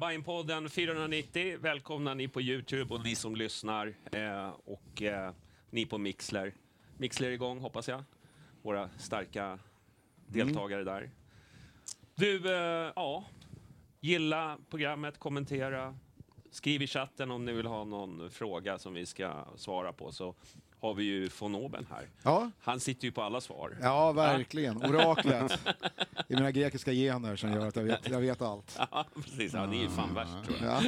Bajenpodden 490. Välkomna ni på Youtube och ni som lyssnar. Eh, och eh, ni på Mixler. Mixler är igång hoppas jag. Våra starka deltagare där. Du, eh, ja. Gilla programmet, kommentera. Skriv i chatten om ni vill ha någon fråga som vi ska svara på så har vi ju von Oben här. Ja, Han sitter ju på alla svar. ja verkligen. Oraklet i mina grekiska gener som gör att jag vet, jag vet allt. Ja, precis. Ja, ni är ju fan värst tror jag.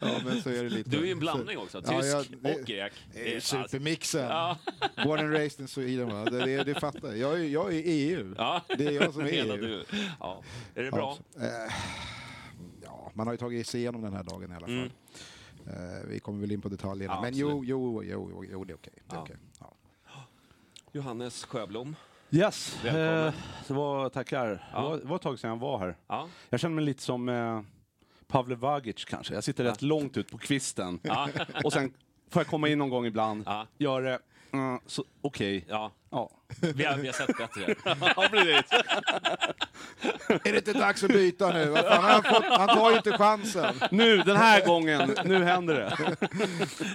Ja, men så är det lite. Du är ju en blandning också, tysk Ja, jag- det- och grek. Det är alltså- supermixen. Ja. Born and raised in Sweden. Va? Det, det, det fattar jag. Jag är, jag är EU. Ja. Det är jag som är Hela EU. du. Ja. Är det bra? Ja, eh, ja, man har ju tagit sig igenom den här dagen i alla fall. Mm. Eh, vi kommer väl in på detaljerna. Ja, men jo, jo, jo, jo, jo, det är okej. Det är Ja. okej. Ja. Johannes Sjöblom. Yes, Välkommen. eh, det var, tackar. Ja. Det, var, det var ett tag sedan jag var här. Ja. Jag känner mig lite som eh, Pavle Vagic kanske. Jag sitter rätt långt ut på kvisten. Ja. Och sen får jag komma in någon gång ibland, Ja. gör det, mm, okej. ja. Ja. Vi, har, vi har sett bättre. ja, precis. Är det inte dags att byta nu? Vad fan, han, har fått, han tar ju inte chansen. Nu, den här gången, nu händer det.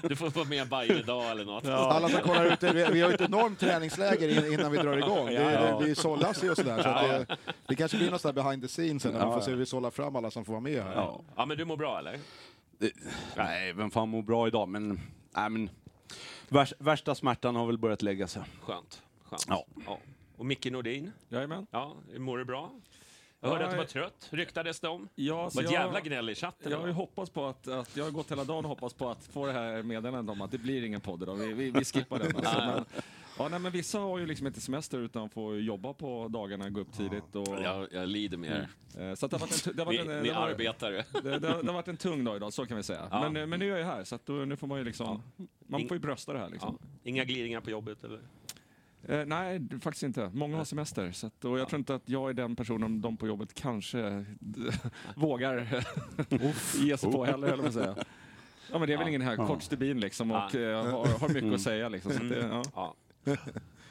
Du får få med Bajen idag eller något. Alla som kollar ut, det, vi, vi har ju ett enormt träningsläger in- innan vi drar igång. Det, är- det, det sållas och sådär. Så att det, det kanske blir något sådär behind the scenes sen när man får se hur vi sållar fram alla som får vara med här. Ja. Ja, men du mår bra eller? Det, nej, vem fan mår bra idag? Men, nej, men värst, värsta smärtan har väl börjat lägga sig. Skönt. Skönt. Ja. Och Micke Nordin, Jajamän. ja, mår du bra? Jag hörde Ja, att du var jag- trött, ryktades det om. Ja, så Vad jag, jävla gnäll i chatten. jag har ju hoppats på att, att, jag har gått hela dagen och hoppats på att få det här meddelandet om att det blir ingen podd idag. Vi, vi, vi skippar den. Alltså. Men, ja, nej, men vissa har ju liksom inte semester utan får jobba på dagarna, gå upp tidigt. Och, jag, jag lider med er. eh, så att det har varit en, tu- det har varit Ni, en, ni det har- arbetare. det, det, har- det har varit en tung dag idag, så kan vi säga. Ja. Men, eh, men nu är jag här, så att då, nu får man ju liksom, man får ju brösta det här Ja. liksom. Inga glidningar på jobbet eller? Eh, nej, faktiskt inte. Många har semester. Så att, och jag tror inte att jag är den personen de på jobbet kanske vågar ge sig på heller, höll jag säga. Ja, men det är väl ingen här kort stubin liksom och Ja. eh, har, har mycket att säga liksom. Så att det, ja. Ja.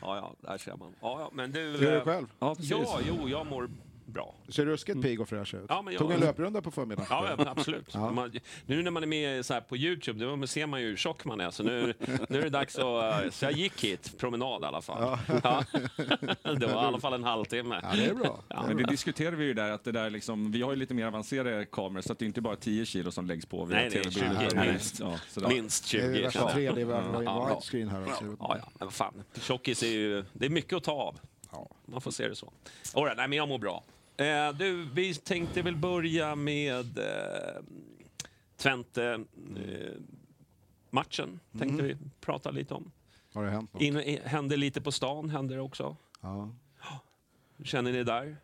Ja, ja, där ser man. Ja, ja, men du... Hur är eh, du själv? ja, precis. Ja, jo, jag mår bra. Ser ruskigt pigg och fräsch ut. Ja, men jag- Tog en löprunda på förmiddagen. Ja, ja, men absolut. Ja. Man, nu när man är med så här på Youtube, då ser man ju hur tjock man är. Så nu, nu är det dags att... eh, Så jag gick hit, promenad i alla fall. Ja. Det var i alla fall en halvtimme. Ja, det är bra. Men det diskuterade vi ju där, att det där liksom, vi har ju lite mer avancerade kameror så att det är inte bara 10 kilo som läggs på via Nej, nej, tv-bilder. 20, utan- minst. Ja. Minst Det är 20. värsta Ja, 3D, vi har Ja. widescreen här också. ja, ja. Men vad fan. Tjockis är ju... Det är mycket att ta av. Ja. Man får se det så. All right, nej, men jag mår bra. Eh, du, vi tänkte väl börja med eh, Twente eh, matchen. Tänkte vi prata lite om. Har det hänt något? In, i- hände lite på stan, hände det också. Ja. Känner ni där?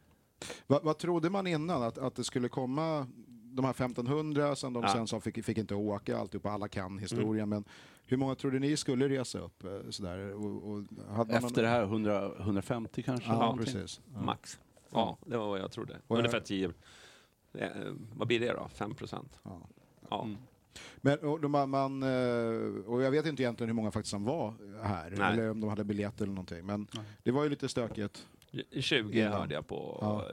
Vad, vad trodde man innan? Att, att det skulle komma de här 1500 som de Ja. sen sa fick, fick inte åka, alltihopa, alla kan historien. Men hur många trodde ni skulle resa upp? eh, Sådär? Och, och hade man Efter det här 100, 150 kanske? Ja, precis. Ja. Max. Ja, det var vad jag trodde. Och Ungefär 10. Eh, vad blir det då? 5 procent? Ja. Ja. Mm. Men och, de, man, eh, och jag vet inte egentligen hur många faktiskt som var här, Nej. eller om de hade biljett eller någonting. Men det var ju lite stökigt. 20 Ja. hörde jag på, Ja.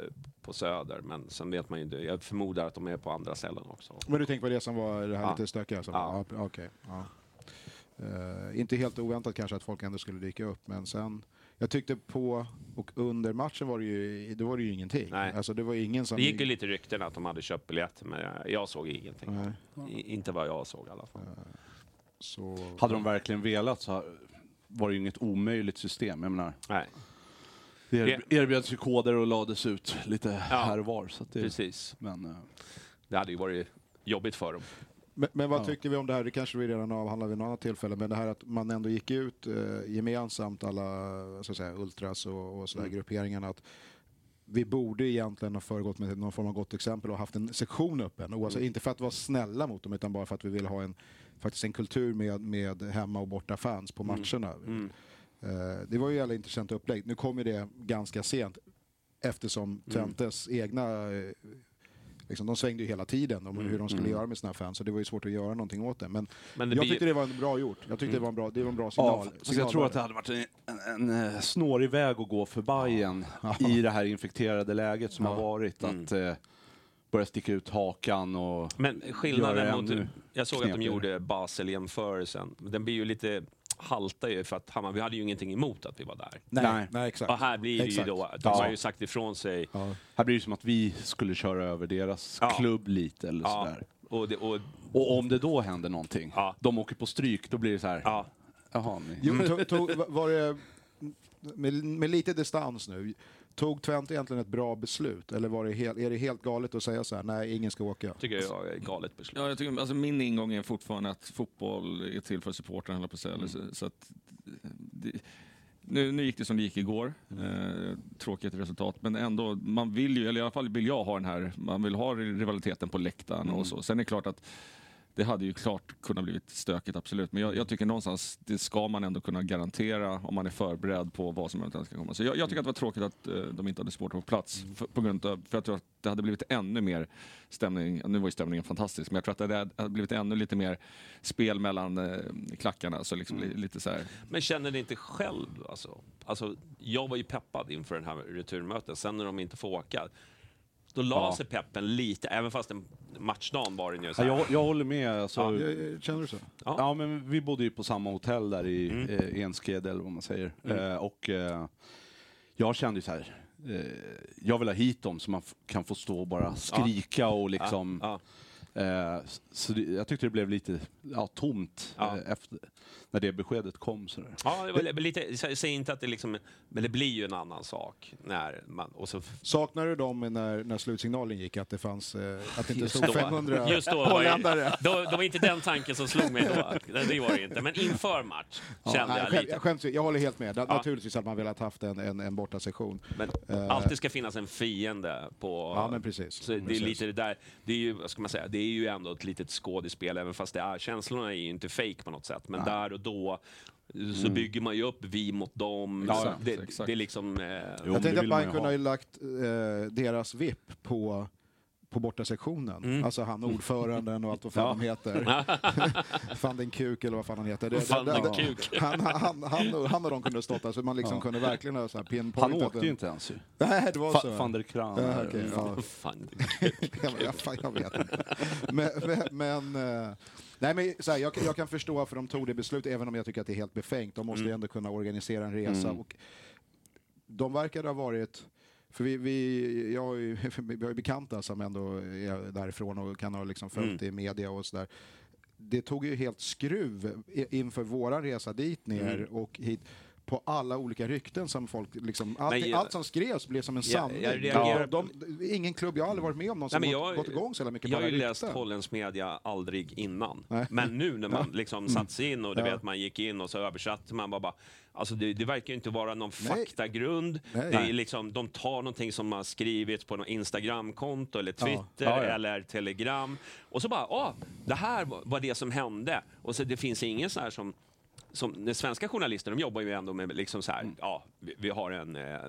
på Söder, men sen vet man ju inte. Jag förmodar att de är på andra ställen också. Men du tänker på det som var det här Ja. lite stökiga? Alltså? Ja. Ja, okej. ja. Eh, inte helt oväntat kanske att folk ändå skulle dyka upp, men sen... Jag tyckte på och under matchen var det ju, det var det ju ingenting. Nej. Alltså det var ingen som... Det gick ju lite rykten att de hade köpt biljetter, men jag såg ingenting. Nej. I, inte vad jag såg i alla fall. Så... Hade de verkligen velat så var det ju inget omöjligt system. Jag menar, Nej, det er- erbjöds ju koder och lades ut lite Ja. här och var. Så att det, precis. men, eh, Det hade ju varit jobbigt för dem. Men, men vad Ja. tyckte vi om det här? Det kanske vi redan avhandlade vid något annat tillfälle, men det här att man ändå gick ut eh, gemensamt, alla så att säga, ultras och, och sådär, Mm. grupperingarna, att vi borde egentligen ha föregått med någon form av gott exempel och haft en sektion öppen. Oavsett, Mm. Inte för att vara snälla mot dem, utan bara för att vi vill ha en, faktiskt en kultur med, med hemma och borta fans på matcherna. Mm. Eh, det var ju jävla intressant upplägg. Nu kom ju det ganska sent eftersom Mm. Twentes egna eh, Liksom, de svängde ju hela tiden om hur de skulle Mm. göra med sina fans, så det var ju svårt att göra någonting åt det. Men, Men det jag tyckte det var bra gjort. Jag tyckte det var en bra, det var en bra signal. Ja, jag tror att det hade varit en, en, en eh, snårig väg att gå för Bayern i det här infekterade läget som har varit. Mm. Att eh, börja sticka ut hakan och... Men skillnaden mot... Jag såg att de knepigare. gjorde Basel-jämförelsen. Den blir ju lite halta ju för att Hammarby hade ju ingenting emot att vi var där. Nej, Nej. nej. exakt. Och här blir det ju då, de Ja. har ju sagt ifrån sig. Ja. Här blir det som att vi skulle köra över deras Ja. klubb lite eller Ja, sådär. och, det, och, Och om det då händer någonting, Ja. de åker på stryk, då blir det så här. ja, Jaha, ni. Jo, tog, tog, var det, med, med lite distans nu, tog Twente egentligen ett bra beslut? Eller var det helt, är det helt galet att säga så här, nej ingen ska åka? tycker jag är ett galet beslut. Ja, jag tycker, alltså min ingång är fortfarande att fotboll är till för supportrarna, på att säga. Eller Så, så att, det, nu, nu gick det som det gick igår. Eh, tråkigt resultat, men ändå, man vill ju, eller i alla fall vill jag ha den här, man vill ha rivaliteten på läktaren och så. Sen är det klart att det hade ju klart kunnat blivit stökigt, absolut. Men jag, jag tycker någonstans, det ska man ändå kunna garantera om man är förberedd på vad som eventuellt ska komma. Så jag, jag tycker att det var tråkigt att eh, de inte hade supportrar på plats. För, på grund av, för jag tror att det hade blivit ännu mer stämning, nu var ju stämningen fantastisk, men jag tror att det hade- hade blivit ännu lite mer spel mellan eh, klackarna. Så liksom li, lite så här. Men känner ni inte själv, alltså, alltså, jag var ju peppad inför den här returmötet, sen när de inte får åka, då la Ja. sig peppen lite, även fast en matchdagen var den ju så här. jag, jag håller med. Alltså, Ja. Känner du så? Ja. Ja, men vi bodde ju på samma hotell där i Mm. eh, Enskede eller vad man säger. Eh, och eh, jag kände ju så här, eh, jag vill ha hit dem så man kan få stå och bara skrika och liksom... Ja, Eh, så det, jag tyckte det blev lite ja, tomt Ja. eh, efter, när det beskedet kom. Sådär. ja, det var li- lite, sä- säg inte att det liksom, men det blir ju en annan sak när man, och så Saknar du dem när, när slutsignalen gick, att det fanns, eh, att det inte stod då, 500 just då var, holländare? det, då, var inte den tanken som slog mig då. Det var det inte. Men inför match Ja, kände nej, jag lite. jag, skäms, jag håller helt med. Ja. Naturligtvis hade man velat haft en, en, en bortasession. Men Eh, alltid ska finnas en fiende på... Ja, men precis. Så det är lite det där, det är ju, vad ska man säga, det är ju ändå ett litet skådespel, även fast det är, känslorna är ju inte fake på något sätt. Men där och då så bygger man ju upp vi mot dem. Ja, Så det, exakt. det är liksom... Eh, Jo, Jag tänkte att man kunde ha. lagt eh, deras VIP på, på bortasektionen. Mm. Alltså han ordföranden och allt vad fan de heter. Van den Kuk eller vad fan han heter. Det- det- den det- Kuk. Han, han, han, han och de kunde stått där så man liksom kunde verkligen ha så här pinpointat. Han åkte ju inte ens ju. Nej, det var så. Fa- van der Kraan. Ja, där. okej, ja. fan, jag, jag, fan, jag vet inte. Men, men, men, eh, nej, men så här, jag, kan- jag kan förstå varför de tog det beslutet, även om jag tycker att det är helt befängt. De måste ju ändå kunna organisera en resa. Och de verkade ha varit... För vi, vi, jag har ju, vi har ju bekanta som ändå är därifrån och kan ha liksom följt det i media och sådär. Det tog ju helt skruv inför våran resa dit ner och hit på alla olika rykten som folk liksom, allt, Men- allt som skrevs blev som en Ja, sanning. jag reagerar- de, ingen klubb, jag har aldrig varit med om någon som Nej, jag- gått igång så jävla mycket Jag har ju läst holländsk media aldrig innan. Nej. Men nu när man liksom satt sig in och du Ja. vet, man gick in och så översatte man bara, bara Alltså det, det verkar ju inte vara någon Nej. faktagrund. Nej. Det är liksom, de tar någonting som har skrivits på något Instagramkonto eller Twitter Ja, ja. eller Telegram. Och så bara, åh, det här var- var det som hände. Och så det finns ingen så här som som, de svenska journalister de jobbar ju ändå med liksom så här, Mm. ja, vi, vi har en, eh,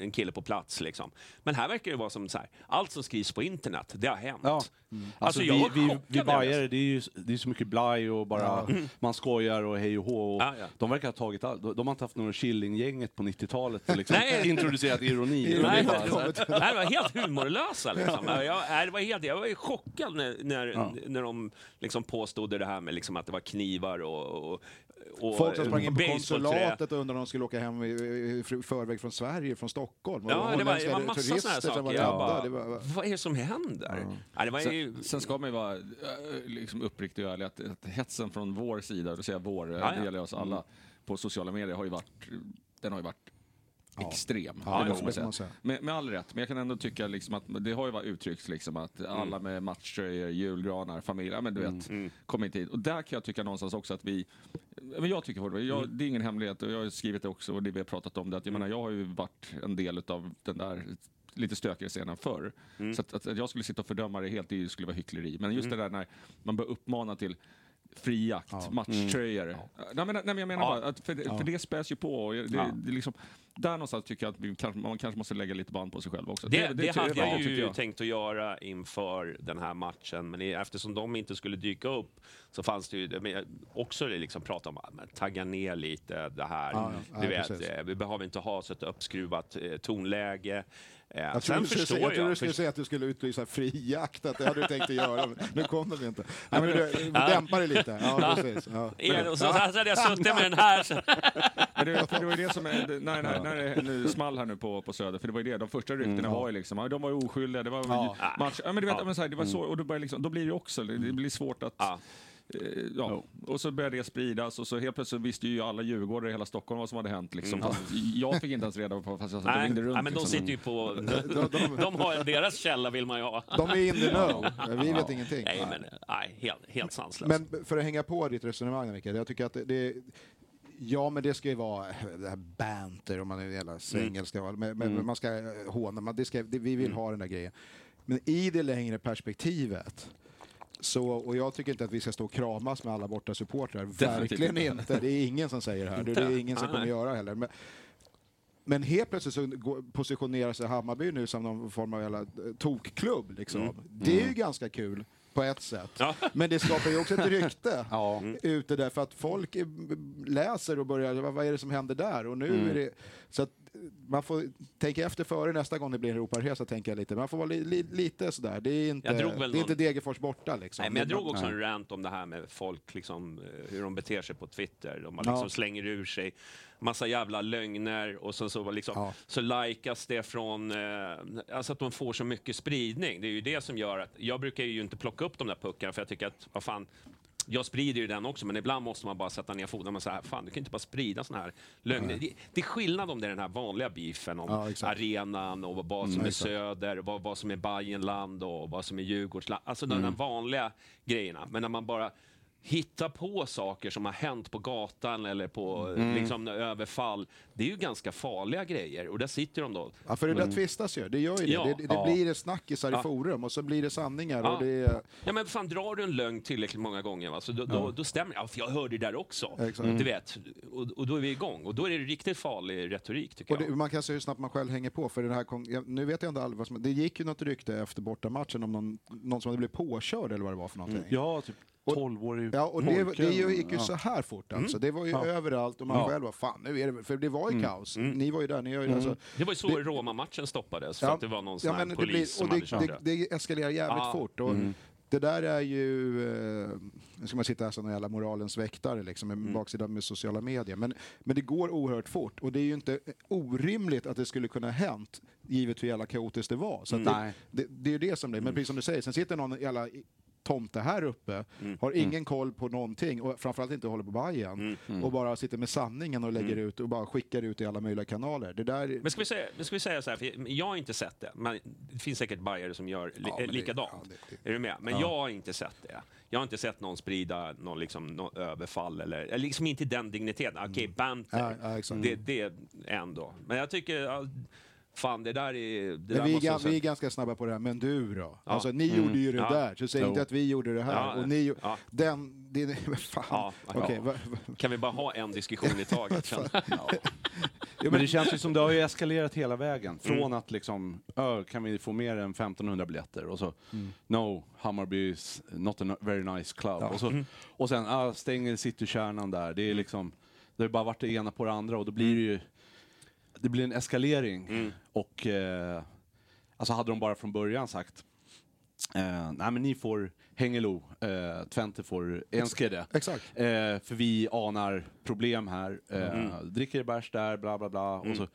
en kille på plats liksom. Men här verkar det vara som så här, allt som skrivs på internet, det har hänt. Ja. Alltså, Alltså, jag vi, vi, vi jag bajare, det är ju det är så mycket blaj och bara man skojar och hej och hå. Och Ja, ja. De verkar ha tagit allt. De, de har inte haft några Killinggänget på 90-talet och liksom introducerat ironi. Ironi. Det Nej, bara- det var helt humorlösa. Liksom. Jag, det var helt, jag var chockad när, när, Ja. när de liksom påstod det här med liksom att det var knivar och, och, och Folk som sprang in på konsulatet och undrade om de skulle åka hem i, i, i förväg från Sverige, från Stockholm. Och Ja, det var, det var massa såna här som var saker. Jag bara, Det var, vad är det som händer? Ja, det var ju, Sen, sen ska man ju vara äh, liksom uppriktig och ärlig att, att hetsen från vår sida, det vill säga vår, Ja, ja. det gäller oss alla, på sociala medier har ju varit, den har ju varit extrem. Ja, det måste man säga. Med, med all rätt, men jag kan ändå tycka liksom att det har ju varit uttryckt liksom att Mm. alla med matchtröjor, julgranar, familj, ja men du vet, kommer inte hit. Och där kan jag tycka någonstans också att vi, men jag tycker fortfarande, jag, Mm. det är ingen hemlighet och jag har skrivit det också och det vi har pratat om det, att jag menar jag har ju varit en del av den där lite stökigare scenen förr. Mm. Så att, att jag skulle sitta och fördöma det helt, det skulle vara hyckleri. Men just det där när man bör uppmana till fri jakt, matchtröjor. Nej, men, nej, men jag menar Ja. bara, att för, det- för det späs ju på. Och det, det, liksom, där någonstans tycker jag att vi kanske, man kanske måste lägga lite band på sig själv också. Det, det, ty- hade ja, jag ju tycker tänkt att göra inför den här matchen, men eftersom de inte skulle dyka upp så fanns det ju men jag- också det liksom prata om att tagga ner lite det här. Ja, ja. du Ja, vet, precis. eh, vi behöver inte ha så ett uppskruvat eh, tonläge. Jag trodde du skulle, jag jag. skulle säga att du skulle utlysa fri jakt, att det hade du tänkt att göra. Men nu kom det inte. Nej, men du, dämpa det lite. Ja, precis. Ja. Igen, och så, så hade jag suttit med den här. Men det, för det var ju det som, är- det- när, när, när det nu small här nu på, på Söder, för det var ju det, de första ryktena var ju liksom, ja, de var ju oskyldiga, det var Ja. match, ja men du vet, Ja. men så här, det var så, och då, börjar liksom, då blir det också, det blir svårt att, ja. eh, ja, och så började det spridas och så helt plötsligt visste ju alla djurgårdare i hela Stockholm vad som hade hänt liksom. Fast jag fick inte ens reda på fast jag satt och Nej, ringde runt. nej, men de liksom. sitter ju på... De, de har, deras källa vill man ju ha. De är in the know. Vi vet ingenting. Nej, men nej, helt, helt sanslöst. Men för att hänga på ditt resonemang, Mikael, jag tycker att det, det Ja, men det ska ju vara det här banter, om man är jävla engelska, men, men, men man ska håna, man, det ska, det, vi vill ha den där grejen. Men i det längre perspektivet, så, och jag tycker inte att vi ska stå och kramas med alla borta supportrar. Verkligen inte. inte. Det är ingen som säger det här. Det är ingen som kommer göra heller. Men, men helt plötsligt så positionerar sig Hammarby nu som någon form av jävla eh, tokklubb. Liksom. Det är ju ganska kul på ett sätt. Ja. Men det skapar ju också ett rykte Ja. ute där för att folk läser och börjar, vad, är det som händer där? Och nu är det, så att man får tänka efter före nästa gång det blir en Europaresa, tänker jag lite. Man får vara li, li, lite sådär. Det är inte, det är inte någon- Degerfors borta liksom. Nej, men jag drog också en rant om det här med folk, liksom, eh, hur de beter sig på Twitter. De bara Ja. liksom slänger ur sig massa jävla lögner och så, så, liksom, Ja. så likas det från... Eh, alltså att de får så mycket spridning. Det är ju det som gör att... Jag brukar ju inte plocka upp de där puckarna för jag tycker att, vad fan, jag sprider ju den också, men ibland måste man bara sätta ner foten och säga, fan du kan inte bara sprida såna här lögner. Det, det är skillnad om det är den här vanliga beefen om Ja, arenan och vad som Mm, är exakt. söder, vad, vad som är Bajenland och vad som är Djurgårdsland. Alltså de där vanliga grejerna. Men när man bara hittar på saker som har hänt på gatan eller på liksom, överfall. Det är ju ganska farliga grejer och där sitter de då. Ja, för det där tvistas ju. Det gör ju det. Ja. det, det Ja. blir det snackisar i Ja. forum och så blir det sanningar. Ja. Och det Ja men fan, drar du en lögn tillräckligt många gånger va? Så då, då, då stämmer det. Ja, för jag hörde det där också. Exakt. Du vet, och, och då är vi igång. Och då är det riktigt farlig retorik tycker och det, jag. man kan se hur snabbt man själv hänger på. För den här, nu vet jag inte alls vad som... Det gick ju något rykte efter bortamatchen om någon, någon som hade blivit påkörd eller vad det var för någonting. Ja, typ 12-årig Ja, och det, det gick ju Ja. så här fort alltså. Mm. Det var ju Ja. överallt och man Ja. själv var fan nu är det För det var ju kaos. Mm. Ni var ju där, ni har ju alltså, Det var ju så det- Roma-matchen stoppades, för att det var någon sån ja, här men det polis blir, som och hade det, kört det, det. det eskalerar jävligt Ja. fort. Och Det där är ju, eh, nu ska man sitta här som en jävla moralens väktare liksom, med Mm. baksidan med sociala medier. Men, men det går oerhört fort och det är ju inte orimligt att det skulle kunna ha hänt givet hur jävla kaotiskt det var. Så att Nej. det, det, det är ju det som det är. Men precis som du säger, sen sitter någon jävla tomte här uppe, har ingen koll på någonting och framförallt inte håller på Bajen och bara sitter med sanningen och lägger ut och bara skickar ut i alla möjliga kanaler. Det där... Men ska vi säga, ska vi säga så här, för jag har inte sett det, men det finns säkert bajare som gör li, Ja, det- likadant. ja, det- det- Är du med? Men jag har inte sett det. Jag har inte sett någon sprida någon liksom, någon överfall eller, liksom inte den digniteten. Okej, banter, Ja, ja, exakt. det, det ändå. Men jag tycker, ja, fan det där är... Det där vi, är, måste vi är ganska snabba på det här, men du då? Ja. Alltså, ni gjorde ju det Ja. där, så säg Jo. inte att vi gjorde det här. Ja, och ni, ja. Den, det, fan. Ja. va- va- Kan vi bara ha en diskussion i taget? Men det känns ju som det har ju eskalerat hela vägen. Från Mm. att liksom, "Ö, kan vi få mer än 1500 biljetter? Och så, Mm. no, Hammarby is not a very nice club. Och, så, Mm. och sen, ah, stänger citykärnan där. Det är liksom, det har bara varit det ena på det andra och då blir det ju, det blir en eskalering. Mm. Och, eh, alltså hade de bara från början sagt, eh, nej men ni får Hengelo, eh, Twente får Enskede. Exakt. Eh, för vi anar problem här. Eh, Mm. Dricker bärs där, bla bla bla. Och så,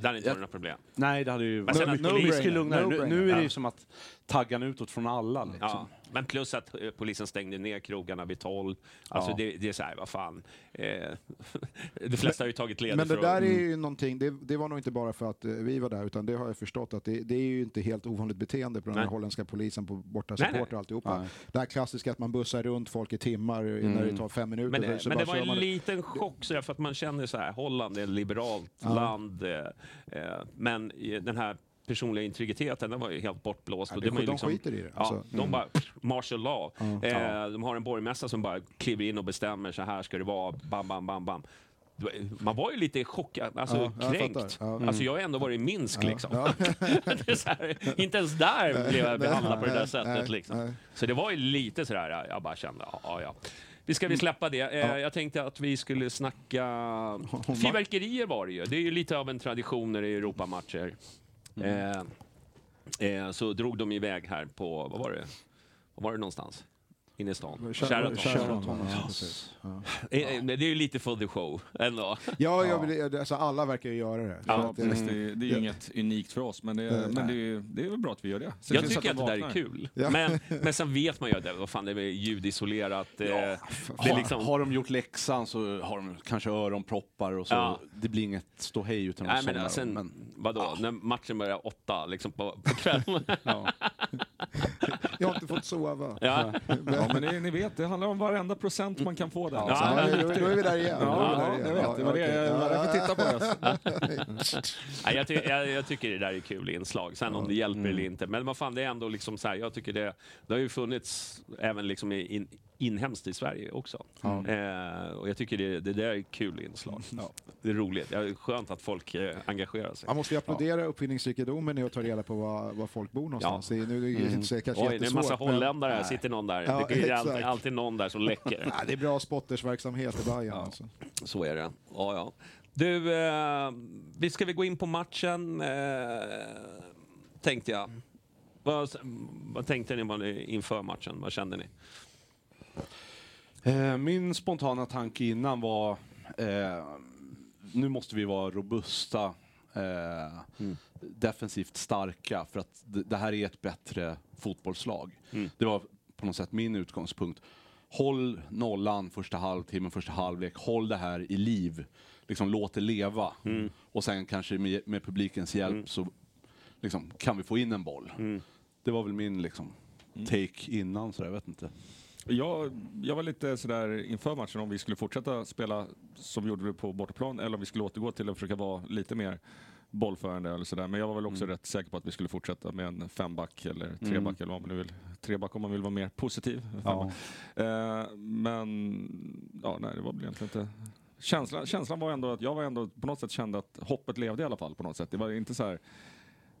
Där är inte några problem. nej, det hade ju varit mycket polisen- lugnare. Nu, no-brainer. nu är det ju som att taggan utåt från alla. Liksom. Ja, men plus att eh, polisen stängde ner krogarna vid 12. Alltså Ja. det, det är så här, vad fan. Eh, de flesta har ju tagit ledigt Men det där att... är ju någonting, det, det var nog inte bara för att eh, vi var där, utan det har jag förstått att det, det är ju inte helt ovanligt beteende på den här Nej. holländska polisen på borta Nej, nej. och alltihopa. Nej. Det här klassiska att man bussar runt folk i timmar när det tar fem minuter. Men, det, så men bara det var kör en man- liten chock så där, för att man känner så här, Holland är ett liberalt land. Eh, eh, men den här personliga integriteten, den var ju helt bortblåst. Ja, det- ju de skiter i det, Ja, alltså. de bara, pff, martial law. Eh, de har en borgmästare som bara kliver in och bestämmer, så här ska det vara, bam, bam, bam, bam. Man var ju lite chockad, alltså Ja, jag kränkt. fattar. Ja. Alltså jag har ändå varit i Minsk liksom. Ja. det är så här, inte ens där blev jag behandlad på det där sättet. nej, liksom. nej. Så det var ju lite sådär, jag bara kände, ja, ja. Vi ska vi släppa det. Eh, Jag tänkte att vi skulle snacka... Fyrverkerier var det ju. Det är ju lite av en tradition när det är Europamatcher. Mm. Eh, eh, så drog de iväg här på, vad var det? var var det någonstans? Inne i stan? Sheraton. Sheraton, ja. Ja. Eh, eh, men Det är ju lite for the show ändå. Ja, jag vill, alltså alla verkar ju göra det. Ja, Så att, eh, Precis, det, är- det är ju Ja. inget unikt för oss, men det, Eh, men det, är, det är väl bra att vi gör det. Se Jag så tycker att de det där är kul. Ja. Men, men sen vet man ju att det, vad fan, det är ljudisolerat. det är Har, liksom, har de gjort läxan så har de kanske öronproppar och så. Ja. Det blir inget ståhej utan Nej, men sen, men, vadå, när matchen börjar åtta liksom på, på kvällen. ja. jag har inte fått sova. ja. Ja, men ni, ni vet, det handlar om varenda procent man kan få där. Ja, Alltså, Ja, ja, det är då, är vi där igen. Ja, ja, jag vet. Ja, Det var det jag var därför tittade på det. Jag, ty jag, jag tycker det där är kul inslag. Sen om det hjälper eller inte. Men vad fan, det är ändå liksom så här, jag tycker det, det har ju funnits även liksom i- in, inhemskt i Sverige också. Eh, och jag tycker det, det där är kul inslag. Det är roligt. Det är skönt att folk eh, engagerar sig. Man måste ju applådera uppfinningsrikedomen i att ta reda på var, var folk bor någonstans. Det är, nu är det inte så, kanske Oj, det är en massa holländare här. Sitter någon där. Ja, det är alltid, alltid någon där som läcker. Nej, det är bra spottersverksamhet i Bayern. Alltså. Så är det. Ja, ja. Du, eh, vi ska vi gå in på matchen, eh, tänkte jag. Vad, vad tänkte ni inför matchen? Vad kände ni? Eh, Min spontana tanke innan var, eh, nu måste vi vara robusta, eh, defensivt starka, för att det, här är ett bättre fotbollslag. Det var på något sätt min utgångspunkt. Håll nollan första halvtimmen, första halvlek, håll det här i liv. Liksom låt det leva. Och sen kanske med, med publikens hjälp så liksom, kan vi få in en boll. Det var väl min liksom, take innan, så jag vet inte. Jag, jag var lite sådär inför matchen om vi skulle fortsätta spela som vi gjorde på bortaplan eller om vi skulle återgå till att försöka vara lite mer bollförande eller sådär. Men jag var väl också rätt säker på att vi skulle fortsätta med en femback eller treback eller vad man nu vill. Treback om man vill vara mer positiv. Ja. Eh, men ja, nej, det var väl egentligen inte... Känslan, känslan var ändå att jag var ändå på något sätt kände att hoppet levde i alla fall på något sätt. Det var inte så här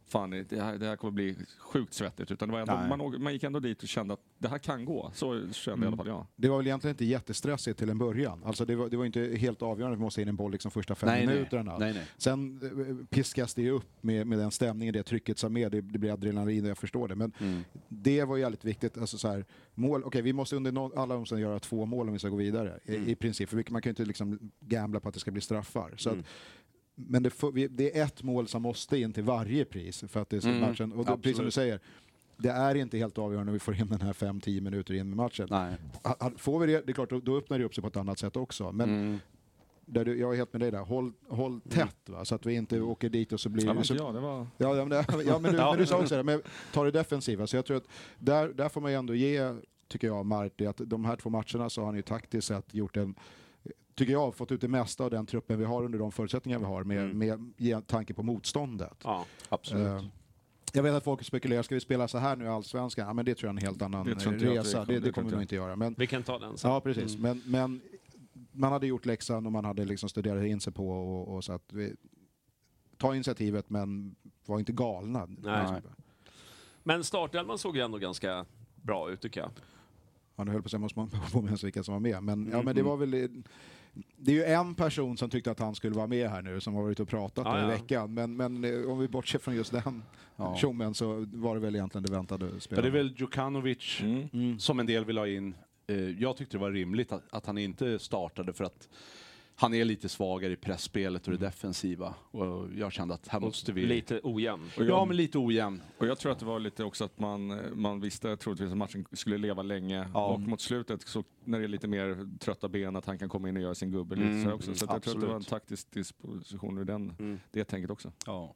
fan det här, det här kommer bli sjukt svettigt. Utan det var ändå, man, man gick ändå dit och kände att det här kan gå. Så kände i alla fall jag. Det var väl egentligen inte jättestressigt till en början. Alltså det, var, det var inte helt avgörande att vi måste in en boll liksom första fem Nej, minuterna. Nej, nej. Sen eh, piskas det upp med, med den stämningen, det trycket som är, det, det blir adrenalin och jag förstår det. Men Mm. det var jävligt viktigt. Alltså så här, mål, okej, vi måste under no, alla omständigheter göra två mål om vi ska gå vidare. I, Mm. i princip, för man kan ju inte liksom gambla på att det ska bli straffar. Så att, men det, får- vi, det är ett mål som måste in till varje pris för att det är så Mm, matchen. Och då, precis som du säger, det är inte helt avgörande när vi får in den här 5-10 minuter in i matchen. Nej. Får vi det, det är klart, då, då öppnar det upp sig på ett annat sätt också. Men Mm. där du, jag är helt med dig där, håll, håll tätt va? så att vi inte åker dit och så blir Ja, men så, ja, det var... Ja, ja, men, det, ja, men, du, men du sa också det, men ta det defensiva. Så jag tror att där, där får man ju ändå ge, tycker jag, Marti, att de här två matcherna så har han ju taktiskt sett gjort en tycker jag, fått ut det mesta av den truppen vi har under de förutsättningar vi har med, Mm. med, med tanke på motståndet. Ja. Absolut. Eh, jag vet att folk spekulerar, ska vi spela så här nu i Allsvenskan? Ja, men det tror jag är en helt annan Det jag resa. kommer- Det, det det kommer vi inte jag. göra. Men, Vi kan ta den sen. ja, precis. Men, men man hade gjort läxan och man hade liksom studerat in sig på och, och så att vi, ta initiativet men var inte galna. Nej. Men startelvan såg ju ändå ganska bra ut tycker jag. Ja, nu höll på att säga, måste man påminna sig vilka som var med. Men, ja, Mm. men det var väl... Det är ju en person som tyckte att han skulle vara med här nu, som har varit och pratat Ja, då i ja. veckan. Men, men eh, om vi bortser från just den Ja. tjommen så var det väl egentligen det väntade Ja, spelet. det är väl Djukanovic Mm. Mm. som en del vill ha in. Eh, Jag tyckte det var rimligt att, att han inte startade för att han är lite svagare i pressspelet och det defensiva. Och jag kände att här måste vi... Lite ojämn. Och Ja, jag, men lite ojämn. och jag tror att det var lite också att man, man visste troligtvis att matchen skulle leva länge. Ja. Och mot slutet, så, när det är lite mer trötta ben, att han kan komma in och göra sin gubbe lite Mm, så här också. Så att jag tror att det var en taktisk disposition ur den, Mm. det tänket också. Ja.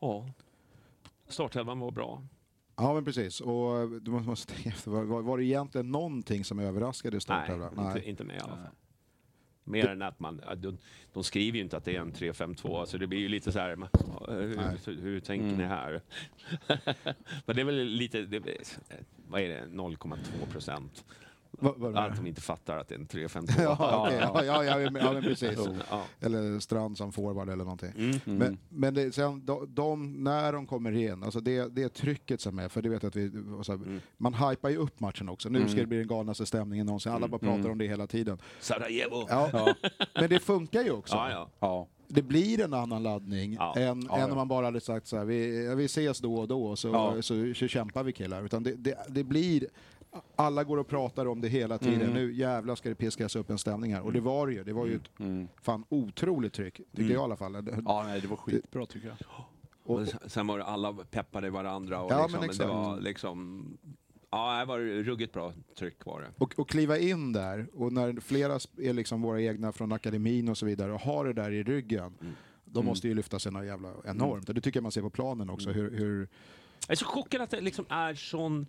Ja. Startelvan var bra. Ja, men precis. Och du måste- tänka efter, var, var, det egentligen någonting som överraskade i Nej, startelvan? inte, inte med i alla fall. Mer än att man, de, de skriver ju inte att det är en 3-5-2, så det blir ju lite så här, hur, hur tänker Mm. ni här? men det är väl lite, det, vad är det, 0,2 procent? Vad- vad menar Att de inte fattar att det är en 3-5-2. ja, ja, ja, ja, men- ja, men precis. Ja. Eller Strand som forward eller någonting. Mm. Men, men det, sen, de, de, när de kommer in, alltså det, det är trycket som är, för det vet att vi, så här, Mm. man hypar ju upp matchen också. Nu ska Mm. det bli den galnaste stämningen någonsin, alla bara pratar Mm. om det hela tiden. Sarajevo! Ja, men det funkar ju också. Ja, ja. Ja. Det blir en annan laddning Ja. än, Ja, än ja. om man bara hade sagt så här, vi, ja, vi ses då och då så, Ja. så, så, kämpar vi killar. Utan det, det, det blir, alla går och pratar om det hela tiden. Mm. Nu jävlar ska det piskas upp en stämning här. Och det var det ju. Det var ju ett Mm. fan otroligt tryck, tyckte Mm. jag i alla fall. Ja, nej, det var skitbra tycker jag. Och, Och sen var det alla peppade varandra och Ja, liksom, men det exakt. var liksom, ja det var ruggigt bra tryck var det. och, och kliva in där, och när flera är liksom våra egna från akademin och så vidare och har det där i ryggen, Mm. de måste ju lyfta sig jävla enormt. Och det tycker jag man ser på planen också. Mm. Hur, hur, Jag är så chockad att det liksom är sån,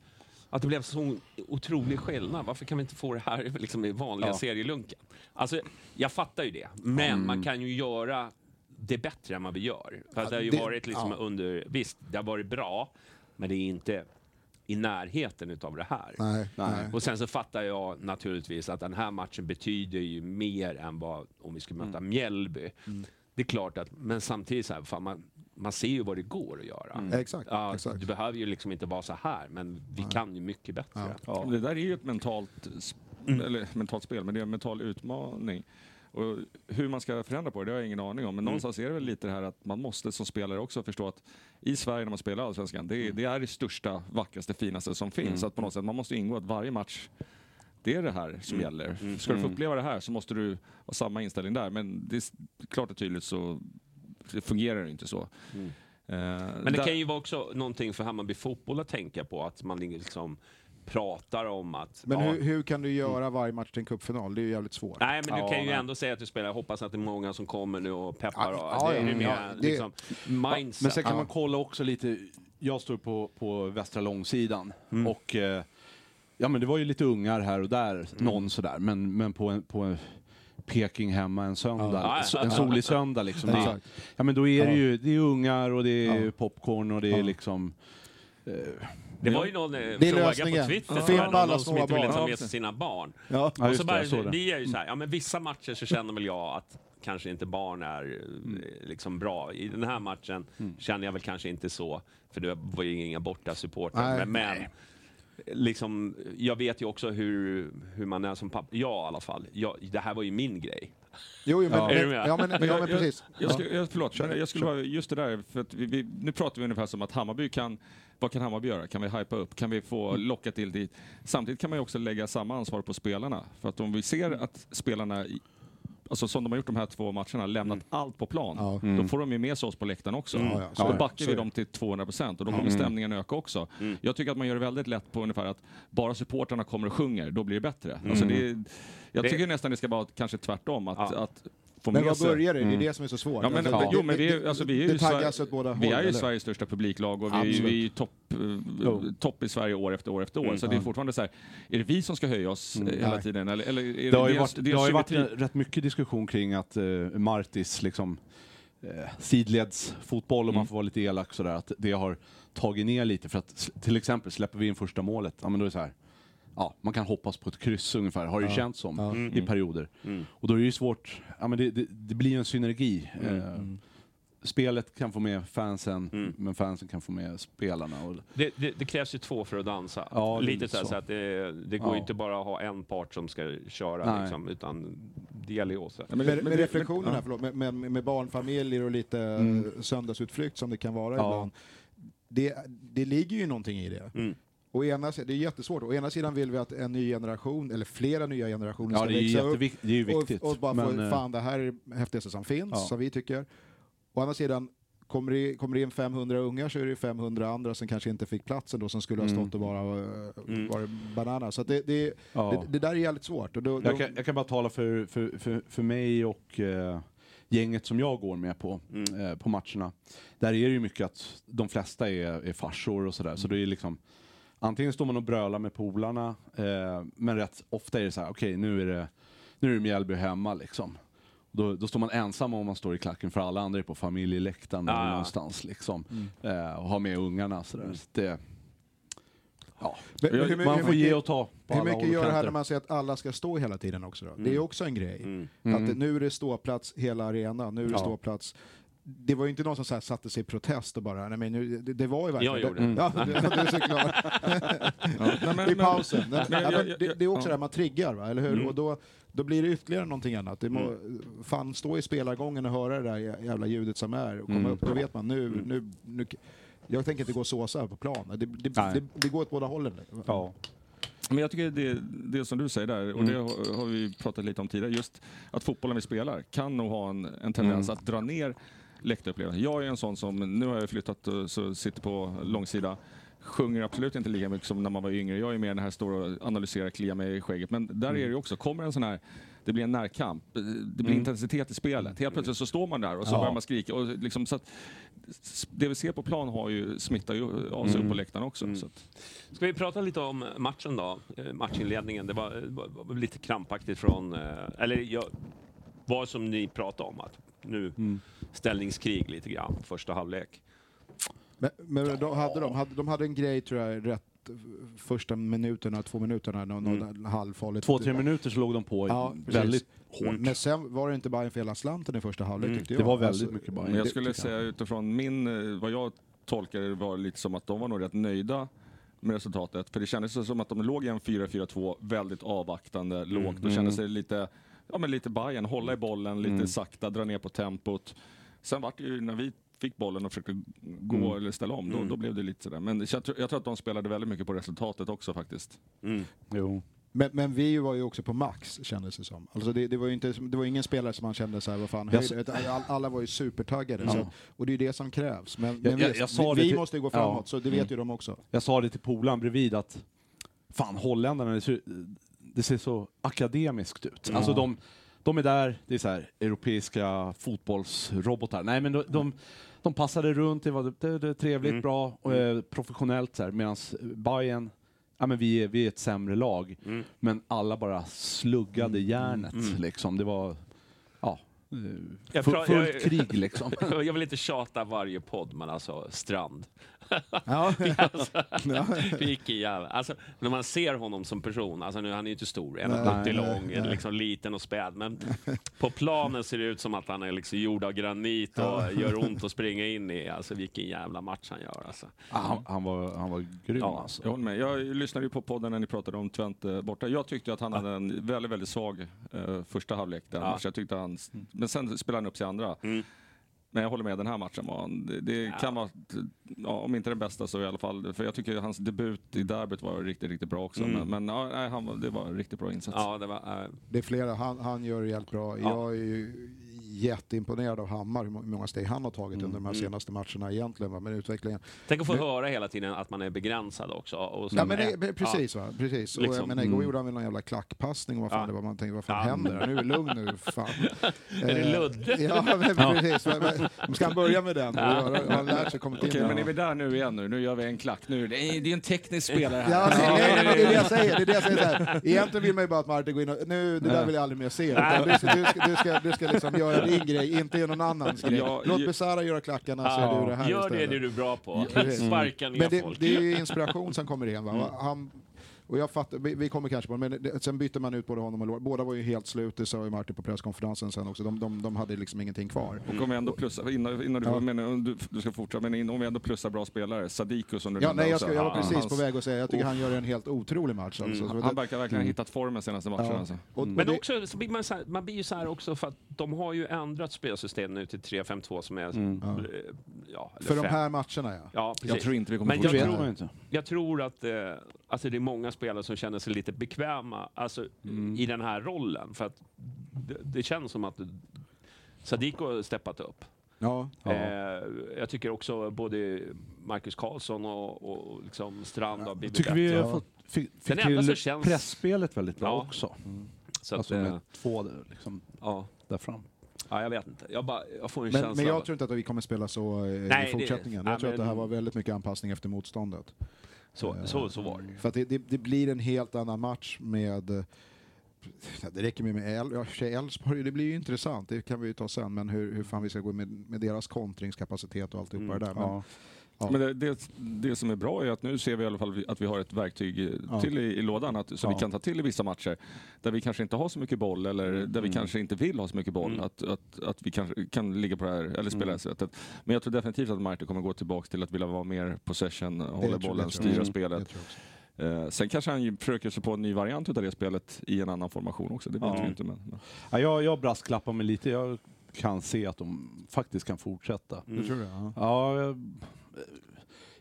att det blev sån otrolig skillnad. Varför kan vi inte få det här liksom i vanliga Ja. serielunken? Alltså, jag fattar ju det, men man kan ju göra det bättre än vad vi gör. För att det har ju det- varit liksom ja. under, visst, det har varit bra, men det är inte i närheten utav det här. nej, nej. Nej. Och sen så fattar jag naturligtvis att den här matchen betyder ju mer än vad om vi skulle möta Mjällby. Det är klart att, men samtidigt så här, fan, man, man ser ju vad det går att göra. Exakt, Ja, exakt. Det behöver ju liksom inte vara så här, men vi kan ju mycket bättre. Ja. Det där är ju ett mentalt, sp- eller mentalt spel, men det är en mental utmaning. Och hur man ska förändra på det, det har jag ingen aning om. Men någonstans är det väl lite det här att man måste som spelare också förstå att i Sverige när man spelar Allsvenskan, det är det, är det största, vackraste, finaste som finns. Så att på något sätt, man måste ingå att varje match det är det här som gäller. Ska du få uppleva det här så måste du ha samma inställning där. Men det är klart och tydligt så det fungerar det inte så. Eh, Men det där- kan ju vara också någonting för Hammarby fotboll att tänka på, att man liksom pratar om att... Men ja, hur, hur kan du göra varje match till en cupfinal? Det är ju jävligt svårt. Nej, men du Ja, kan ju nej. ändå säga att du spelar. Jag hoppas att det är många som kommer nu och peppar. Ja, och, ja, det är ju ja, mer liksom, mindset. Men sen kan Ja. man kolla också lite, jag står på, på västra långsidan och eh, ja men det var ju lite ungar här och där, någon sådär, men, men på en, på en Peking hemma en söndag, Ja. en solig söndag liksom. Det, är- Exakt. ja men då är det Ja. ju, det är ungar och det är Ja. popcorn och det är Ja. liksom Det var ju någon eh, är fråga lösningen. på Twitter, Ja. Fimpa någon, som inte ville ta Ja, med sig sina barn. Ja. Ja, och så det, bara, det. vi är ju så här, ja men vissa matcher så känner väl jag att kanske inte barn är eh, liksom bra. I den här matchen känner jag väl kanske inte så, för det var ju inga borta supportrar. Nej. Men, men liksom, jag vet ju också hur, hur man är som pappa. Jag i alla fall. Jag, det här var ju min grej. Jo, jo men, Ja. Men, ja, men, Men ja, jag, men jag, precis. jag, skulle, jag, förlåt, men jag skulle kör. bara, just det där, för att vi, vi, nu pratar vi ungefär som att Hammarby kan, vad kan Hammarby göra? Kan vi hypa upp? Kan vi få Mm. locka till dit? Samtidigt kan man ju också lägga samma ansvar på spelarna. För att om vi ser att spelarna alltså som de har gjort de här två matcherna, lämnat allt på plan. Ja. Då får de ju med sig oss på läktaren också. Ja, ja, så då backar vi dem till 200 procent och då kommer stämningen öka också. Jag tycker att man gör det väldigt lätt på ungefär att bara supportrarna kommer och sjunger, då blir det bättre. Alltså det jag Det- tycker nästan det ska vara kanske tvärtom, att, Ja. att få Men med sig... börjar det? Det är det som är så svårt. Ja, men, Alltså, det- jo, men vi det- är, alltså, vi är det ju, Sver- vi är ju? Sveriges största publiklag och vi, vi är ju topp, eh, topp i Sverige år efter år efter år. så det är fortfarande så här, är det vi som ska höja oss eh, hela Nej. tiden? Eller, eller är Det har ju varit, det har varit rätt mycket diskussion kring att uh, Martis liksom eh, sidledsfotboll, om man får vara lite elak sådär, att det har tagit ner lite för att till exempel släpper vi in första målet, ja men då är det så här. Ja, man kan hoppas på ett kryss ungefär, har det ju känts som i perioder. Och då är det ju svårt, ja men det, det, det blir ju en synergi. Eh, Spelet kan få med fansen, men fansen kan få med spelarna. Och, Det, det, det krävs ju två för att dansa. Ja, Lite så, så. att det, det går Ja. inte bara att ha en part som ska köra, liksom, utan det gäller ju också. Ja, men- Med, med reflektionen här, förlåt, med, med, med barnfamiljer och lite Mm. söndagsutflykt som det kan vara Ja. ibland. Det, det ligger ju någonting i det. Mm. Å ena, det är jättesvårt. Å ena sidan vill vi att en ny generation, eller flera nya generationer ja, ska ju växa upp och, och bara men, få, eh, fan det här är det häftigaste som finns, Ja. som vi tycker. Å andra sidan, kommer det, kommer det in 500 ungar så är det 500 andra som kanske inte fick platsen då, som skulle ha Mm. stått och bara Mm. varit banana. Så det, det, ja. det, det där är jävligt svårt. Och då, då, Jag kan, jag kan bara tala för, för, för, för mig och eh, gänget som jag går med på, Mm. eh, på matcherna. Där är det ju mycket att de flesta är, är farsor och sådär. Så det är liksom, antingen står man och brölar med polarna, eh, men rätt ofta är det så här, okej nu är det, nu är det Mjällby hemma liksom. Då, då står man ensam om man står i klacken för alla andra är på familjeläktaren Ja, eller någonstans liksom. Eh, och har med ungarna sådär. Så det, ja. Men- men man får ge och ta på Hur mycket gör det här när man säger att alla ska stå hela tiden också då? Det är också en grej. Mm. Mm. Att det, nu är det ståplats hela arenan, nu är det Ja. ståplats. Det var ju inte någon som så här satte sig i protest och bara, nej men nu, det, det var ju verkligen... Jag gjorde det. det. Ja, du är såklart. Men- I pausen. Men, men ja, jag- men jag- det, det är också ja. det här man triggar, va? eller hur? Mm. Och då, då blir det ytterligare någonting annat. Det må, Fan, stå i spelargången och höra det där jävla ljudet som är och komma Mm. upp, då vet man nu, nu, nu jag tänker inte gå och såsa på plan. Det, det, det, det går åt båda hållen. Ja. Men jag tycker det, det som du säger där, och det Mm. har, har vi pratat lite om tidigare, just att fotbollen vi spelar kan nog ha en, en tendens Mm. att dra ner läktarupplevelsen. Jag är en sån som, nu har jag flyttat och så sitter på långsida, sjunger absolut inte lika mycket som när man var yngre. Jag är mer den här står och analyserar, kliar mig i skägget. Men där är det också, kommer en sån här det blir en närkamp, det blir Mm. intensitet i spelet. Helt plötsligt så står man där och så Ja. börjar man skrika. Och liksom, så att, det vi ser på plan har ju, smittar ju av sig upp Mm. på läktaren också. Så att, Ska vi prata lite om matchen då? Eh, Matchinledningen. Det var, var, lite krampaktigt från... eh, Eller jag, vad som ni pratade om, att nu Mm. Ställningskrig lite grann, första halvlek. Men, men de, hade de, hade, de hade en grej tror jag rätt första minuterna, två minuterna, någon, någon halvfarligt. Två, tre minuter så låg de på Ja, precis. väldigt hårt. Men sen var det inte bara för hela slanten i första halvlek Mm. tyckte Det jag. var väldigt Alltså, mycket. Men jag det skulle säga utifrån min, eh, vad jag tolkar det var lite som att de var nog rätt nöjda med resultatet. För det kändes som att de låg i en 4-4-2, väldigt avvaktande, lågt och kände sig lite, ja men lite Bayern hålla i bollen, lite Mm. sakta, dra ner på tempot. Sen vart det ju, när vi fick bollen och försökte gå Mm. eller ställa om, då, då blev det lite sådär. Men jag, tror- jag tror att de spelade väldigt mycket på resultatet också faktiskt. Mm. Jo. Men, men vi var ju också på max kändes det som. Alltså det, det, var ju inte, det var ingen spelare som man kände så här, vad fan, höjde, all, alla var ju supertaggade. Ja. Så, och det är ju det som krävs. Men, Jag- men jag- visst, jag sa vi, det vi till- måste ju gå Ja. framåt, så det vet Mm. ju de också. Jag sa det till polaren bredvid att fan holländarna, det ser, det ser så akademiskt ut. Mm. Alltså de, de är där, det är så här europeiska fotbollsrobotar. Nej men de, de, de passade runt, det var det, det, trevligt, Mm. bra och eh, professionellt så här. Medan Bayern Ja, men vi, är, vi är ett sämre lag, Mm. men alla bara sluggade järnet. Mm. Liksom. Det var ja, eh, Jag fu- pra- fullt krig liksom. Jag vill inte tjata varje podd, men alltså Strand. Ja. Alltså, Ja. Alltså, när man ser honom som person, alltså nu han är ju inte stor, Nej, 1,70 nej, lång, nej. liksom liten och späd, men på planen ser det ut som att han är liksom gjord av granit och gör ont att springa in i. Alltså vilken jävla match han gör alltså. Ja, han, han, var, han var grym Ja, alltså. Jag med. Jag lyssnade ju på podden när ni pratade om Twente borta. Jag tyckte att han hade en väldigt, väldigt svag eh, första halvlek. Där. Ja. Jag tyckte han, men sen spelade han upp sig andra. Mm. Men jag håller med, den här matchen var, det, det kan vara, ja, om inte den bästa så i alla fall, för jag tycker hans debut i derbyt var riktigt, riktigt bra också. Mm. Men, men ja, nej, han, det var en riktigt bra insats. Ja, det var... eh, Det är flera, han, han gör det jävligt bra. Ja. Jag är ju jätteimponerad av Hammar, hur må- hur många steg han har tagit under de här Mm. senaste matcherna egentligen. Va? Men utvecklingen... Tänk att få Men- höra hela tiden att man är begränsad också. Och Ja, men det, men precis va, precis. Och, Liksom. jag menar, igår gjorde han väl någon jävla klackpassning och vad fan Ja. det var. Man tänkte, vad fan Ja. händer? Nu är lugn nu, fan. Är det Eh, Ludde? Ja, men precis. Men, men, ska han börja med den? Ja. Har han lärt sig kommit in Okej, men är vi där nu igen nu? Nu gör vi en klack. Nu, det är, det är en teknisk spelare här. Ja, det, nej, nej, det är det jag säger. Det är det jag säger så här. Egentligen vill man ju bara att Martin går in och, nu, det där Ja. vill jag aldrig mer se. Du ska, du ska, du ska, du ska liksom göra din grej, inte göra någon annans grej. Ja, Låt Besara göra klackarna så är du det här Gör det istället. det du är bra på. Sparka ner Men det, folk. det är ju inspiration som kommer in. Va? Han, och jag fattar, vi, vi kommer kanske på det, men det, sen bytte man ut både honom och Lord. Båda var ju helt slut, det sa ju Martin på presskonferensen sen också. De, de, de hade liksom ingenting kvar. Och om vi ändå plussar, innan, innan du, Ja. men, du, du ska fortsätta, men om vi ändå plussar bra spelare, Sadiku som du Ja, nämnde nej, jag, ska, jag var precis hans- på väg att säga, jag tycker han gör en helt otrolig match. Alltså. Så Han, verkar verkligen ha hittat formen senaste matchen. Ja. Alltså. och Men också, så blir man, så här, man blir ju så här också för att de har ju ändrat spelsystem nu till 3-5-2 som är... Mm. eh, Ja, eller för de fem. här matcherna ja. Ja, precis. Jag tror inte vi kommer Men jag tror-. Jag tror att eh, alltså det är många spelare som känner sig lite bekväma alltså, Mm. i den här rollen. För att det, det känns som att Sadiko har steppat upp. ja. Ja. Eh, jag tycker också både Marcus Karlsson och, och liksom Strand har blivit Tycker vi bättre. har fått, fick, till känns- pressspelet väldigt bra Ja. också. Så att, Alltså eh, med två liksom, ja, där fram. ja, jag vet inte. Jag, bara, jag får en Men, känsla men jag att- tror inte att vi kommer spela så eh, Nej, i det- fortsättningen. nej, jag tror att det här var väldigt mycket anpassning efter motståndet. Så, så, så var det. För det, det, det blir en helt annan match med... eh, ja, Det räcker med, med El, ja, Elfsborg, det blir ju intressant, det kan vi ju ta sen, men hur, hur fan vi ska gå med, med deras kontingskapacitet och alltihopa Mm. det där. Men, Ja. Ja. Men det, det, det som är bra är att nu ser vi i alla fall att vi har ett verktyg Ja. till i, i lådan att, som Ja. vi kan ta till i vissa matcher. Där vi kanske inte har så mycket boll eller där vi Mm. kanske inte vill ha så mycket boll. Mm. Att, att, att vi kanske kan ligga på det här, eller spela Mm. det här sättet. Men jag tror definitivt att Martin kommer gå tillbaka till att vilja vara mer possession, det hålla bollen, styra Mm, spelet. Eh, sen kanske han försöker sig på en ny variant utav det spelet i en annan formation också. Det vet Ja. vi inte. Men, men. Ja, jag, jag brasklappar mig lite, jag kan se att de faktiskt kan fortsätta. Mm. Du tror det? Ja. Ja, jag,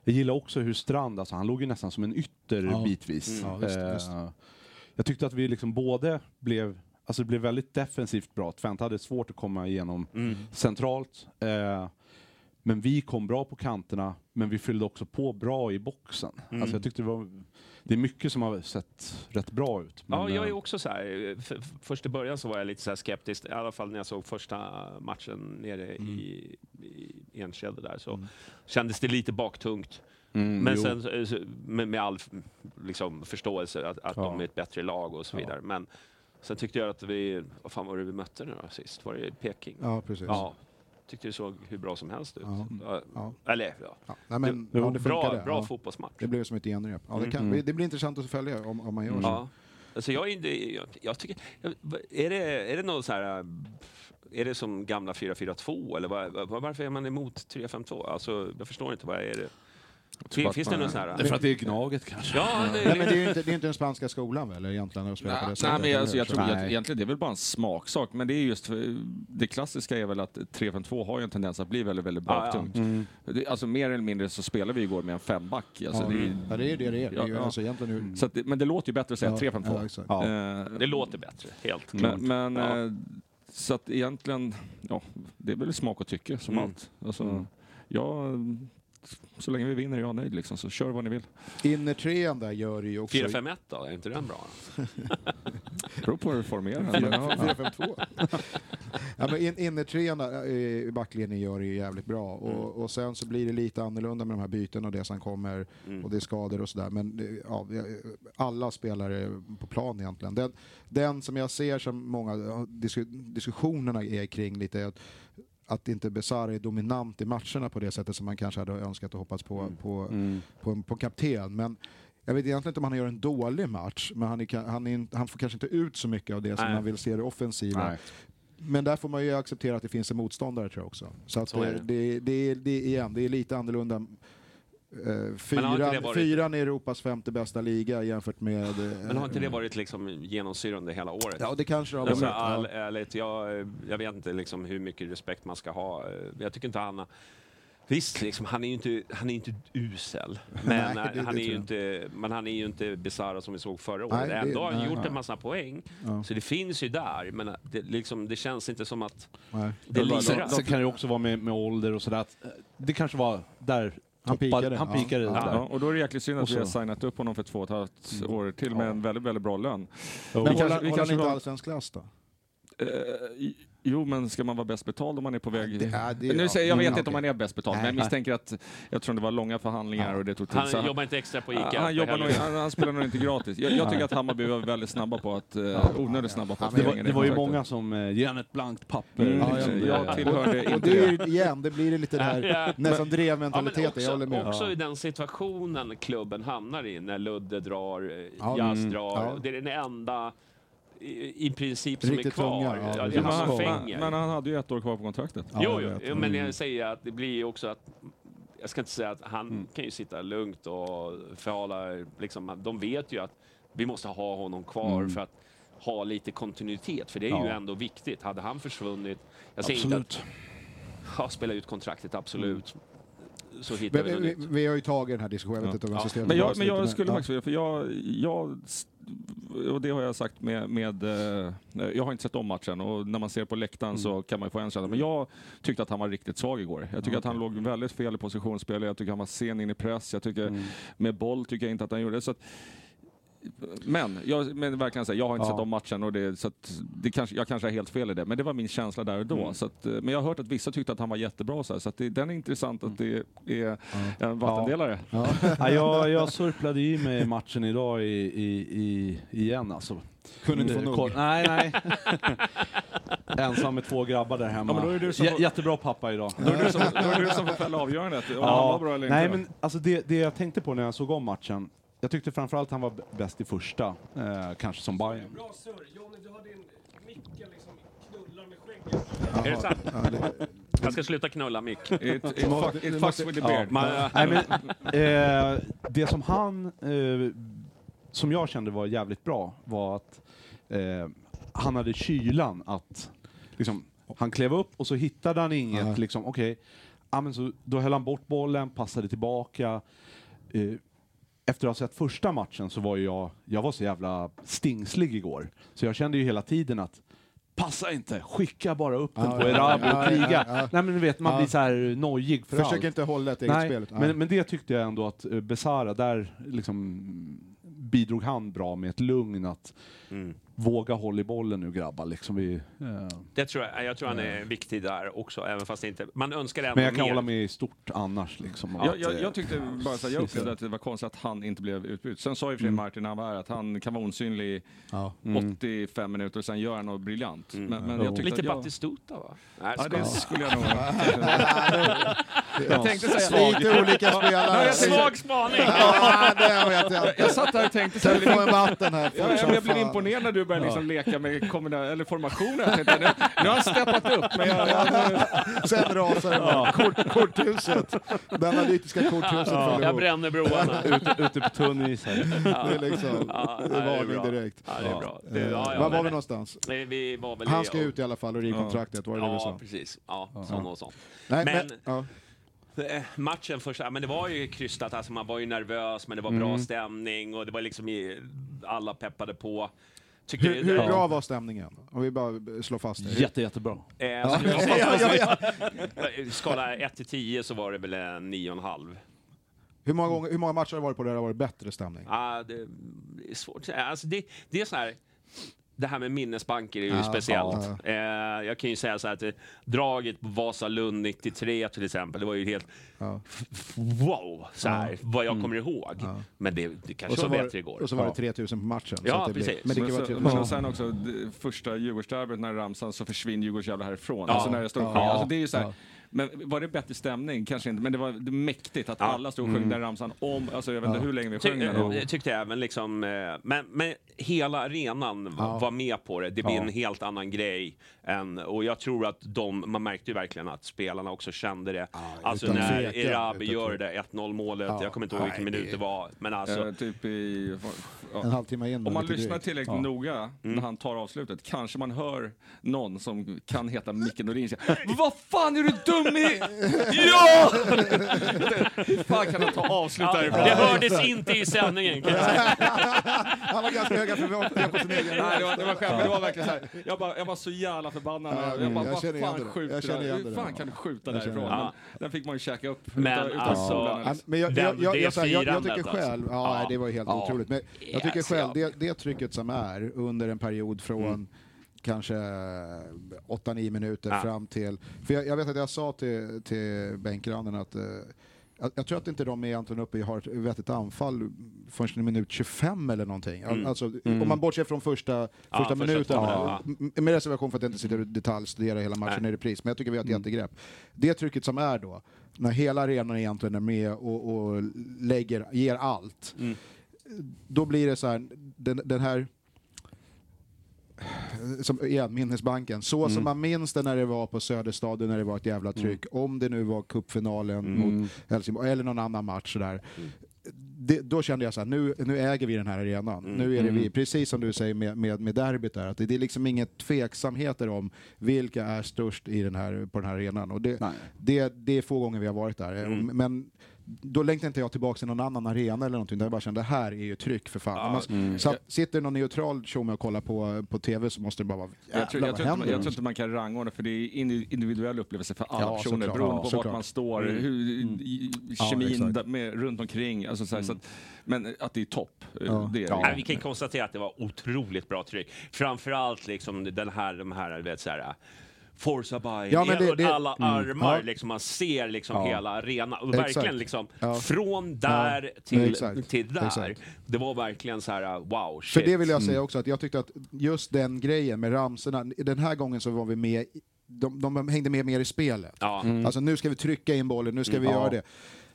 jag gillar också hur Strand, alltså, han låg ju nästan som en ytter Ja. bitvis. Mm. Ja, visst, Eh, visst. Jag tyckte att vi liksom både blev, alltså det blev väldigt defensivt bra. Twente hade svårt att komma igenom Mm. centralt. Eh, men vi kom bra på kanterna, men vi fyllde också på bra i boxen. Mm. Alltså jag tyckte det var, det är mycket som har sett rätt bra ut. Ja, jag är eh, också så här. f- f- Först i början så var jag lite så här skeptisk, i alla fall när jag såg första matchen nere i, i Enskede där så kändes det lite baktungt. mm, Men jo. sen så- med, med all liksom, förståelse att, att Ja. de är ett bättre lag och så Ja. vidare. Men sen tyckte jag att vi, vad fan var det vi mötte nu då sist? Var det Peking? Ja, precis. Ja. Tyckte det såg hur bra som helst ut. Ja. Ja. Ja. Eller ja, Ja. Nej, men, Jo, ja, det bra, fotbollsmatch. Det blev som ett genrep. Ja, det, Mm. kan, Mm. det blir intressant att följa om, om man gör så. Ja. Alltså jag, jag, jag tycker, är det, är det något så här, är det som gamla 4-4-2 eller vad, varför är man emot 3-5-2? Alltså jag förstår inte, vad är det? Fin, finns det någon sån här? Det är för att det är Gnaget kanske. Ja, det, Nej, men det är ju inte, det är inte den spanska skolan väl, egentligen, att spela på det Nej, sättet? nej, men alltså, jag tror Nej. att egentligen det är väl bara en smaksak, men det är just det klassiska är väl att 3-5-2 har ju en tendens att bli väldigt, väldigt Ja, ja. baktungt. Mm. Det- Alltså mer eller mindre så spelar vi igår med en femback. Alltså, Ja, det är, ja, det är det det är. Det Ja, ja. alltså egentligen hur... så att det, men det låter ju bättre att säga Ja, 3-5-2. ja. Ja. Eh, det låter bättre, helt klart. Men, men Ja. eh, så att egentligen, ja, det är väl smak och tycke som Mm. allt. Alltså, Mm. ja, så länge vi vinner är jag nöjd liksom, så kör vad ni vill. Innertrean där gör det ju också... 4-5-1 då, är inte den bra? Beror på hur du formerar den. men ja. 4-5-2. ja, men in, innertrean eh, i backlinjen gör det ju jävligt bra. Och, och sen så blir det lite annorlunda med de här bytena och det som kommer. Mm. Och det är skador och sådär. Men det- ja, alla spelare på plan egentligen. Den, den som jag ser som många diskussionerna är kring lite är att inte Besara är dominant i matcherna på det sättet som man kanske hade önskat och hoppats på, på, Mm. på, på en kapten. Men jag vet egentligen inte om han gör en dålig match, men han, är, han, är, han får kanske inte ut så mycket av det som Nej. man vill se det offensiva. Nej. Men där får man ju acceptera att det finns en motståndare tror jag också. Så, att Så det, det, det, är- det, är- igen, det är lite annorlunda eh, fyran, varit- fyran i Europas femte bästa liga jämfört med... eh, Men har inte det varit liksom genomsyrande hela året? Ja, det kanske det har Alltså, varit. all, Ja. ärligt, jag, jag vet inte liksom hur mycket respekt man ska ha. Jag tycker inte han har... Visst, liksom, han är ju inte, han är inte usel. Men, Nej, det- han det är ju inte, men han är ju inte bisarr som vi såg förra året. Nej, det- Ändå har han gjort nej. en massa poäng. Ja. Så det finns ju där. Men det, liksom, det känns inte som att Nej. det Sen, lirar. sen kan det också vara med, med ålder och sådär. eh, Det kanske var där Han pikade. Han pikade Ja. Ja, och då är det jäkligt synd att vi har signat upp honom för två och ett halvt år till med en väldigt, väldigt bra lön. Men Vi håller, kanske- vi håller kanske han inte allsvensk klass då? Jo, men ska man vara bäst betald om man är på väg... det- ja, det- nu säger, jag mm, vet inte okej. om man är bäst betald, men Nej. jag misstänker att, eftersom det var långa förhandlingar Ja. och det tog tid, Han jobbar inte extra på ICA. han, jobbar nog, han, han spelar nog inte gratis. Jag, jag tycker att Hammarby var väldigt snabba på att, eh, onödigt snabba på att Det var, det var ju många som eh, han ett blankt papper. Mm, Ja, liksom. ja, jag tillhörde Och inte det är det. ju igen, det blir lite det här Ja. nästan Ja, drevmentaliteten, men jag håller också, med. också i den situationen klubben hamnar i när Ludde drar, eh, Ja, Jazz mm, drar. ja. Det är den enda i, i princip som Riktigt är kvar. tunga, ja, ja, precis. han Men, men han hade ju ett år kvar på kontraktet. Ja, jo, jag jo, men Mm. jag säger att det blir ju också att jag ska inte säga att han Mm. kan ju sitta lugnt och förhala, liksom, de vet ju att vi måste ha honom kvar Mm. för att ha lite kontinuitet, för det är ju Ja. ändå viktigt. Hade han försvunnit, jag säger inte att ja, spela ut kontraktet, absolut, så hittar vi Men, vi, vi har ju tagit den här diskussionen, jag vet inte om jag Ja. Men jag, men jag skulle faktiskt vilja, för jag, jag, och det har jag sagt med, med eh, jag har inte sett om matchen och när man ser på läktaren Mm. så kan man ju få en känsla. Men jag tyckte att han var riktigt svag igår. Jag tycker att han låg väldigt fel i positionsspel, jag tycker han var sen in i press, jag tycker Mm. med boll tycker jag inte att han gjorde det. Så att, men, jag, men verkligen säga, jag har inte Ja. sett om matchen och det, så att det kanske, jag kanske har helt fel i det, men det var min känsla där och då. Mm. Så att, eh, men jag har hört att vissa tyckte att han var jättebra, så, här, så att det, den är intressant att det är en vattendelare. Ja. Ja, jag, jag surplade i mig matchen idag i, i, i, igen alltså. Kunde inte få Eh, nog. Nej, nej. Ensam med två grabbar där hemma. Ja, men då är det du som jättebra pappa idag. Då är du som, då är du som får fälla avgörandet, om han var bra eller inte. nej, men alltså det, det jag tänkte på när jag såg om matchen, jag tyckte framförallt han var bäst i första, eh, kanske som Bayern. Bra surr. Johnny, du har din micken liksom knullar med skägget. Är det sant? Ja, det, Jag ska sluta knulla Mick. It, it, fuck, it fucks with the beard. Man, Nej, men, eh, det som han, eh, som jag kände var jävligt bra, var att eh, han hade kylan att, liksom, han klev upp och så hittade han inget, Ja. liksom, okej, ja, men så, då höll han bort bollen, passade tillbaka. Eh, efter att ha sett första matchen så var ju jag, jag var så jävla stingslig igår, så jag kände ju hela tiden att Passa inte, skicka bara upp den Ja, på ja, Erabi ja, och ja, kriga. ja. Nej men du vet, man Ja. blir så här nojig för försök allt. inte hålla ett eget Nej, spel. men, men det tyckte jag ändå att uh, Besara, där liksom bidrog han bra med ett lugn att Mm. Våga hålla i bollen nu grabbar. Liksom vi, eh, Det tror jag, jag tror han är viktig där också, även fast inte... Man önskar ändå men jag kan mer. hålla med i stort annars. Liksom, Jag, att, jag, eh, jag tyckte bara så här, jag upplevde att det var konstigt att han inte blev utbytt. Sen sa ju för Martin när han var här att han kan vara osynlig Ja. 85 minuter och sen gör han något briljant. Mm. Men, men jag Lite att jag, Battistuta va? Nej, Ja, ska- det skulle jag nog... Jag tänkte säga- Lite olika spelare. jag Svag spaning! Ja, det vet jag Jag satt där och tänkte så här, Kan du få en vatten här? Jag, jag blev fan. imponerad när du började liksom leka med kombina- eller formationer. Jag tänkte, nu, nu har han steppat upp, men jag, jag, Sen rasar det bara. Kort, korthuset. Det analytiska korthuset föll Jag bränner broarna. ute, ute på tunn is här. Det är liksom Ja, det är varning direkt. Ja, det är bra. Det, ja, ja, Var var men- vi någonstans? Nej, vi var väl Han ska ut i alla fall och kontraktet var det det vi Ja, sa? precis. Ja, sån och sån. Nej, Men- men, ja. Eh, Matchen första, men det var ju krystat, alltså man var ju nervös, men det var bra stämning och det var liksom i, alla peppade på. Tycker Hur, det- hur det- bra var stämningen? Om vi bara slår fast det. Jätte, jättebra. Eh, Ja, så- ja, ja, ja. Skala 1 till 10 så var det väl en 9,5. Hur, många gånger, hur många matcher har det varit på där det har varit bättre stämning? Ah, det är svårt att säga. Alltså det, det är så här... Det här med minnesbanker är ju Ja, speciellt. ja. Eh, jag kan ju säga så här att eh, draget på Vasalund 93 till exempel, det var ju helt Ja. wow, så här, vad jag kommer ihåg. Ja. Men det, det kanske så var var, bättre igår. och så var Ja. det 3000 på matchen. så Ja, att det blev- precis. Men det Men, kan vara så, 3000. men sen också, det första Djurgårdsderbyt när Ramsan så försvinner Djurgårdsjävlar härifrån. Ja. Alltså när det står Ja. ja. alltså det är ju så här, Ja. Men var det bättre stämning? Kanske inte, men det var mäktigt att alla stod och sjöng den ramsan om, alltså jag vet inte hur länge vi Ty, sjöng den. och- eh, tyckte jag även liksom, eh, men, men hela arenan var med på det. Det blir en helt annan grej. Än, och jag tror att de, man märkte ju verkligen att spelarna också kände det. alltså utan när Erabi gör det 1-0 målet, Ja. jag kommer inte ihåg vilken minut det- var. Men alltså, Eh, typ i... Ja. En halvtimme in. Om man lyssnar tillräckligt noga när han tar avslutet kanske man hör någon som kan heta Micke Nordin säga Vad fan är du dum i? Ja! Hur fan kan han ta avslut ja, därifrån? det hördes inte i sändningen kan jag säga. Han var ganska höga förväntningar på sin egen Nej, det var, det var skämt, men det var verkligen så här. Jag, bara, jag var så jävla förbannad. Ja, jag bara, jag vad känner igen fan skjuter du? Hur fan kan du skjuta därifrån? Men Den fick man ju käka upp Men utan, utan alltså- solen. Ja, men jag, jag, jag, det jag, jag, jag tycker firandet, själv, alltså. ja, Ja. det var ju helt Ja. otroligt, men jag tycker själv, ja. det, det trycket som är under en period från kanske 8-9 minuter Ja. fram till... För jag, jag vet att jag sa till, till bänkraden att eh, jag, jag tror att inte de egentligen uppe i har ett vettigt anfall förrän i minut 25 eller någonting. Al- Alltså, Om man bortser från första, första första minuten, ja. ja. med reservation för att jag inte sitter och detaljstuderar hela matchen Nej. i repris, men jag tycker vi har ett jättegrepp. Det trycket som är då, när hela arenan egentligen är med och, och lägger, ger allt, då blir det så här, den, den här som, igen, minnesbanken. Så som man minns det när det var på Söderstadion, när det var ett jävla tryck. Om det nu var cupfinalen mot Helsingborg, eller någon annan match sådär. Det, då kände jag så här, nu, nu äger vi den här arenan. Nu är det vi, precis som du säger med, med, med derbyt där, att det, det är liksom inga tveksamheter om vilka är störst i den här, på den här arenan. Och det, Nej. det, det är få gånger vi har varit där. Men då längtar inte jag tillbaka till någon annan arena eller någonting, där jag bara kände det här är ju tryck för fan. Om man, så, sitter någon neutral tjomme och kollar på, på TV så måste det bara vara jävlar Jag tror, jag, tror inte, man- jag tror inte man kan rangordna för det är indi- individuell upplevelse för alla Ja, personer såklart. beroende Ja, på såklart. vart man står, hur, i- Ja, kemin där med, runt omkring. Alltså, så här, så att, men att det är topp, eh, Ja. det är det. vi kan konstatera att det var otroligt bra tryck. Framförallt liksom den här, de här, vet så här. Forza by Ja, men det- det- alla armar, Ja. liksom, man ser liksom Ja. hela arenan. Och Exakt. verkligen liksom, Ja. från där Ja, till, till där. Exakt. Det var verkligen så här, wow, shit. För det vill jag säga också, att jag tyckte att just den grejen med ramsorna, den här gången så var vi med, i- de, de hängde med mer i spelet. Ja. Alltså nu ska vi trycka in bollen, nu ska vi göra det.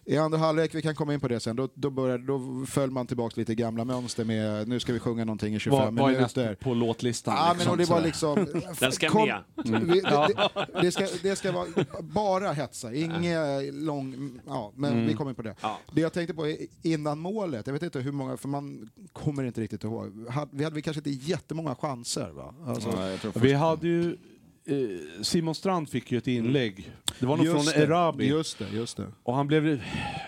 I andra halvlek, vi kan komma in på det sen, då, då, började, då föll man tillbaka lite gamla mönster med nu ska vi sjunga någonting i 25 Vad, vad är näst minuter. på låtlistan? Ja, men liksom, och det var liksom... Den ska kom- med. Vi, det, det, det, ska, det ska vara bara hetsa, inget lång... Ja, men vi kommer in på det. Ja. Det jag tänkte på är innan målet, jag vet inte hur många, för man kommer inte riktigt ihåg. Hade- Vi hade väl kanske inte jättemånga chanser va? Alltså, Ja, jag tror Vi hade ju... Eh, Simon Strand fick ju ett inlägg. Det var nog från det, Erabi. Just det, just det. Och han, blev,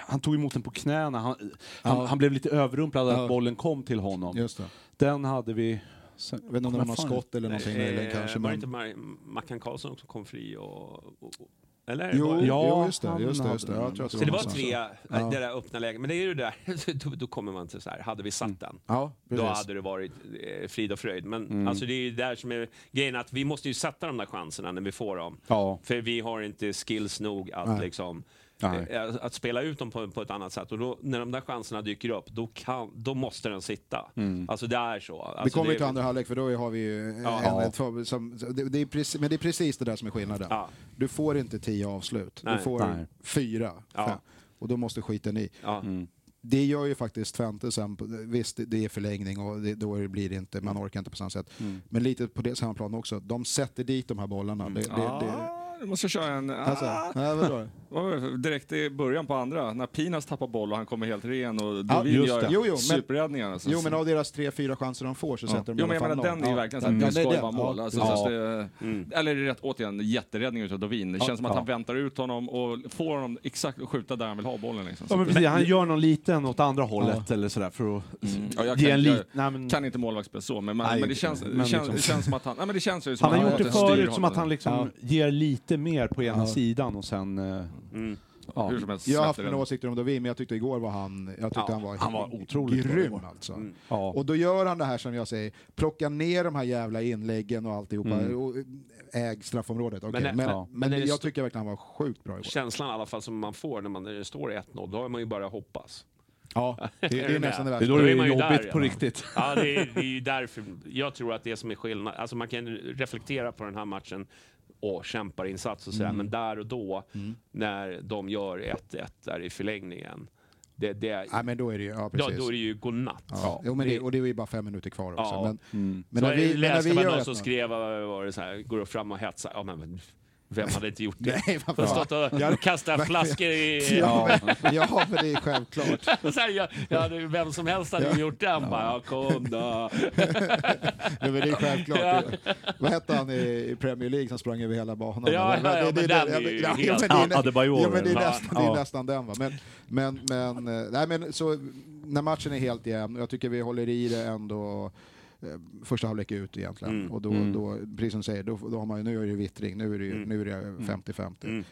han tog emot den på knäna. Han, han, han blev lite överrumplad Ja. att bollen kom till honom. Just det. Den hade vi... Sen, Jag vet inte om det var skott eller någonting möjligen kanske. var det Men... inte Mackan Karlsson som kom fri och... och, och eller? Jo, Var det- Ja, jo, just det. Just det, just det. Jag tror att Så det var någonstans tre. Ja. det där öppna läget. Men det är ju det där, då, då kommer man till så här, hade vi satt den? Ja, Då. Mm. hade det varit eh, frid och fröjd. Men alltså det är ju där som är grejen, att vi måste ju sätta de där chanserna när vi får dem. Ja. För vi har inte skills nog att Nej. liksom Nej. eh, att spela ut dem på, på ett annat sätt. Och då, när de där chanserna dyker upp, då, kan, då måste den sitta. Alltså det är så. Alltså, Vi kommer det, ju till andra halvlek för då har vi ju Ja. en, för- som, det, det är precis, men det är precis det där som är skillnaden. Ja. Du får inte tio avslut, Nej. du får Nej. fyra. Ja. Och då måste skiten i. Ja. Det gör ju faktiskt Twente sen, visst det- det är förlängning och det, då blir det inte, man orkar inte på samma sätt. Men lite på det samma plan också, de sätter dit de här bollarna. Det, det, det, Ah, du måste köra en... alltså, Ah, nej, vadå? direkt i början på andra, när Pinas tappar boll och han kommer helt ren och Ja, Dovin just gör. Jo, jo, men- superräddningen. Alltså. Jo men av deras tre, fyra chanser de får så sätter de Jo, men alla jag fall menar den är ju verkligen såhär, Ja, det ska ju vara mål. ja, Alltså, precis. så att det, Eller rätt, återigen, jätteräddning utav Dovin. Det känns som att han väntar ut honom och får honom exakt att skjuta där han vill ha bollen. Liksom. Ja, men precis, han gör någon liten åt andra hållet eller sådär för att Ja, jag ge kan, en jag, lit... Nej, men, kan inte målvaktsspel så, men, men, Nej, men det, inte. känns, Men det, känns, liksom- det känns som att han... Nej, men det känns ju som han har gjort det förut som att han liksom ger lite mer på ena Ja. sidan och sen... eh, Ja. Hur som helst Jag har haft mina åsikter om Dovin, men jag tyckte igår var han, jag tyckte Ja, han var, han var otroligt bra grym igår. alltså. Ja. Och då gör han det här som jag säger, plocka ner de här jävla inläggen och alltihopa, och äg straffområdet. Okej, Men- Men, ja. men, Men är det jag st- tycker verkligen han var sjukt bra igår. Känslan i alla fall som man får när, man, när det står 1-0, då har man ju bara hoppas. Ja, det, det Är är du nästan det med? Det är värsta. då Då det är är ju jobbigt där, på ja. riktigt. Ja, det är, det är ju därför. Jag tror att det som är skillnad, alltså man kan reflektera på den här matchen och kämparinsats och sådär. Mm. Men där och då, när de gör 1-1 där i förlängningen, det, det, Nej, men då är det ju, ja ja, precis. då är det ju godnatt. Ja, jo, men det, och det är ju bara fem minuter kvar också. Ja. Men, Mm. men så när vi, när vi man gör någon som skrev, var det så här, går upp fram och hetsar. Ja, men vem hade inte gjort det? Nej, stått och Ja, kastat flaskor i... Ja, men, ja, men det är självklart. Så här, ja, ja, det- vem som helst hade ju gjort den. Bara, ja, kom då. Ja, men det är självklart. Ja. Vad hette han i, i Premier League som sprang över hela banan? Ja, ja, ja, Det- det- men det- den är ja, ju ja, helt- det är nä- Adebayor, Ja, men det är eller? nästan, det är Ja. nästan den va. Men, men, men, eh, nej, men så när matchen är helt jämn, och jag tycker vi håller i det ändå första halvlek ut egentligen. Mm. Och då, Mm. då, precis som du säger, då, då har man ju, nu är det vittring, nu är det, ju- Mm. nu är det 50-50. Mm.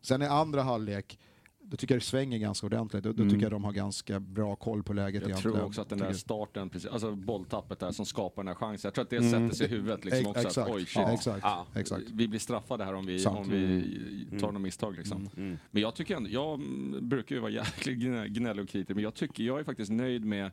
Sen i andra halvlek, då tycker jag det svänger ganska ordentligt. Då, då Mm. tycker jag de har ganska bra koll på läget Jag egentligen. tror också att den där starten, precis, alltså bolltappet där som skapar den här chansen, jag tror att det Mm. sätter sig i huvudet liksom också. exakt, Att, oj, shit. ja, exakt, Ja. exakt. Vi blir straffade här om vi, Sant. om vi tar Mm. något misstag. Liksom. Mm. Men jag tycker ändå, jag brukar ju vara jäkligt gnä- gnällig och kritisk, men jag tycker, jag är faktiskt nöjd med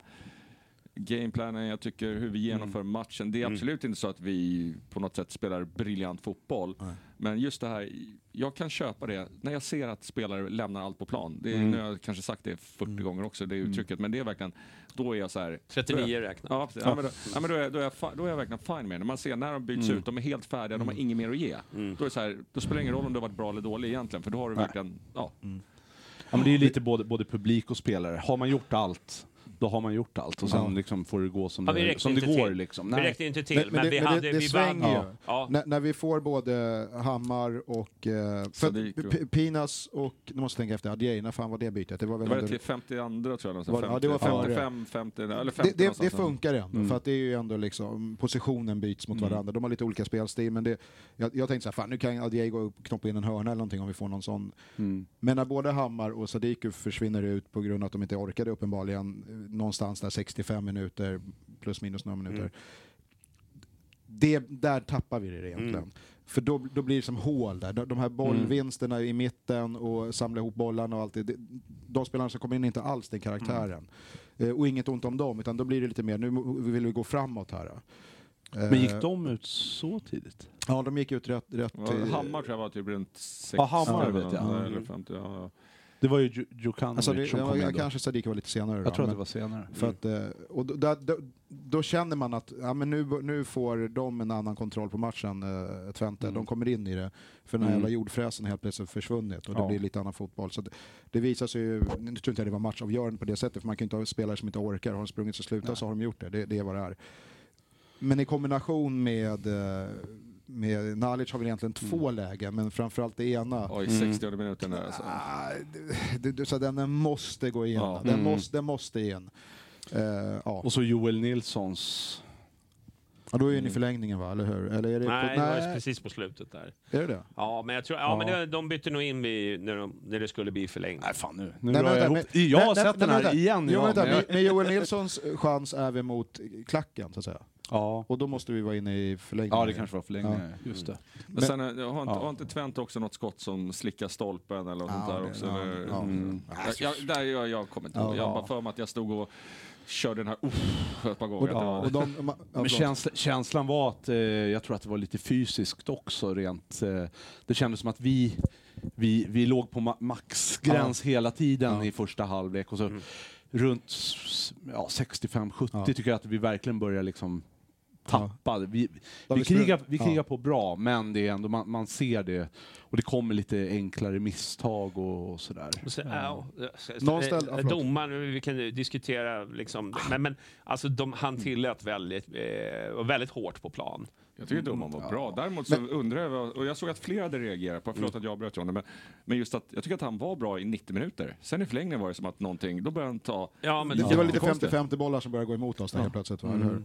gameplanen, jag tycker hur vi genomför matchen. Det är Mm. absolut inte så att vi på något sätt spelar briljant fotboll. Nej. Men just det här, jag kan köpa det när jag ser att spelare lämnar allt på plan. Det är, Mm. Nu har jag kanske sagt det 40 Mm. gånger också, det uttrycket, men det är verkligen, då är jag så här. 39 räknat. Ja. Ja, men då, ja, men då, är, då, är jag, då är jag verkligen fine med det. När man ser när de byts Mm. ut, de är helt färdiga, de har inget mer att ge. Mm. Då, är så här, då spelar det ingen roll om du har varit bra eller dålig egentligen, för då har du verkligen, ja. Ja, men det är ju lite både, både publik och spelare. Har man gjort allt, då har man gjort allt. Och sen Ja. liksom får det gå som Ja, vi det, som det inte går. till. Liksom. Vi Nej. räckte inte till, Men- men, men det- vi det- hade... det vi svänger ju. Ja. När, när vi får både Hammar och... Eh, Pinas och, nu måste jag tänka efter, Adjei, när fan var det bytet? Det var Det väl var ändå- det till 52 tror jag. Var det- ja, 50, det var före. 55, 50, eller 50 det, det, det funkar ändå, Mm. för att det är ju ändå liksom, positionen byts mot Mm. varandra. De har lite olika spelstil, men det, jag, jag tänkte så här, fan nu kan Adjei gå upp och knoppa in en hörna eller någonting om vi får någon sån. Mm. Men när både Hammar och Sadiku försvinner ut på grund av att de inte orkade uppenbarligen, eh, någonstans där 65 minuter, plus minus några minuter. Mm. Det, där tappar vi det egentligen. Mm. För då, då blir det som hål där. De, här bollvinsterna i mitten och samla ihop bollarna och allt det. De spelarna som kommer in är inte alls den karaktären. Eh, och inget ont om dem, utan då blir det lite mer, nu vill vi gå framåt här. Eh, Men gick de ut så tidigt? Ja, de gick ut rätt... rätt Ja, eh, Hammar tror jag var typ runt 60. Ja, Hammar vet jag. Eller 50, ja, ja. Det var ju Dju- Djukanovic Alltså som kom ja, in då. kanske Sadiku var lite senare då, Jag tror att det var senare. För att, eh, och då, då, då, då känner man att ja, men nu, nu får de en annan kontroll på matchen, eh, Twente. Mm. De kommer in i det. För den här Mm. jävla jordfräsen helt plötsligt försvunnit och det Ja. blir lite annan fotboll. Så det, det visar sig ju, nu tror inte jag det var matchavgörande på det sättet, för man kan ju inte ha spelare som inte orkar. Har de sprungit så slutar så har de gjort det. det. Det är vad det är. Men i kombination med eh, med Nalic har vi egentligen två lägen, men framförallt det ena. Oj, Mm. 60 minuten där alltså. Ah, det, det, så den måste gå in. Ja. Den, Mm. måste, den måste in. Eh, ja. Och så Joel Nilssons... ja, då är ni i förlängningen va, eller hur? Eller är det Nej, på, det var nej precis på slutet där. är det det? Ja, men jag tror... Ja, Ja. men det, de bytte nog in vid, när, de, när det skulle bli förlängning. Nej fan nu. Nu Nej, men jag ihop. men- Jag har nej, sett nej, den här igen. Jo, men jag- med, med Joel Nilssons chans är vi mot klacken, så att säga. Ja. Och då måste vi vara inne i förlängningen. ja, det kanske var förlängning. Just det. Men, Men- sen, har, inte, Ja. har inte Twente också något skott som slickar stolpen eller något Ja, sånt där det- också? ja, eller? ja. Mm. Jag, jag, där jag, jag kommer inte ihåg. Ja. Jag bara för mig att jag stod och körde den här uff, ett par gånger. Och de, ja, Men känsla, känslan var att eh, jag tror att det var lite fysiskt också rent. Eh, det kändes som att vi, vi, vi låg på ma- maxgräns hela tiden Ja. i första halvlek och så Mm. runt ja, 65-70 Ja. tycker jag att vi verkligen börjar liksom tappa. Vi, vi, krigar, vi ja. krigar på bra, men det är ändå, man, man ser det och det kommer lite enklare misstag och, och sådär. Så, ja, Någon ställ- ja, förlåt. domaren, vi kan diskutera liksom, men, men alltså de, han tillät väldigt, eh, väldigt hårt på plan. Jag tycker domaren var bra. Däremot så undrar jag, och jag såg att flera hade reagerat på, förlåt att jag avbröt Johnny, men, men just att jag tycker att han var bra i 90 minuter. Sen i förlängningen var det som att någonting, då började han ta... Ja, men, Det, det var lite Jättekonstigt. 50-50 bollar som började gå emot oss där helt plötsligt, va? eller hur?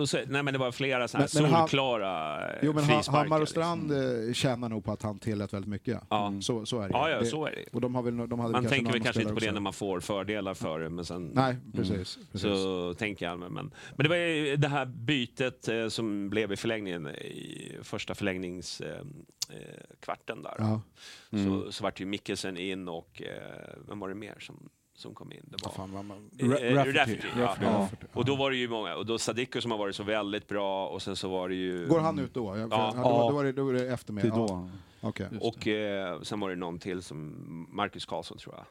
Och så, nej, men det var flera sådana Men- men han- solklara eh, Jo men ha, Hammar och liksom. Strand eh, tjänar nog på att han tillät väldigt mycket. Ja. Så, så är det. Ja, ja, det, så är det. Och de har väl, de hade Man tänker väl kanske inte på det också. när man får fördelar för det, men sen Nej, precis. precis. så tänker jag. Men, men det var ju det här bytet eh, som blev i förlängningen, i första förlängningskvarten eh, eh, där. Ja. Så, så vart ju Mikkelsen in och, eh, vem var det mer som som kom in. Det var, Fan, man- Eh, eh, Rafferty. Rafferty, ja. Och då var det ju många, och då Sadiko som har varit så väldigt bra och sen så var det ju... Går han ut då? Ja, Ja. Då, då, var det, då var det efter mig. Ja. Okej. Och eh, sen var det någon till som Marcus Karlsson tror jag.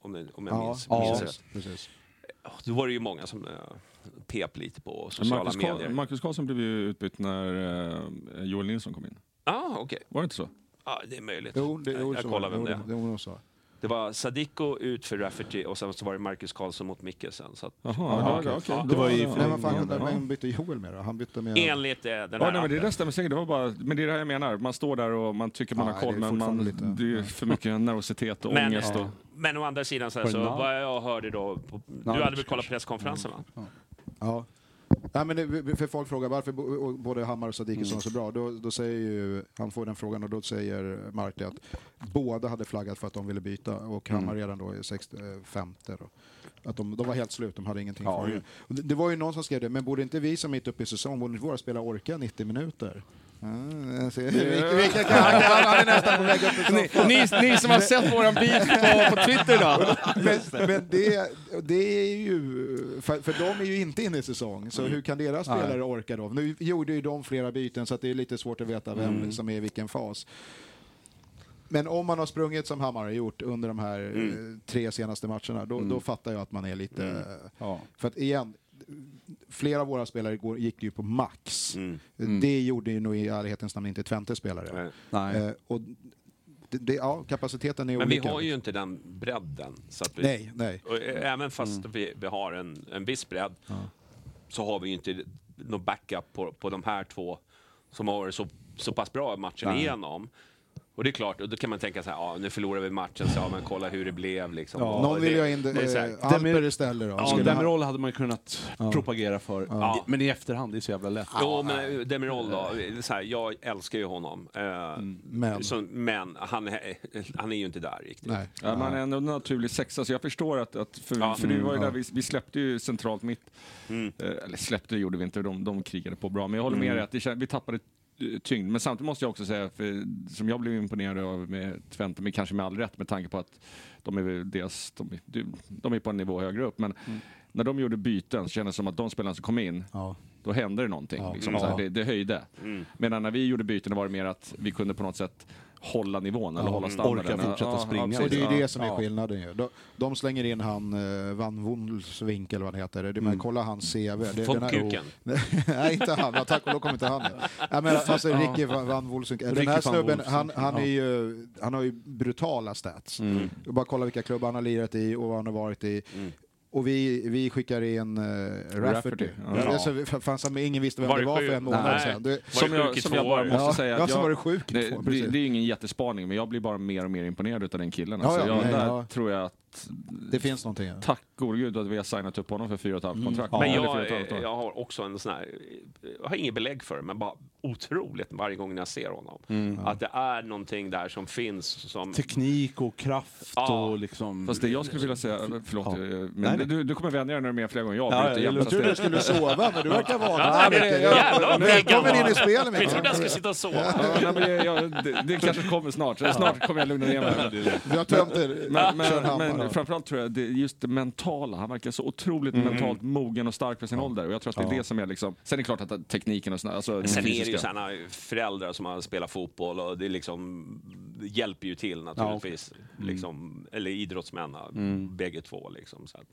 Om, det, om jag Ja, minns, ja. minns precis, rätt. precis. Då var det ju många som eh, pep lite på sociala Marcus, medier. Karl, Marcus Karlsson blev ju utbytt när eh, Joel Nilsson kom in. ah, okej. Var det inte så? Ja, det är möjligt. Jo, det, jag så kollar vem det är. Det var Sadiko ut för Rafferty och sen så var det Marcus Karlsson mot Mikkelsen. Så att, Jaha, Ja, ja, okej. okej. Det var i- Ja, Nej, men fan, ja, ja. vem bytte Joel med då? Han bytte med... enligt eh, den här Ja, nej, men det där stämmer säkert. Det var bara, men det är det här jag menar. Man står där och man tycker man Ja, har koll, men man, lite- det är för mycket nervositet och Men, ångest. eh, Och, men å andra sidan, så, här, så vad jag hörde då... På, du hade väl kollat presskonferensen va? Ja. Nej, men för folk frågar varför både Hammar och Sadikisson är så bra. Då, då säger ju, han får den frågan och då säger Marti att båda hade flaggat för att de ville byta och Hammar redan då i 65 då. Att de, de var helt slut, de hade ingenting Ja. det. Det. Var ju någon som skrev det, men borde inte vi som mitt uppe i säsong, borde inte våra spelare orka 90 minuter? Ja, vilka- kan- han, han är nästan på väg upp i soffan. ni, ni som har sett våran bit på, på Twitter idag. Men, men det, det är ju, för, för de är ju inte inne i säsong, så hur kan deras Nej. spelare orka då? Nu gjorde ju de flera byten så att det är lite svårt att veta vem Mm. som är i vilken fas. Men om man har sprungit som Hammar har gjort under de här Mm. eh, tre senaste matcherna, då, då fattar jag att man är lite... Mm. Ja. För att igen, flera av våra spelare går, gick ju på max. Mm. Det gjorde ju nog i ärlighetens namn inte Twente spelare. Nej. Eh, och det, det, ja, kapaciteten är Men vi olika. har ju inte den bredden. Så att vi, Nej, nej. Och eh, även fast vi, vi har en, en viss bredd så har vi ju inte någon backup på, på de här två som har varit så, så pass bra matchen Nej. igenom. Och det är klart, och då kan man tänka så här, ja nu förlorar vi matchen, så ja men kolla hur det blev liksom. Ja. Någon vill det- ju ha in det här, eh, Alper istället då. Ja, Demirol hade man kunnat propagera för. Ja. Men i efterhand, det är så jävla lätt. Jo, men eh, Demirol då, det är så här, jag älskar ju honom. Eh, Men. Så, men han, är- han är ju inte där riktigt. Nej. Ja, man är ändå en naturlig sexa, så jag förstår att, att för, Ja. för det var ju Mm, där vi, vi släppte ju centralt mitt, Mm. eh, eller släppte gjorde vi inte, de, de krigade på bra, men jag håller med dig att det, vi tappade eh, tyngd. Men samtidigt måste jag också säga, för, som jag blev imponerad av med Twente, men kanske med all rätt med tanke på att de är deras, de, är- de är på en nivå högre upp, men när de gjorde byten så kändes det som att de spelarna som kom in, Ja. då hände det någonting. Ja. Liksom, så här, det, det höjde. Mm. Medan när vi gjorde byten var det mer att vi kunde på något sätt hålla nivån eller Ja. hålla standarden. Orka fortsätta springa. Och precis. det är ju Ja. det som är Ja. skillnaden ju. De, de slänger in han uh, Van Wonsvink eller vad han heter. Det, men kolla hans CV. Det, Von den här- Kuken. Nej, inte han. Ja, tack och lov kommer inte han. Ja, men, alltså, Ricky Van, Wolfsvink. Den här snubben, han, han, är ja. ju, han har ju brutala stats. Bara kolla vilka klubbar han har lirat i och vad han har varit i. Och vi, vi skickar in uh, Rafferty. Rafferty, ja. Alltså, vi- fan, som ingen visste vem Var det var sjuk? för en månad sedan. Det, Var Som jag, som jag bara måste Ja, säga. ja, att som jag, var det sjuk det, två, det, det är ingen jättespaning, men jag blir bara mer och mer imponerad av den killen. Ja, Alltså, ja, jag, nej, där ja. tror jag att, det finns någonting. Tack gode gud att vi har signat upp honom för fyra och ett halvt kontrakt. Men Eller fyra jag, jag har också en sån här, jag har inget belägg för det, men bara otroligt varje gång jag ser honom. Mm. Att det är någonting där som finns som... Teknik och kraft Ja. och liksom... Fast det jag skulle vilja säga, förlåt, Ja. eh, men Nej, nej. Du, du kommer vänja dig när du är med flera gånger. Jag Ja, bryter jag jämt. Jag trodde du skulle sova, men du verkar men, jävlar, Välkommen in i spelet Vi Micke. trodde jag skulle sitta och sova. Ja, nej, men det, jag, det, det kanske kommer snart. Snart kommer jag lugna ner mig. Du har tömt er. Men, men, men då. framförallt tror jag det är just det mentala. Han verkar så otroligt mentalt mogen och stark för sin ålder. Och jag tror att det är det som är liksom... Sen är det klart att tekniken och sådär, alltså Sen är det ju sådana föräldrar som har spelat fotboll och det, liksom, det hjälper ju till naturligtvis. liksom, eller idrottsmän, bägge två. Liksom, så att,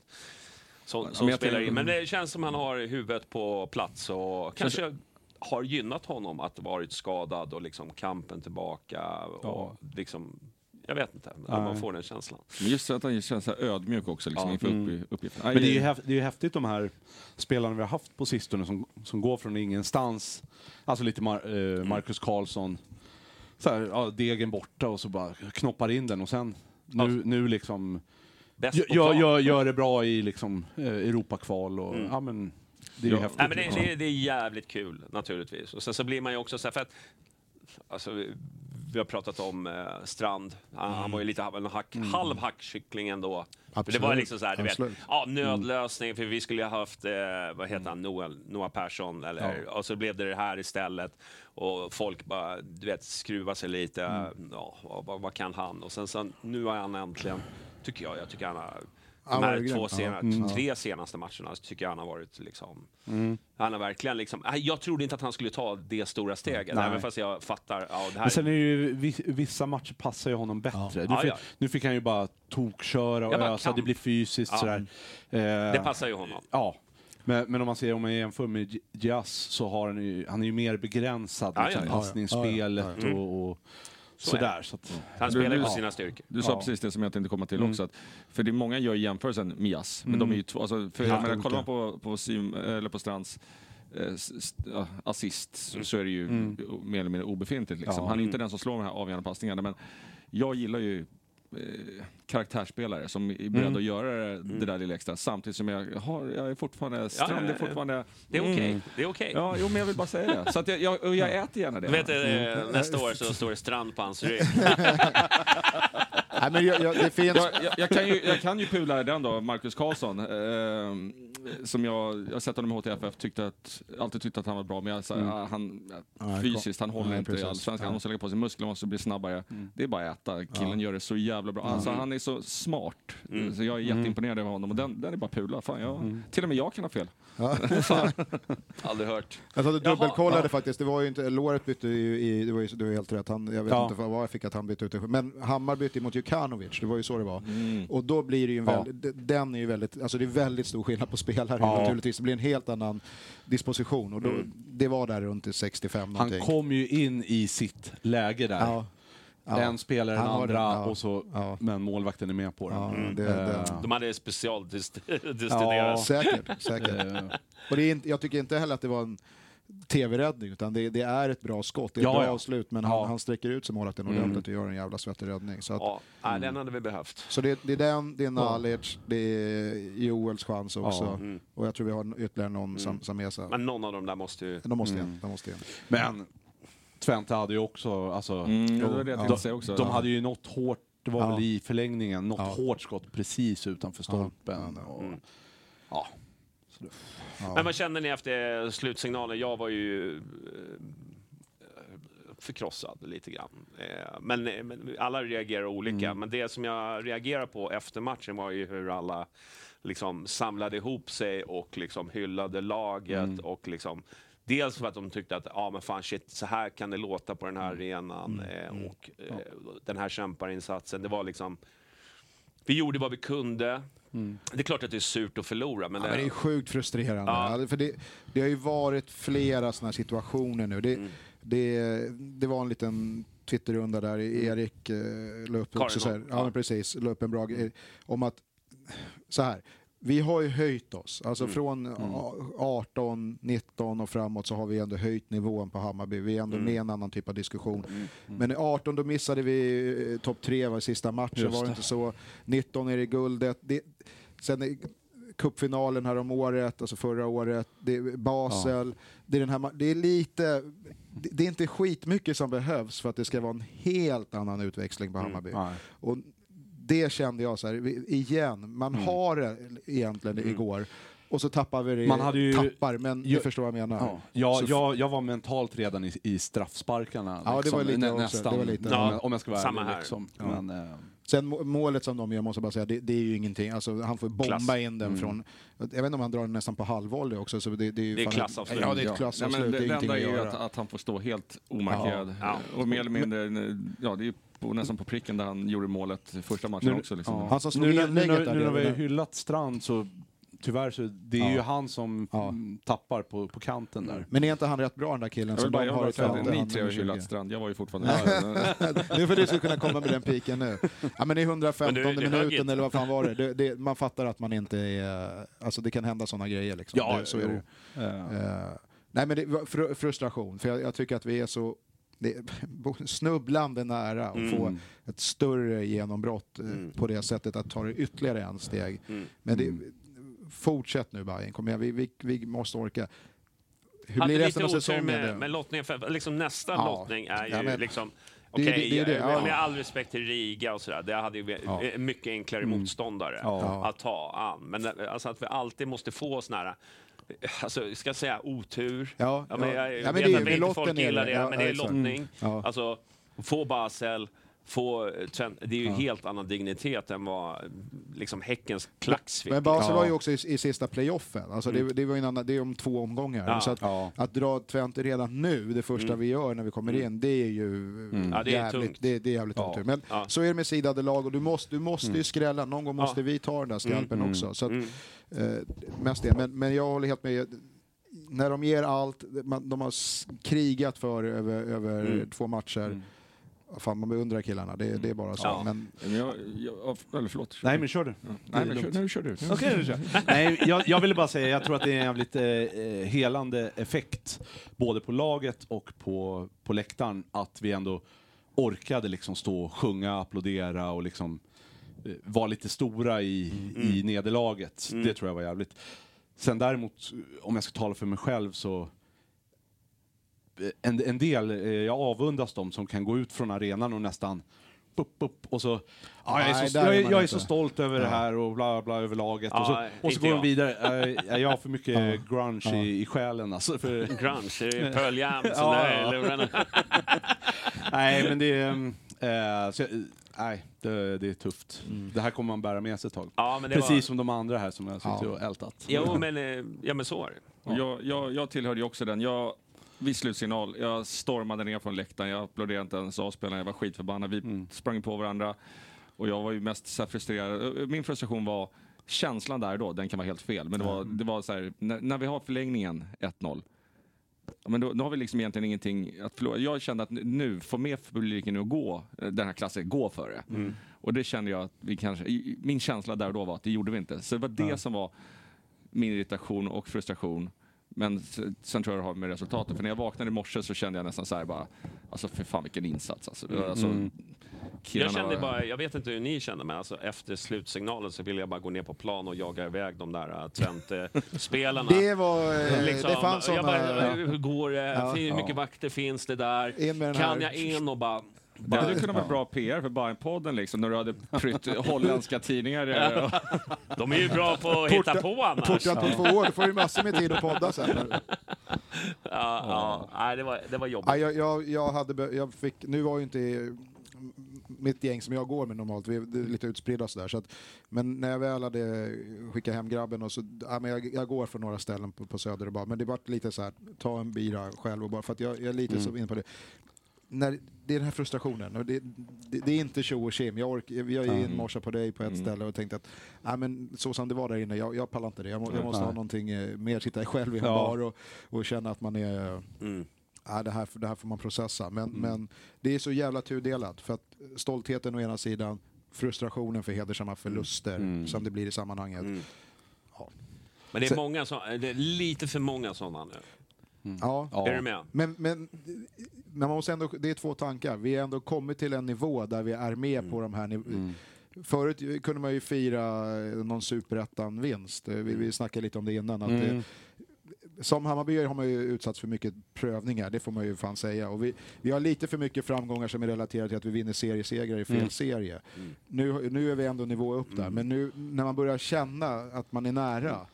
så, som jag spelar in. Men det känns som han har huvudet på plats och kanske har gynnat honom att varit skadad och liksom kampen tillbaka. Och liksom, jag vet inte, men man får den känslan. Men just att han känns så ödmjuk också liksom, Ja. inför upp, uppgiften. Men det är ju häf- det är ju häftigt de här spelarna vi har haft på sistone som, som går från ingenstans. Alltså lite Mar- eh, Marcus Karlsson. Så här, ja, degen borta och så bara knoppar in den och sen nu, nu liksom gör, gör, gör, det bra i liksom eh, Europakval och ja men det är Ja. häftigt. Nej, men det, det, det är jävligt kul naturligtvis. Och sen så blir man ju också så här, för att alltså, vi- har pratat om eh, Strand. Han, han var ju lite en hack, halv hackkyckling ändå. För Det var Absolut. liksom så här, du vet, Absolut. ja, nödlösning, för vi skulle ju ha haft, eh, vad heter han, Noah, Noah Persson, eller, och så blev det det här istället. Och folk bara, du vet, skruvar sig lite. Ja, vad, vad, kan han? Och sen så, nu har han äntligen, tycker jag, jag tycker han har de här två sena, Mm. tre senaste matcherna tycker jag han har varit liksom... Mm. Han har verkligen liksom... Jag trodde inte att han skulle ta det stora steget, Nej. även fast jag fattar. Ja, det här Men sen är ju, vi- vissa matcher passar ju honom bättre. Nu, Ja, fick, ja. nu fick han ju bara tokköra och ösa, kamp. det blir fysiskt Ja. sådär. Eh, Det passar ju honom. Ja. Men, men om man ser om man jämför med J- Diaz så har han ju, han är ju mer begränsad med ja, liksom passningsspelet ja. och, och Så är sådär. Så att, Han Du- spelar ju du- på sina styrkor. Du sa Ja. precis det som jag tänkte komma till Mm. också. Att, för det är många gör jämförelsen Mias, men Mm. de är ju två. Alltså, för, jag menar, kollar man på, på, Sim, eller på Strands eh, ja, assist så, så är det ju Mm. mer eller mindre obefintligt. Liksom. Ja. Han är inte Mm. den som slår de här avgörande passningarna. Men jag gillar ju eh, karaktärsspelare som är beredda Mm. att göra det, det där lilla extra samtidigt som jag, har, jag är fortfarande, Strand ja, är ja. fortfarande... Det är okej. Mm. Det är okej. Ja, jo, men jag vill bara säga det. Så att jag, jag, jag äter gärna det. Du vet, eh, Mm. nästa år så står det strand på hans rygg. Nej, men jag, jag, det finns... Jag, jag, jag, kan ju, jag kan ju pula den då, Marcus Karlsson. Eh, som jag, jag sett honom i HTFF, tyckte att, alltid tyckte att han var bra, men jag, sa, Mm. ah, han, fysiskt, han håller nej, inte i allsvenskan. Han Ja. måste lägga på sig muskler, måste bli snabbare. Mm. Det är bara att äta. Killen gör det så jävla bra. Alltså, han är så smart. Mm. Så jag är jätteimponerad över honom. Och den, den är bara pula. Fan, jag, Till och med jag kan ha fel. Ja. Aldrig hört. Jag satt och Jaha, dubbelkollade ja. faktiskt, det var ju inte, låret bytte ju i, det var ju, du har helt rätt, han, jag vet Ja. inte vad jag fick att han bytte ut det. Men Hammar bytte mot Jukanovic, det var ju så det var. Mm. Och då blir det ju en Ja. väldigt, den är ju väldigt, alltså det är väldigt stor skillnad på spelare Ja. naturligtvis. Det blir en helt annan disposition och då, det var där runt i 65 han någonting. kom ju in i sitt läge där. Ja. En spelar den andra, ja. och så, Ja. men målvakten är med på den. Ja, det, Eh, det, De hade specialdestinerat. Ja. säkert, säkert. eh, Och det är inte, jag tycker inte heller att det var en tv-räddning, utan det, det är ett bra skott. Det är ett bra ja. avslut, men Ja. han, han sträcker ut sig målvakten Mm. ordentligt och gör en jävla svettig räddning. Så, att, Ja, nej, den hade vi behövt. så det, det är den, det är Nalic, det är Joels chans också. Ja. Mm. Och jag tror vi har ytterligare någon som, som är så. Men någon av dem där måste ju... De måste Mm. igen, de måste igen. Men Twente hade ju också, alltså, Mm, det var det jag de, också. de Ja. hade ju något hårt, det var Ja. väl i förlängningen, något Ja. hårt skott precis utanför stolpen. Ja, ja, och, ja. Ja. Men vad kände ni efter slutsignalen? Jag var ju eh, förkrossad lite grann. Eh, Men, men alla reagerar olika. Mm. Men det som jag reagerade på efter matchen var ju hur alla liksom samlade ihop sig och liksom hyllade laget Mm. och liksom Dels för att de tyckte att ja, men fan, shit, så här kan det låta på den Mm. här arenan eh, och eh, den här kämparinsatsen. Det var liksom vi gjorde vad vi kunde. Det är klart att det är surt att förlora, men, Ja, men det är sjukt frustrerande. Ja. Ja, För det, det har ju varit flera sådana situationer nu. Det, Mm. det, det var en liten Twitterrunda där Erik eh, la upp också så här, Karin, ja, ja. precis, la en bra grej om att så här. Vi har ju höjt oss. Alltså Mm. från a- 18, 19 och framåt så har vi ändå höjt nivån på Hammarby. Vi är ändå Mm. med i en annan typ av diskussion. Men i 18 då missade vi eh, topp tre var sista matchen, Just var det inte så? 19 är det guldet. Det, sen cupfinalen här om året, alltså förra året, det är Basel, det är den här, det är lite, det, det är inte skitmycket som behövs för att det ska vara en helt annan utväxling på Hammarby. Nej. Och det kände jag så här, igen, man Mm. har det egentligen igår och så tappar vi det, Man hade ju- tappar, men ju- du förstår vad jag menar. Ja, jag, jag, jag var mentalt redan i, i straffsparkarna. liksom. Ja, det var lite Nä- också. Nästan, Det var lite. om, Ja, jag, om jag ska vara samma ärlig. här. Liksom. Ja. Men, eh, Sen må- målet som de gör, måste jag bara säga, det, det är ju ingenting. Alltså, han får bomba Klass. in den Mm. från, jag vet inte om han drar den nästan på halvvolley också. Så det, det är, Det är klassavslut. Ja, det är Ja. ett klassavslut. Men det det, det ingenting enda att är ju att, att han får stå helt omarkerad. Ja. Och mer eller mindre, ja det är ju på, nästan på pricken där han gjorde målet första matchen Nu- också. Liksom. ja. Han som nu, nu, där, när- nu när vi har hyllat Strand så tyvärr så det är Ja. ju han som Ja. mm, tappar på, på kanten där. Men är inte han rätt bra den där killen Jag som vill bara de jag har han ni tre har nummer 20? hyllat Strand, jag var ju fortfarande Det är för att du skulle kunna komma med den piken nu. Ja, men i 115 Men det minuten eller vad fan var det? Det, det? Man fattar att man inte är... Alltså det kan hända sådana grejer liksom. Ja, det, så är det. Eh, nej men det fr frustration, för jag, jag tycker att vi är så det är snubblande nära att få Mm. ett större genombrott eh, Mm. på det sättet att ta det ytterligare en steg. Mm. Men det, fortsätt nu Bajen, kom igen, vi, vi, vi måste orka. Hur Hade blir resten av säsongen? med, med lottningen, för liksom nästa Ja. lottning är ju Ja, men- liksom Det Okej, det- det det, jag- ja. med all respekt till Riga och sådär, det hade ju vi- Ja. mycket enklare motståndare Ja. att ta an. Men eh, alltså att vi alltid måste få såna här, alltså ska jag säga otur? Ja, Ja, men ja. jag Ja, men vet det att inte folk det. gillar det, Ja, men det är lottning. Alltså, få Basel, få, eh, det är ju helt annan dignitet än vad liksom Häckens klacksvek. Men Basel Ja. var ju också i, i sista playoffen, alltså Mm. det, det var en annan, det är om två omgångar. Ja. Så att, Ja. att dra Twente redan nu, det första Mm. vi gör när vi kommer Mm. in, det är ju Ja, det är jävligt, tungt. det, det är jävligt Ja. otur. Men Ja. så är det med sidade lag och du måste, du måste Mm. ju skrälla, någon gång måste Ja. vi ta den där skalpen Mm. också. Så att, Mm. eh, mest det. Men, men jag håller helt med. När de ger allt, man, de har krigat för över, över Mm. två matcher. Mm. Fan, man beundrar killarna, det, det är bara så. Ja. Men, Men jag, jag, eller förlåt. Nej men kör du. Ja. Nej, men kör, lugnt. nu kör du. Okej, du kör. Nej, jag, jag ville bara säga, jag tror att det är en jävligt eh, helande effekt, både på laget och på, på läktaren, att vi ändå orkade liksom stå och sjunga, applådera och liksom eh, vara lite stora i, i nederlaget. Mm. Det tror jag var jävligt. Sen däremot, om jag ska tala för mig själv så eh, en, en del, eh, jag avundas dem som kan gå ut från arenan och nästan upp, upp, och så, ja, jag är Nej, så, är jag, är- jag är så stolt över det Ja. här och bla bla över laget. Ja, och så, och så går de vidare. Jag har för mycket Ja. grunge Ja. i, i själen alltså. För, Grunge, är det Pearl Jam Ja, är ja. lurarna? nej, men det är... eh, så, nej, det, det är tufft. Det här kommer man bära med sig ett tag. Ja, men det Precis var... som de andra här som jag har suttit Ja. och ältat. Jo, men, eh, ja, men så var det. Och Jag, jag, jag tillhörde ju också den. Jag, vid slutsignal, jag stormade ner från läktaren, jag applåderade inte ens avspelarna, jag var skitförbannad. Vi Mm. sprang på varandra och jag var ju mest så frustrerad. Min frustration var känslan där då, den kan vara helt fel, men det var, det var så här, när, när vi har förlängningen 1-0, ja, men då, då har vi liksom egentligen ingenting att förlora. Jag kände att nu, få med publiken att gå, eh, den här klassen, gå före. Och det kände jag att vi kanske, min känsla där och då var att det gjorde vi inte. Så det var det som var min irritation och frustration. Men sen tror jag det har med resultatet. För när jag vaknade i morse så kände jag nästan så här bara, alltså för fan vilken insats alltså. Alltså Mm. Jag killarna kände bara, jag vet inte hur ni kände, men alltså efter slutsignalen så ville jag bara gå ner på plan och jaga iväg de där äh, Twente-spelarna. det var, eh, Liksom, det fanns jag såna... bara, hur går det? Ja. Hur mycket vakter finns det där? Kan här- jag in och bara... Det hade kunnat vara bra PR för Bajen-podden liksom, när du hade prytt holländska tidningar. De är ju bra på att hitta på annars. Portad på två år, då får du massor med tid att podda sen. Ja, ja. Nej, det var, det var jobbigt. Ja, jag, jag, jag, hade, jag fick, nu var ju inte mitt gäng som jag går med normalt, vi är lite utspridda sådär. Så att, men när jag väl hade skickat hem grabben och så, ja, men jag, jag går från några ställen på, på Söder och bara, men det var lite så här, ta en bira själv och bara, för att jag, jag är lite så inne på det. När, det är den här frustrationen. Och det, det, det är inte tjo och tjim. Jag, ork, jag är in morse på dig på ett ställe och tänkte att nej, men så som det var där inne, jag, jag pallar inte det. Jag, må, jag måste ha Nej. någonting eh, mer, sitta själv i en Ja. bar och, och känna att man är Mm. Ja, det, här, det här får man processa. Men, men det är så jävla tudelat. För att stoltheten å ena sidan, frustrationen för hedersamma förluster Mm. som det blir i sammanhanget. Mm. Ja. Men det är, många så, det är lite för många sådana nu. Ja. Ja. Är du med? Men, men, men man måste ändå, det är två tankar. Vi har ändå kommit till en nivå där vi är med på de här niv- Förut kunde man ju fira någon superettan-vinst. Vi, vi snackade lite om det innan. Att det, Mm. som Hammarby har man ju utsatts för mycket prövningar, det får man ju fan säga. Och vi, vi har lite för mycket framgångar som är relaterade till att vi vinner seriesegrar i fel Mm. serie. Nu, nu är vi ändå nivå upp där, men nu när man börjar känna att man är nära,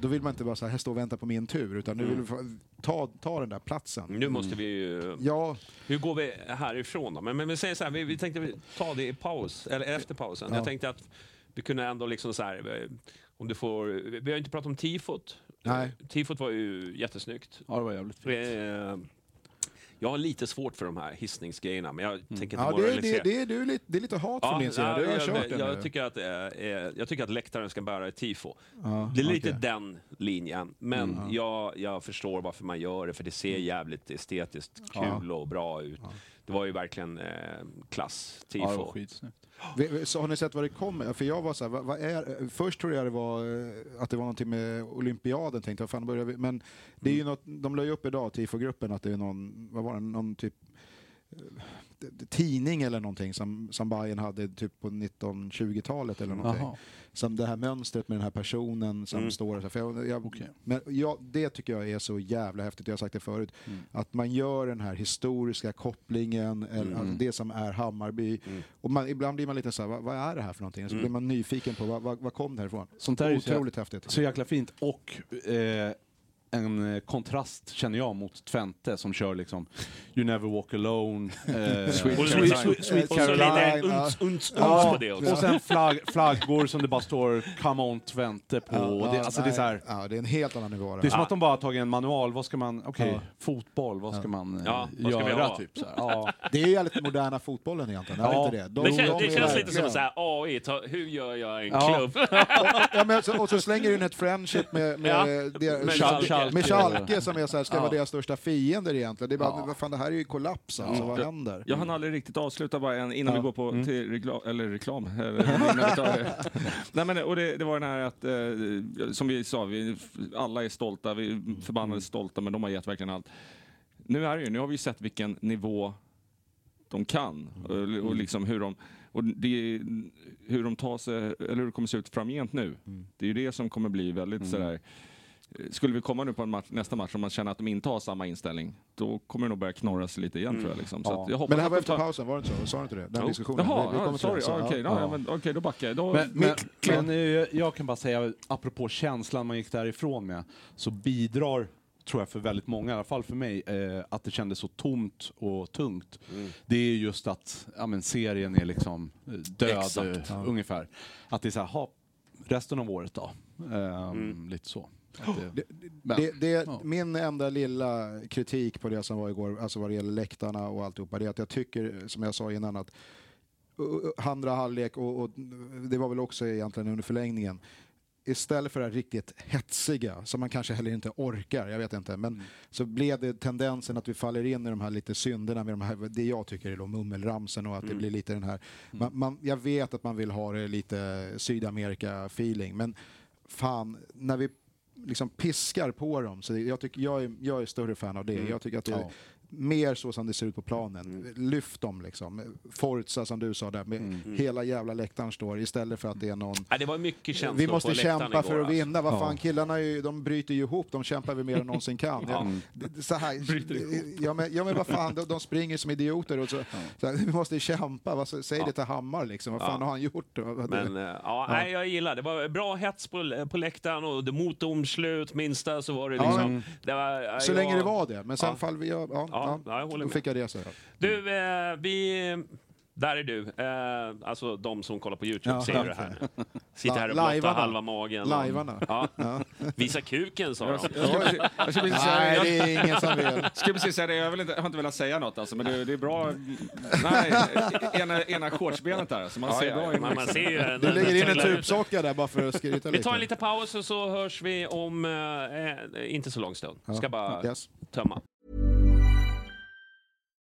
då vill man inte bara så här, stå och vänta på min tur, utan nu vill vi få- ta, ta den där platsen. Nu måste vi ju... Ja, Hur går vi härifrån då? Men, men vi säger så här, vi, vi tänkte ta det i paus, eller efter pausen. Ja. Jag tänkte att vi kunde ändå liksom så här, eh, om du får... Vi har inte pratat om tifot. Nej. Tifot var ju jättesnyggt. Ja, det var jävligt För, eh, jag har lite svårt för de här hissningsgrejerna, men jag tänker inte ja det, moralisera. det, det, är, du lite, det är lite hat från din sida, du har jag, kört jag, den jag, nu. tycker att, eh, eh, jag tycker att läktaren ska bära ett tifo. Ja, Det är lite okej. den linjen, men jag, jag förstår varför man gör det, för det ser jävligt estetiskt kul och bra ut. Det var ju verkligen eh, klass, tifo. Ja, Så har ni sett vad det kommer? För jag var så här, vad, vad är, först trodde jag det var eh, att det var någonting med olympiaden, tänkte jag, fan börjar vi? Men det är ju något, de la ju upp idag, TIFO-gruppen, att det är någon, vad var det, någon typ eh, tidning eller någonting som, som Bayern hade typ på 1920-talet eller någonting. Jaha. Som det här mönstret med den här personen som Mm. står där. För jag, jag, Okej. men jag, det tycker jag är så jävla häftigt, jag har sagt det förut. Mm. Att man gör den här historiska kopplingen, eller Mm. alltså det som är Hammarby. Och man, ibland blir man lite så här, vad, vad är det här för någonting? Så Mm. blir man nyfiken på, vad, vad, vad kom det här ifrån? Sånt där är ju så, Otroligt häftigt. så jäkla fint. Och eh, en eh, kontrast känner jag mot Twente som kör liksom You never walk alone, eh, Sweet Och Sweet, Sweet, Och uns, uns, uns Ja, det också. och sen flagg, flaggor som det bara står Come on Twente på. Ja, och det, ja, alltså det är så här, Ja, det är en helt annan nivå. det är som att de bara har tagit en manual, vad ska man, okej, Ja. fotboll, vad ska man eh, Ja, vad ska vi göra ha? typ så här. Ja. Det är ju lite moderna fotbollen egentligen, Ja. det inte det? De, Men kän, de det känns lite som så här AI, ta, hur gör jag en Ja. klubb? ja, men så, och så slänger du in ett friendship med, med, Ja, det- med Schalke, med Schalke som är så här, ska Ja. vara deras största fiender egentligen. Det är bara, Ja. vad fan, det här är ju kollaps alltså, vad händer? Jag hann aldrig riktigt avsluta bara en, innan Ja. vi går på Mm. till reklam, eller reklam. Eller, tar, Nej, men, och det, det var den här att, eh, som vi sa, vi, alla är stolta, vi är förbannade stolta, men de har gett verkligen allt. Nu är det ju, nu har vi sett vilken nivå de kan och, och liksom hur de och det, hur de tar sig, eller hur det kommer se ut framgent nu. Det är ju det som kommer bli väldigt sådär skulle vi komma nu på en match, nästa match och man känner att de inte har samma inställning, då kommer det nog börja knorras lite igen tror jag. Liksom. Så Ja. att jag Men det här var efter tar- pausen, var det inte så? Sa du inte det? Den Jo. diskussionen? Jaha, Vi- vi ja, sorry. Ja, Okej, Ja. ja, men, okej, då backar jag. Då, Men, men, Mitt- men eh, jag kan bara säga, apropå känslan man gick därifrån med, så bidrar, tror jag för väldigt många, i alla fall för mig, eh, att det kändes så tomt och tungt. Det är just att ja, men serien är liksom eh, död, Exakt. eh, ungefär. Att det är så här, ha, resten av året då? Ehm, Lite så. Det, Det, det, ja. Min enda lilla kritik på det som var igår, alltså vad det gäller läktarna och alltihopa, det är att jag tycker, som jag sa innan, att andra halvlek, och, och det var väl också egentligen under förlängningen, istället för det här riktigt hetsiga, som man kanske heller inte orkar, jag vet inte, men så blev det tendensen att vi faller in i de här lite synderna med de här, det jag tycker är då mummelramsen och att det blir lite den här, man, man, jag vet att man vill ha det lite Sydamerika-feeling, men fan, när vi liksom piskar på dem. Så jag, tycker, jag, är, jag är större fan av det. Jag tycker att det Ja. Mer så som det ser ut på planen. Lyft dem liksom. Forza som du sa där, med hela jävla läktaren står istället för att det är någon... Ja, det var mycket känslor Vi måste på kämpa igår, för att alltså. vinna. Vad Ja. fan, killarna är ju, de bryter ju ihop. De kämpar vi mer än någonsin kan. Ja. Ja. Så här, ja, men, ja men vad fan, de, de springer som idioter. Och så, så här, vi måste kämpa. Vad, säg det till Hammar liksom. Vad fan Ja. har han gjort? Vad- Men eh, ja, Nej, jag gillar det. Var bra hets på, på läktaren och det mot domslut minsta så var det Ja. liksom... Det var, så jag- länge det var det. Men sen Ja. fall vi... Ja, ja, Ja, ja, jag håller då med. fick jag det så. här. Du, eh, vi... Där är du. Eh, alltså de som kollar på Youtube Ja, ser ju det här. Sitter här och blottar halva magen. och- Lajvarna. Ja. Ja. Visa kuken sa de. jag, skulle precis- jag säga Nej, jag, det är ingen som vill. skulle precis säga det. Jag, vill inte, jag har inte velat säga något alltså, men det, det är bra. Nej, ena, ena shortsbenet där. Så man Ja, ser ja, bra in. Man, man ser ju Du lägger in en tubsocka där bara för att skryta Vi lite. tar en liten paus och så hörs vi om eh, eh, inte så lång stund. Ska bara Yes. tömma.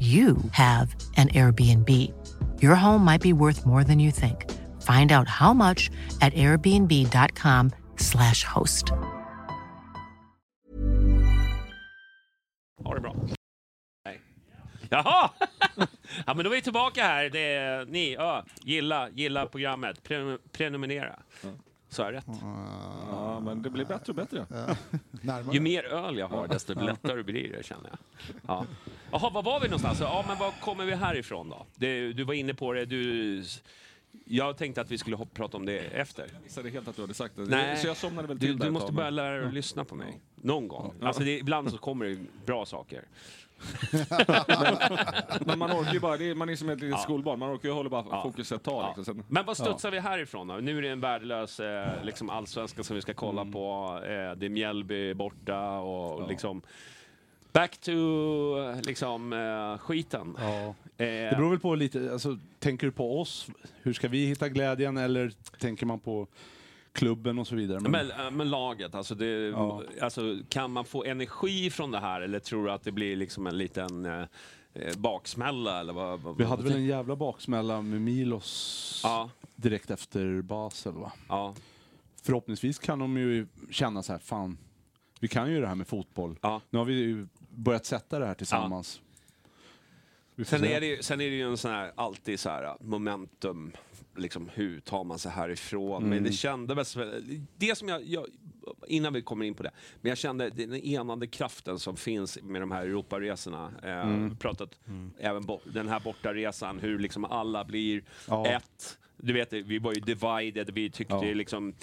you have an Airbnb. Your home might be worth more than you think. Find out how much at airbnb.com/slash host. Ha det bra. Nej. Jaha! ja, men då är vi tillbaka här. Det är, ni, ja, gilla, gilla programmet. Pre prenumerera. Så har jag rätt? Ja, Ja, men det blir bättre och bättre. Närmare. Ju mer öl jag har, desto lättare blir det känner jag. Ja. Jaha, var var vi någonstans? Ja, men var kommer vi härifrån då? Det, du var inne på det, du... Jag tänkte att vi skulle hoppa, prata om det efter. Jag missade helt att du hade sagt det. Nej, Så jag somnade väl du, till där du måste tag, börja lära dig att lyssna på mig. Någon gång. Ja. Alltså det, ibland så kommer det bra saker. Men man orkar ju bara, är, man är som ett litet Ja. skolbarn, man orkar ju hålla bara Ja. fokus ett tag. Ja. Liksom. Sen, Men vad studsar vi härifrån då? Nu är det en värdelös eh, liksom allsvenska som vi ska kolla Mm. på. Eh, det är Mjällby borta och liksom... Back to liksom eh, skiten. Ja. Eh, Det beror väl på lite, alltså, tänker du på oss? Hur ska vi hitta glädjen? Eller tänker man på klubben och så vidare? Men- Men, men laget, alltså, det, Ja. alltså kan man få energi från det här eller tror du att det blir liksom en liten eh, eh, baksmälla? Eller vad, vad, vi vad hade väl en jävla baksmälla med Milos Ja. direkt efter Basel va? Ja. Förhoppningsvis kan de ju känna så här, fan, vi kan ju det här med fotboll. Nu har vi börjat sätta det här tillsammans. Får Sen se. är, det, ju- sen är det ju en sån här, alltid så här momentum, liksom hur tar man sig härifrån? Men Mm. det kändes väl, det som jag, jag, innan vi kommer in på det, men jag kände den enande kraften som finns med de här Europaresorna. Eh, Mm. Pratat även bo, den här bortaresan, hur liksom alla blir Ja. ett. Du vet, vi var ju divided, vi tyckte Ja. liksom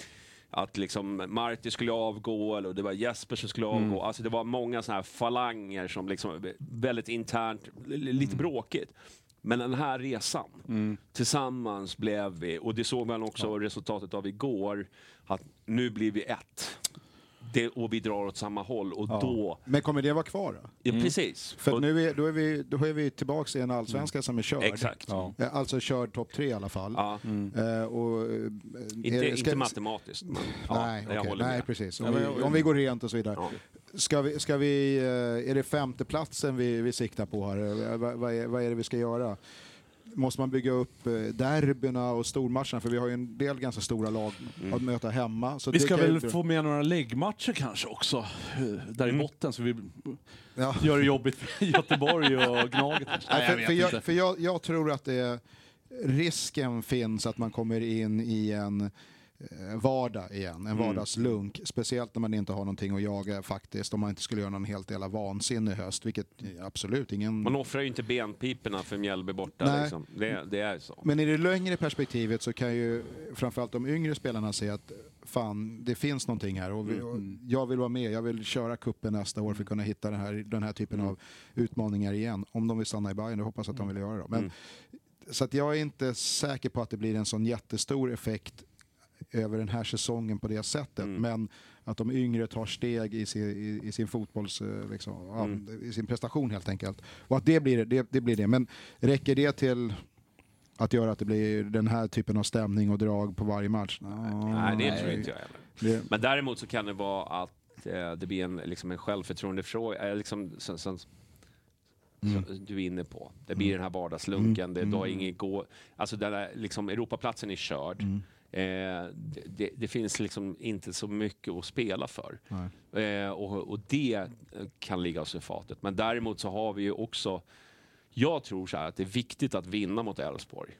att liksom Marti skulle avgå, eller det var Jesper som skulle Mm. avgå. Alltså det var många såna här falanger som liksom, väldigt internt, li- lite Mm. bråkigt. Men den här resan, tillsammans blev vi, och det såg man också resultatet av igår, att nu blir vi ett. Det, och vi drar åt samma håll och Ja. då... Men kommer det vara kvar då? Ja, precis. För och, nu är, då, är vi, då är vi tillbaka i en allsvenska som är körd. Exakt. Ja. Eh, Alltså körd topp tre i alla fall. Ja. Eh, och, eh, Inte, är- inte ska- matematiskt, men ja, nej, okej, håller nej precis. Om, Ja, men vi, om vi går rent och så vidare. Ja. Ska vi, ska vi, är det femteplatsen vi, vi siktar på här? Vad, vad, är, vad är det vi ska göra? Måste man bygga upp eh, derbyna och stormatcherna? För vi har ju en del ganska stora lag Mm. att möta hemma. Så Vi ska väl få med några läggmatcher kanske också, eh, där i botten, så vi Ja. gör det jobbigt för Göteborg och Gnaget. Nej, för, vet för, jag, för jag, jag tror att det, risken finns att man kommer in i en vardag igen, en Mm. vardagslunk. Speciellt när man inte har någonting att jaga faktiskt, om man inte skulle göra någon helt jävla vansinnig höst, vilket eh, absolut ingen... Man offrar ju inte benpiporna för Mjällby borta. Nej. Liksom. Det, det är så. Men i det längre perspektivet så kan ju framförallt de yngre spelarna se att fan, det finns någonting här och, vi, och jag vill vara med, jag vill köra kuppen nästa år för att kunna hitta den här, den här typen av utmaningar igen. Om de vill stanna i Bayern, det hoppas att de vill göra. Då. Men, Så att jag är inte säker på att det blir en sån jättestor effekt över den här säsongen på det sättet. Men att de yngre tar steg i sin, i, i sin fotbolls, eh, liksom, ja, i sin prestation helt enkelt. Och att det blir det, det blir det. Men räcker det till att göra att det blir den här typen av stämning och drag på varje match? Nej, det tror inte jag heller. Men däremot så kan det vara att eh, det blir en, liksom en självförtroendefråga. Eh, liksom, sen, sen, Mm. som Du är inne på. Det blir den här vardagslunken. Det, du har inget gå, alltså den där, liksom, Europaplatsen är körd. Mm. Eh, det, det, finns liksom inte så mycket att spela för. Eh, och, och det eh, kan ligga oss i fatet. Men däremot så har vi ju också, jag tror så här att det är viktigt att vinna mot Elfsborg.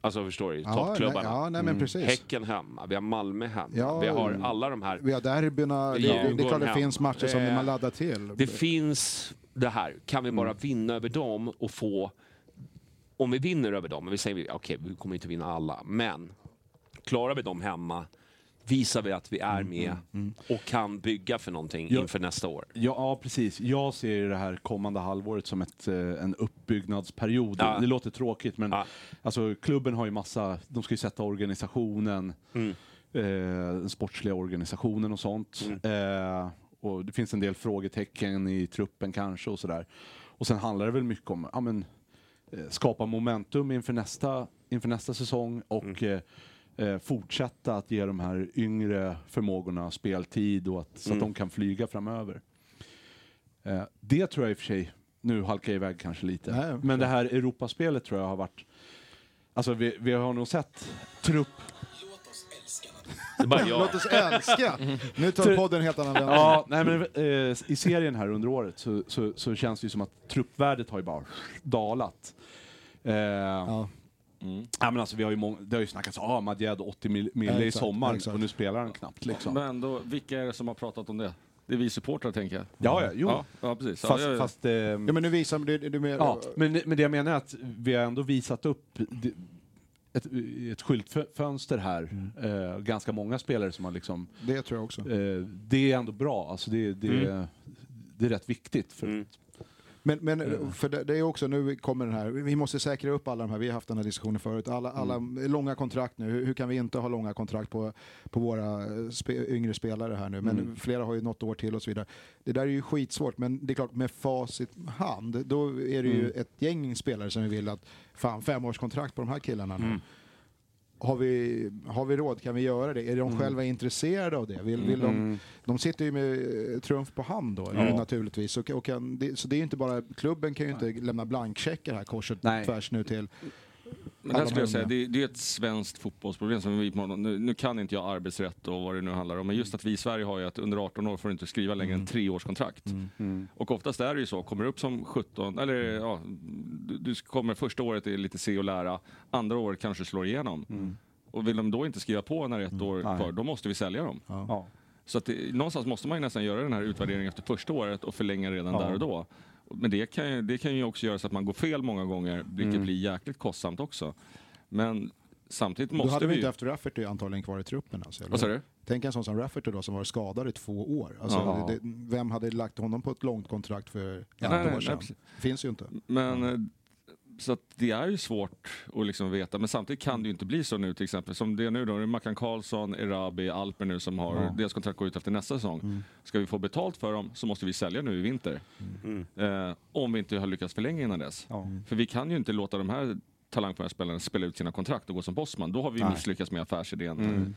Alltså förstår du? Ja, Toppklubbarna. ja, nej, men precis. Häcken hemma, vi har Malmö hemma, Ja, vi har alla de här. vi har derbyna, det, det, det klart det finns matcher som Eh, man laddar till. Det finns det här, kan vi bara Mm. vinna över dem och få... Om vi vinner över dem, vi säger okej, vi kommer inte vinna alla, men klarar vi dem hemma visar vi att vi är Mm, med och kan bygga för någonting Ja. inför nästa år. Ja, ja, precis. Jag ser det här kommande halvåret som ett, eh, en uppbyggnadsperiod. Ja. Det låter tråkigt, men Ja. alltså, klubben har ju massa... De ska ju sätta organisationen, Mm. eh, den sportsliga organisationen och sånt. Eh, och det finns en del frågetecken i truppen kanske och sådär. Och sen handlar det väl mycket om ja, men, eh, skapa momentum inför nästa, inför nästa säsong och eh, fortsätta att ge de här yngre förmågorna speltid och att, så att de kan flyga framöver. Eh, det tror jag i och för sig, nu halkar jag iväg kanske lite, Nej, men det här Europaspelet tror jag har varit, alltså vi, vi har nog sett trupp Det är bara jag. Låt oss älska! Nu tar podden en helt annan vändning. Ja, nej men eh, i serien här under året så, så, så känns det ju som att truppvärdet har ju bara dalat. Eh, Ja. Ja, men alltså, vi har ju mång- det har ju snackats om ah, Madjed 80 mil- mil Ja, i exakt, sommar exakt. och nu spelar han knappt. Liksom. Men då, vilka är det som har pratat om det? Det är vi supportrar tänker jag. Ja, ja, jo. Ja, ja precis. Fast, ja, ja. fast, ehm, Ja, men nu visar du, du mer... Ja, men, men det jag menar är att vi har ändå visat upp ett, ett skyltfönster här. Eh, ganska många spelare som har liksom... Det tror jag också. Eh, det är ändå bra. Alltså det, det, det är rätt viktigt. För, Men, men för det, det är också, nu kommer den här, vi måste säkra upp alla de här, vi har haft den här diskussionen förut, alla, alla långa kontrakt nu, hur, hur kan vi inte ha långa kontrakt på, på våra eh, spe, yngre spelare här nu, men flera har ju något år till och så vidare. Det där är ju skitsvårt, men det är klart med facit hand, då är det ju ett gäng spelare som vi vill att, fan femårskontrakt på de här killarna nu. Har vi, har vi råd? Kan vi göra det? Är de själva intresserade av det? Vill, vill de, de sitter ju med eh, trumf på hand då, Ja. naturligtvis. Och, och kan, det, så det är ju inte bara, klubben kan ju inte lämna blankcheckar här kors och tvärs nu till Men där skulle jag säga, det, det är ett svenskt fotbollsproblem som vi. Nu, nu kan inte jag arbetsrätt och vad det nu handlar om, men just att vi i Sverige har ju att under 18 år får du inte skriva längre än treårskontrakt. Och oftast är det ju så, kommer du upp som 17, eller ja, du, du kommer första året är lite se och lära, andra året kanske slår igenom. Och vill de då inte skriva på när det är ett år kvar, då måste vi sälja dem. ja. Så att det, någonstans måste man ju nästan göra den här utvärderingen efter första året och förlänga redan Ja. där och då. Men det kan, ju, det kan ju också göra så att man går fel många gånger, vilket blir jäkligt kostsamt också. Men samtidigt Då måste hade vi vi inte haft Rafferty antagligen kvar i truppen. Alltså, Vad sa du? Tänk en sån som Rafferty då som var skadad i två år. Alltså, Ja. det, vem hade lagt honom på ett långt kontrakt för ett Nej, år nej, sedan? precis. Finns ju inte. Men eh, så att det är ju svårt att liksom veta, men samtidigt kan det ju inte bli så nu till exempel. Som det är nu då, det är Mackan Karlsson, Erabi, Alper nu som har, deras kontrakt går ut efter nästa säsong. Ska vi få betalt för dem så måste vi sälja nu i vinter. Eh, om vi inte har lyckats förlänga innan dess. Ja. För vi kan ju inte låta de här talangfulla spelarna spela ut sina kontrakt och gå som bossman. Då har vi Nej. misslyckats med affärsidén.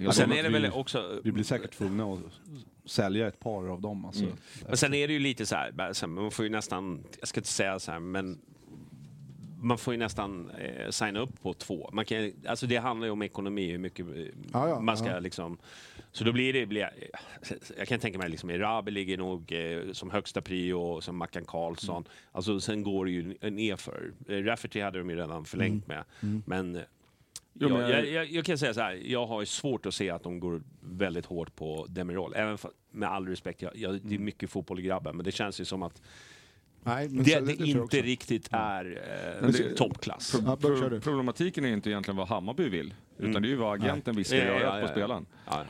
Eh, Och sen är det väl också... Vi blir säkert tvungna att sälja ett par av dem. Alltså. Men sen är det ju lite så här, bara så här, man får ju nästan, jag ska inte säga så här, men man får ju nästan eh, signa upp på två. Man kan, alltså det handlar ju om ekonomi, hur mycket eh, Ja, ja, man ska ja. liksom... Så då blir det... Blir, jag kan tänka mig liksom, Erabi ligger nog eh, som högsta prio, som Mackan Karlsson. Mm. Alltså sen går det ju ner för. Eh, Rafferty hade de ju redan förlängt med. Men, eh, Jo, men jag, jag- jag, jag, kan säga så här, jag har ju svårt att se att de går väldigt hårt på Demirol. Även för, med all respekt, jag, jag, det är mycket fotboll i grabben, men det känns ju som att Nej, men det, så- det, jag inte riktigt är eh, det- toppklass. Pro- pro- problematiken är inte egentligen vad Hammarby vill, utan det är ju vad agenten ska Ja, ja, göra ja, på ja, ja. spelaren. Ja.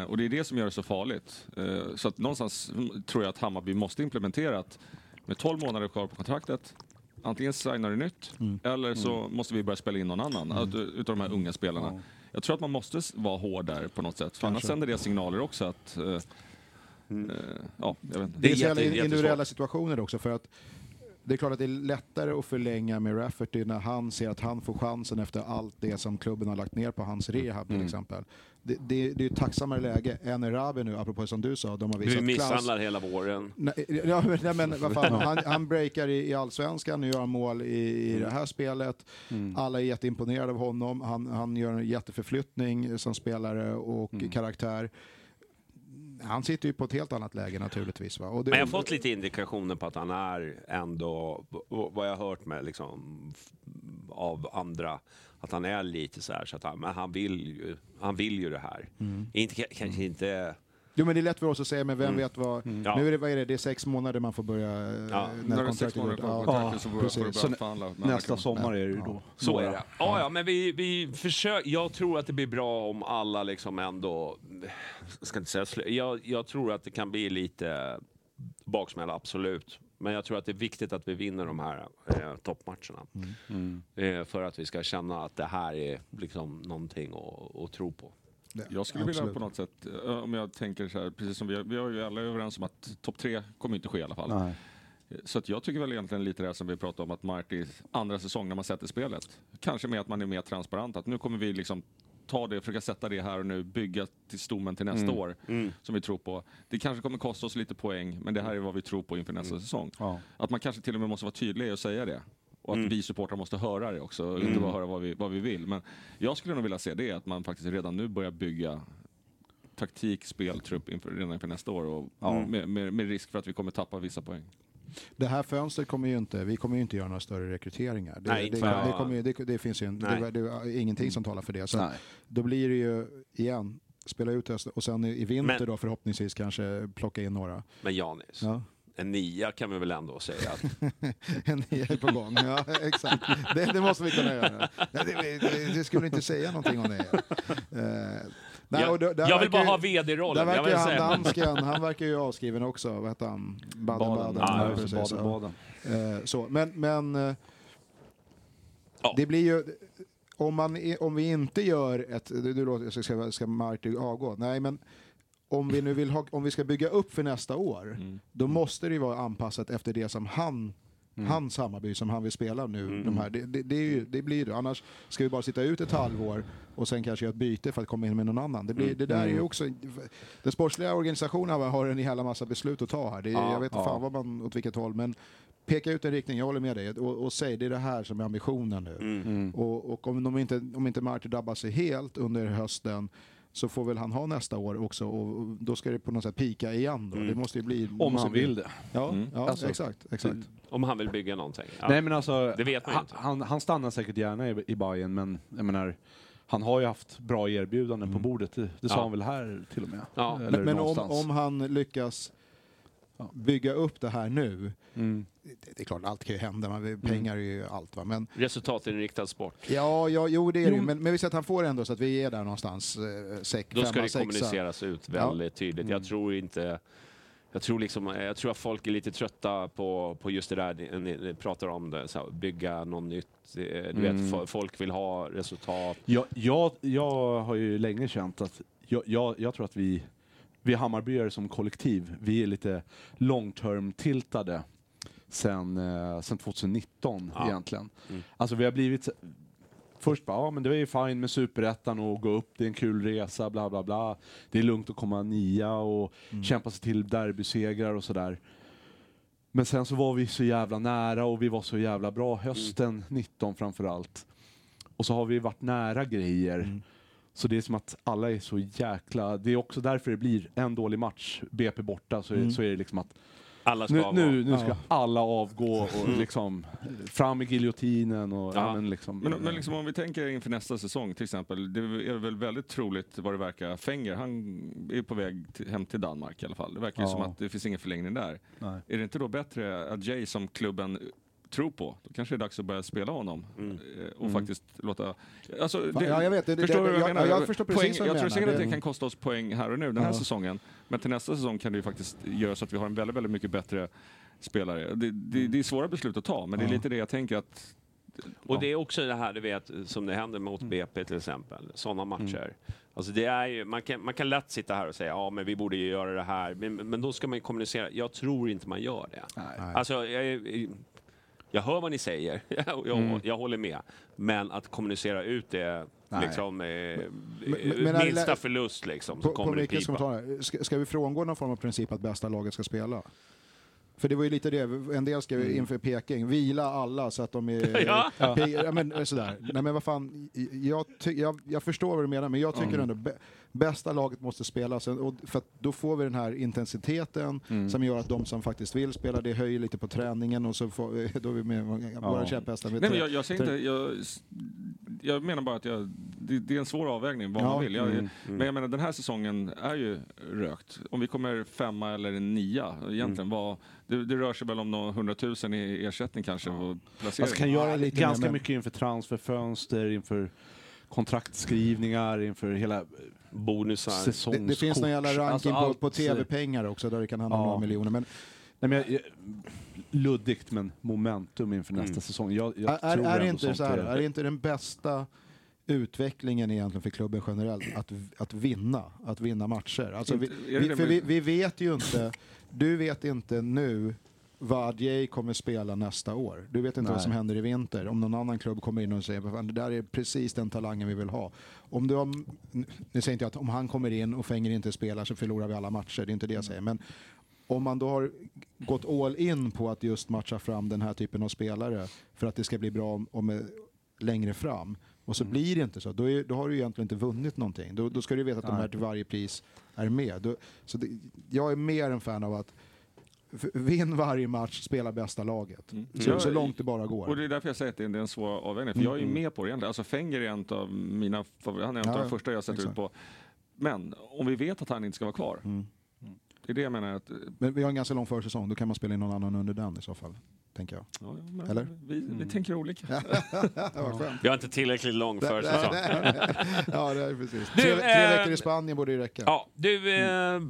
Eh, och det är det som gör det så farligt. Eh, så att någonstans mm, tror jag att Hammarby måste implementera att med 12 månader kvar på kontraktet, antingen signar du nytt Mm. eller så måste vi börja spela in någon annan att- utav de här unga spelarna. Jag tror att man måste vara hård där på något sätt, för annars sänder det signaler också att eh, eh, ja, jag vet inte. Det är, Det är jätte- individuella situationer också. för att det är klart att det är lättare att förlänga med Rafferty när han ser att han får chansen efter allt det som klubben har lagt ner på hans rehab till exempel. Det, det, det är ett tacksammare läge än Erabi nu, apropå som du sa, de har Du visat misshandlar hela våren. Nej, ja, men, nej, men vad fan, han, han breakar i, i allsvenskan, nu gör han mål i, i det här spelet. Alla är jätteimponerade av honom. Han, han gör en jätteförflyttning som spelare och karaktär. Han sitter ju på ett helt annat läge naturligtvis. Va? Det, Men jag har fått lite indikationer på att han är ändå, vad jag har hört med liksom, av andra, att han är lite så här, så att han, men han vill ju, han vill ju det här. Inte, kanske inte... Jo men det är lätt för oss att säga, men vem vet vad... Ja. Nu är det, vad är det, det är sex månader man får börja... eh, Ja. När det är sex månader kvar Ja, så precis. får du börja förhandla. Nästa sommar är det ju då. Så är det. Ja, ja, men vi, vi försöker, jag tror att det blir bra om alla liksom ändå, jag ska inte säga slu- jag, jag tror att det kan bli lite baksmälla, absolut. Men jag tror att det är viktigt att vi vinner de här eh, toppmatcherna. Eh, för att vi ska känna att det här är liksom någonting att, att tro på. Det- Jag skulle vilja absolut. på något sätt, eh, om jag tänker så här, precis som vi, vi är ju alla överens om att topp tre kommer inte ske i alla fall. Nej. Så att jag tycker väl egentligen lite det som vi pratade om att Marty andra säsong när man sätter spelet. Kanske med att man är mer transparent, att nu kommer vi liksom ta det, försöka sätta det här och nu, bygga till stommen till nästa år som vi tror på. Det kanske kommer kosta oss lite poäng, men det här är vad vi tror på inför nästa säsong. Ja. Att man kanske till och med måste vara tydlig och säga det. Och att vi supportrar måste höra det också, och inte bara höra vad vi, vad vi vill. Men jag skulle nog vilja se det, att man faktiskt redan nu börjar bygga taktik, spel, trupp inför, redan inför nästa år och med, med, med risk för att vi kommer tappa vissa poäng. Det här fönstret kommer ju inte, vi kommer ju inte göra några större rekryteringar. Det, Nej, inte det, för- det, kommer, det, det finns ju en, det, det ingenting som talar för det. Så Nej. då blir det ju, igen, spela ut hösten och sen i i vinter Men- då förhoppningsvis kanske plocka in några. Men Janis, Ja. En nia kan vi väl ändå säga att en nia är på gång. Ja, exakt. Det, det måste vi kunna göra. Nej, det, det, det skulle inte säga någonting om det. Eh, nej, jag, och då- där jag vill bara ju- ha Där VD-rollen. Jag verkar han säga. dansken, han verkar ju avskriven också. Vad heter han? Baden-Baden. Ja, Ja, precis. Baden-Baden. Eh, så. Men, men eh, Ja. det blir ju... Om, man, om vi inte gör ett... Du, du låter, ska, ska, Marty avgå? Nej, men om vi nu vill ha, om vi ska bygga upp för nästa år, då måste det ju vara anpassat efter det som han Hans Hammarby som han vill spela nu. De här, det, det, det, är ju, det blir det. Annars ska vi bara sitta ut ett halvår och sen kanske göra ett byte för att komma in med någon annan. Det, blir, det där är ju också... Den sportsliga organisationen har- en jävla massa beslut att ta här. Det, Ja, jag vet inte fan vad man, åt vilket håll, men peka ut en riktning, jag håller med dig, och, och säg det är det här som är ambitionen nu. Mm. Och, och om, de inte, om inte Marti drabbar sig helt under hösten så får väl han ha nästa år också och då ska det på något sätt pika igen då. Det måste ju bli... Om måste han bli- vill det. Ja, ja Alltså, exakt. exakt. Om han vill bygga någonting. Ja. Nej men alltså, Det vet man han, inte. han, han stannar säkert gärna i, i Bayern men jag menar, han har ju haft bra erbjudanden på bordet. Det, det sa Ja. han väl här till och med? Ja. Eller Men, men om, om han lyckas bygga upp det här nu, Mm. Det, det är klart allt kan ju hända, man, pengar är ju allt va. Men Resultatinriktad sport. ja, ja jo det är det Jo. Men, men vi säger att han får ändå så att vi är där någonstans, eh, sex, Då ska femma, det sexa. kommuniceras ut Ja. väldigt tydligt. Jag tror inte... Jag tror, liksom, jag tror att folk är lite trötta på, på just det där ni, ni, pratar om, det, så här, bygga något nytt. Eh, Du Mm. vet, fo- folk vill ha resultat. Jag, jag, jag har ju länge känt att jag, jag, jag tror att vi, vi Hammarbyare som kollektiv, vi är lite long term tiltade sen, eh, sen 2019 Ja. egentligen. Mm. Alltså vi har blivit Först bara, ja men det är ju fine med superettan och gå upp, det är en kul resa, bla bla bla. Det är lugnt att komma nia och kämpa sig till derbysegrar och sådär. Men sen så var vi så jävla nära och vi var så jävla bra hösten 19 framförallt. Och så har vi varit nära grejer. Så det är som att alla är så jäkla... Det är också därför det blir en dålig match, BP borta, så, är, så är det liksom att Alla ska nu, nu, nu ska Ja. alla avgå och liksom fram med giljotinen och... Ja. Ja. men liksom, Men, men liksom om vi tänker inför nästa säsong till exempel. Det är väl väldigt troligt vad det verkar. Fenger, han är på väg till, hem till Danmark i alla fall. Det verkar ju Ja. som att det finns ingen förlängning där. Nej. Är det inte då bättre att Jay som klubben tror på, då kanske det är dags att börja spela honom. Mm. Eh, Och faktiskt låta... Alltså, det, Ja, jag vet, det- det- förstår du vad jag, jag- menar? jag förstår precis poäng, vad du Jag tror menar. säkert att Det- det kan kosta oss poäng här och nu den här Ja. säsongen. Men till nästa säsong kan det ju faktiskt göra så att vi har en väldigt, väldigt mycket bättre spelare. Det, det, det är svåra beslut att ta, men det är lite det jag tänker att... Och det är också det här du vet, som det händer mot BP till exempel, sådana matcher. Alltså det är ju, man, kan, man kan lätt sitta här och säga ja men vi borde ju göra det här, men, men då ska man ju kommunicera. Jag tror inte man gör det. Nej. Alltså, jag, jag hör vad ni säger, jag, jag, jag håller med. Men att kommunicera ut det Nej. liksom, eh, men- men minsta lä- förlust liksom, så På, på kommer det pipa. ska, ska vi frångå någon form av princip att bästa laget ska spela? För det var ju lite det, en del skrev inför Peking, vila alla så att de är... Ja. Ja, men, sådär. Nej men vad fan, jag, jag, jag förstår vad du menar, men jag tycker ändå bä, bästa laget måste spela, och, för att då får vi den här intensiteten som gör att de som faktiskt vill spela, det höjer lite på träningen och så får, då är vi med våra Ja. käpphästar. Nej, men jag, jag, säger inte, jag, jag menar bara att jag, det, det är en svår avvägning vad Ja. man vill. Jag, Mm. Men jag menar den här säsongen är ju rökt. Om vi kommer femma eller nia egentligen, vad, det, det rör sig väl om några hundratusen i ersättning kanske och placering. Alltså kan göra Ja, lite ganska mer, men- mycket inför transferfönster, inför kontraktskrivningar, inför hela Bonusar. det, det finns någon jävla ranking Alltså på, allt- på tv-pengar också där det kan handla om Ja. några miljoner. Men Nej, men jag, luddigt men momentum inför nästa Mm. säsong. Jag, jag är, tror är, det inte så här, är- det inte den bästa utvecklingen egentligen för klubben generellt att, att vinna, att vinna matcher? Alltså vi, vi, för vi, vi vet ju inte, du vet inte nu vad Adjei kommer spela nästa år. Du vet inte vad Nej. som händer i vinter. Om någon annan klubb kommer in och säger att det där är precis den talangen vi vill ha. Om du har, nu säger inte jag att om han kommer in och Fenger inte spelar så förlorar vi alla matcher, det är inte det jag säger. Men om man då har gått all in på att just matcha fram den här typen av spelare för att det ska bli bra om, om eh, längre fram och så blir det inte så, då, är, då har du egentligen inte vunnit någonting. Då, då ska du veta att de här till varje pris är med. Då, så det, jag är mer en fan av att vinn varje match, spela bästa laget. Mm. Så, så långt det bara går. Och det är därför jag säger att det är en svår avvägning, för jag är ju Mm. med på det egentligen. Alltså Fenger är en av mina han är en av Ja, de första jag sätter ut på. Men om vi vet att han inte ska vara kvar, Mm. det är det jag menar att... Men vi har en ganska lång försäsong, då kan man spela in någon annan under den i så fall. Tänker jag. Ja, men Eller? Vi, vi tänker olika. Ja. Vi har inte tillräckligt lång försäsong. Nej, nej. ja, det är precis. Du, tre, tre eh, veckor i Spanien borde ju räcka. Ja, du, eh,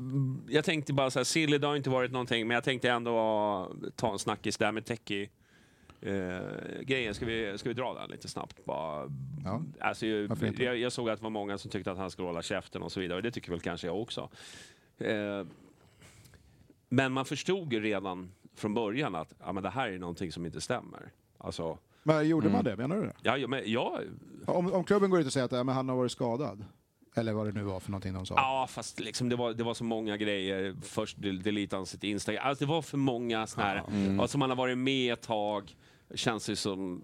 jag tänkte bara så här, Silly, det har inte varit någonting, men jag tänkte ändå ta en snackis där med Techie. Eh, grejen, ska vi, ska vi dra den lite snabbt? Bara, Ja. alltså, jag, jag, jag såg att det var många som tyckte att han skulle hålla käften och så vidare, och det tycker väl kanske jag också. Eh, men man förstod ju redan från början att ja, men det här är någonting som inte stämmer. Alltså, Men gjorde Mm. man det? Menar du det? ja, men, ja, Om, om klubben går ut och säger att ja, men han har varit skadad, eller vad det nu var för någonting de sa. Ja, fast liksom det, var, det var så många grejer. Först del- deletade han sitt Instagram. Alltså, det var för många såna här... Mm. Alltså, man har varit med ett tag. Känns det som...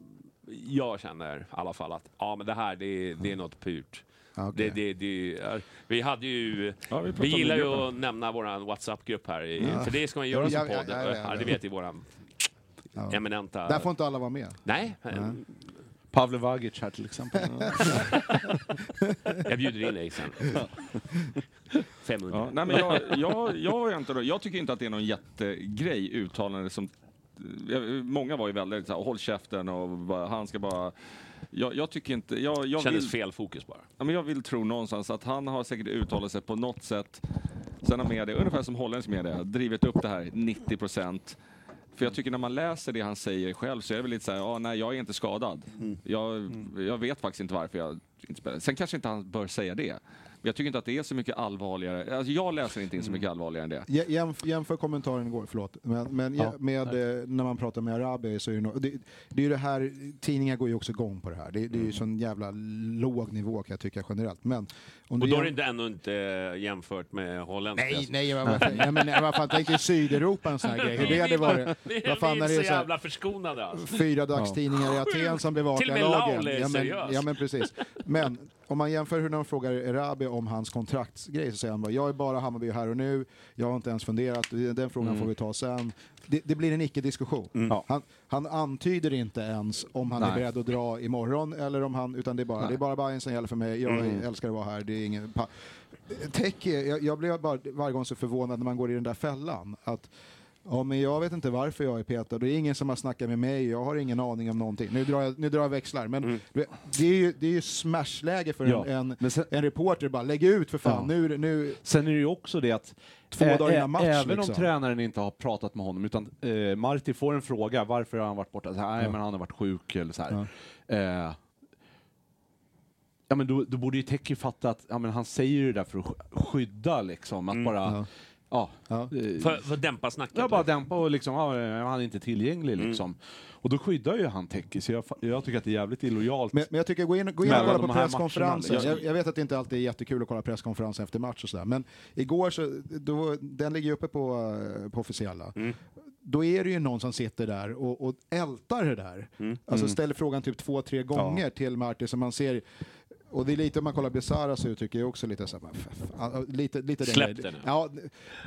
Jag känner i alla fall att ja, men det här det, det är något purt. Okej. Det, det, det, vi hade ju... Ja, vi vi, gillar ju att nämna vår WhatsApp-grupp här. I, Ja. För det ska man göra som podd. ja, ja, det vet ju våran Ja. eminenta... Där får inte alla vara med. Nej, Pavle Vagic här till exempel. jag bjuder in dig sen. 500. Ja, nej, men jag, jag, jag, är inte, jag tycker inte att det är någon jättegrej uttalande som... Många var ju väldigt så här, håll käften och bara, han ska bara... Jag, jag tycker inte... Jag, jag Kändes vill, fel fokus bara. Ja, men jag vill tro någonstans att han har säkert uttalat sig på något sätt. Sen har media, ungefär som holländsk media, drivit upp det här 90 procent. För jag tycker när man läser det han säger själv så är det väl lite så här, ja, nej jag är inte skadad. Jag, jag vet faktiskt inte varför jag inte spelar. Sen kanske inte han bör säga det. Jag tycker inte att det är så mycket allvarligare. Alltså jag läser inte in så mycket allvarligare än det. Jämf, jämför kommentaren igår, förlåt. Men, men Ja, med, eh, när man pratar med Arabi så är det, nog- det, det är ju det här, tidningar går ju också igång på det här. Det, det är ju sån jävla låg nivå kan jag tycka generellt. Men om Och du då är det inte, ändå inte jämfört med holländska. Nej, nej, men vad fan, ja, men, vad fan tänk dig Sydeuropa en sån här grej. Hur det hade varit. Vi, Vad fan är det så jävla förskonade alltså. fyra dagstidningar i Aten som Till och bevakar med lagen. Laul är Ja men, seriös. ja men precis. Men om man jämför hur de frågar Erabi om hans kontraktsgrej så säger han bara jag är bara Hammarby här och nu, jag har inte ens funderat, den frågan Mm. får vi ta sen. Det, det blir en icke-diskussion. Ja. Han, han antyder inte ens om han är Nej. beredd att dra imorgon eller om han, utan det är bara, Nej. det är bara Bayern som gäller för mig, jag Mm. älskar att vara här, det är ingen... Teki, jag, jag blir bara varje gång så förvånad när man går i den där fällan. Att, Ja, men jag vet inte varför jag är petad. Det är ingen som har snackat med mig. Jag har ingen aning om någonting. Nu drar jag, nu drar jag växlar. Men Mm. det är ju, det är ju smashläge för Ja, en, en, sen- en reporter. Bara lägg ut för fan. Ja. Nu, nu, Sen är det ju också det att Två ä- dagar innan match, även liksom. om tränaren inte har pratat med honom, utan eh, Marti får en fråga, varför har han varit borta? Så här, Nej, Ja. men han har varit sjuk eller så här. Eh, ja, men då, då borde ju Teki fatta att ja, men han säger det där för att sk- skydda liksom, att bara... Ja. Ja. Ja. eh, För, för att dämpa snacket. Ja, bara dämpa och liksom, ja, han är inte tillgänglig Mm. liksom. Och då skyddar ju han Teki, så jag, jag tycker att det är jävligt illojalt. Men, men jag tycker gå in, gå in och kolla på presskonferensen. liksom. Jag, jag vet att det inte alltid är jättekul att kolla presskonferensen efter match och sådär. Men igår så, då, den ligger ju uppe på, eh, på officiella. Mm. Då är det ju någon som sitter där och, och ältar det där. Mm. Alltså ställer frågan typ två, tre gånger till Martin som man ser och det är lite, om man kollar Besaras uttryck, är också lite så här, "F- f- ja, lite, lite Släpp nu. Ja,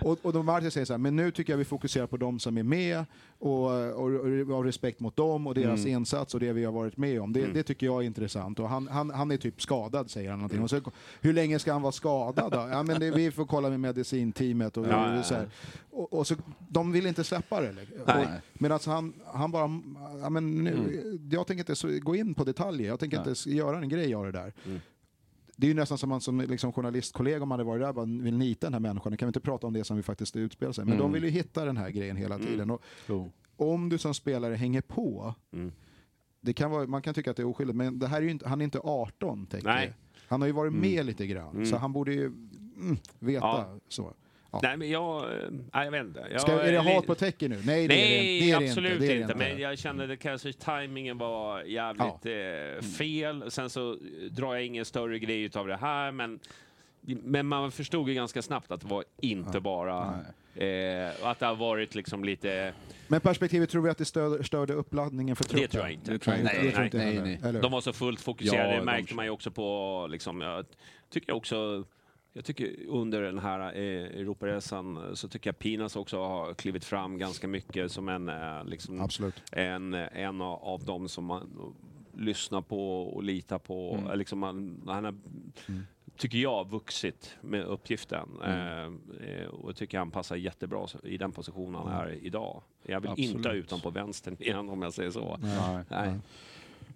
och, och då Martin säger så här, men nu tycker jag vi fokuserar på de som är med och, och, och av respekt mot dem och deras Mm. insats och det vi har varit med om. Det, det tycker jag är intressant. Och han, han, han är typ skadad, säger han någonting. Och så, hur länge ska han vara skadad då? Ja, men det, vi får kolla med medicinteamet. Och, Ja, ja. så här. Och, och så, de vill inte släppa det. Nej. Medan han, han bara, ja, men nu, Mm. jag tänker inte så, gå in på detaljer, jag tänker inte s- göra en grej av det där. Det är ju nästan som man som liksom journalistkollega, om man hade varit där, bara vill nita den här människan. Kan vi inte prata om det som vi faktiskt utspelar sig. Men de vill ju hitta den här grejen hela tiden. Och om du som spelare hänger på, Mm. det kan vara, man kan tycka att det är oskyldigt, men det här är inte, han är inte 18, tänker Nej. jag. Han har ju varit med lite grann, så han borde ju mm, veta. Ja. Så. Ja. Nej, men jag... eh, Nej, jag vet inte. Jag, Ska, är det hat på Teki nu? Nej, det Nej, är det, det är det absolut inte. Det inte. Men jag kände att kanske timingen var jävligt eh, fel. Sen så eh, drar jag ingen större grej av det här, men, men man förstod ju ganska snabbt att det var inte bara... Eh, att det har varit liksom lite... Men perspektivet, tror vi att det störde, störde uppladdningen för truppen? Det tror jag inte. Det tror jag Nej, inte. nej, heller. Eller? De var så fullt fokuserade, Ja, det de- märkte man ju också på... Liksom, jag tycker också jag tycker under den här eh, Europaresan eh, så tycker jag Pinas också har klivit fram ganska mycket som en, eh, liksom, en, en av, dem som man lyssnar på och litar på. Mm. Liksom man, han har, tycker jag, vuxit med uppgiften. Mm. Eh, och jag tycker han passar jättebra i den positionen han är idag. Jag vill Absolut. inte ha ut honom på vänstern igen om jag säger så. Nej. Nej.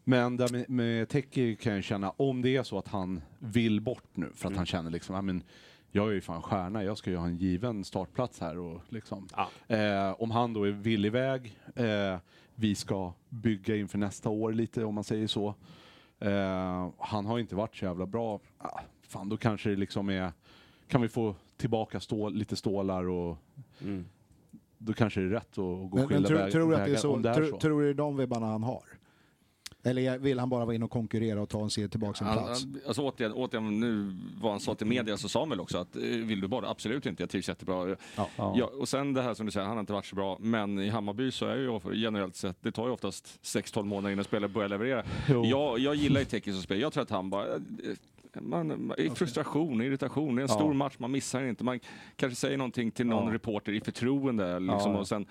Men där med, med Teki kan jag känna, om det är så att han vill bort nu för att Mm. han känner liksom, ja, men jag är ju fan stjärna, jag ska ju ha en given startplats här och liksom. Ja. Eh, om han då är villig väg, eh, vi ska bygga inför nästa år lite om man säger så. Eh, han har inte varit så jävla bra. Ah, fan, då kanske det liksom är, kan vi få tillbaka stål, lite stålar och Mm. då kanske det är rätt att gå Men, men skilda tror, väg, tror du att det är vägar så? det är tror, så. tror du det är de vibbarna han har? Eller vill han bara vara inne och konkurrera och ta en serie tillbaka en Han- plats? Alltså återigen, återigen, nu vad han sa till media så sa han väl också att eh, vill du bara? Absolut inte, jag trivs jättebra. Ja. Ja. och sen det här som du säger, han har inte varit så bra, men i Hammarby så är ju generellt sett, det tar ju oftast 6-12 månader innan spelare börjar leverera. Jo. Jag, jag gillar ju Teki som spelare, jag tror att han bara, eh, man, man, i frustration, irritation, det är en Ja. stor match, man missar inte. Man kanske säger någonting till någon Ja. reporter i förtroende liksom, Ja. och sen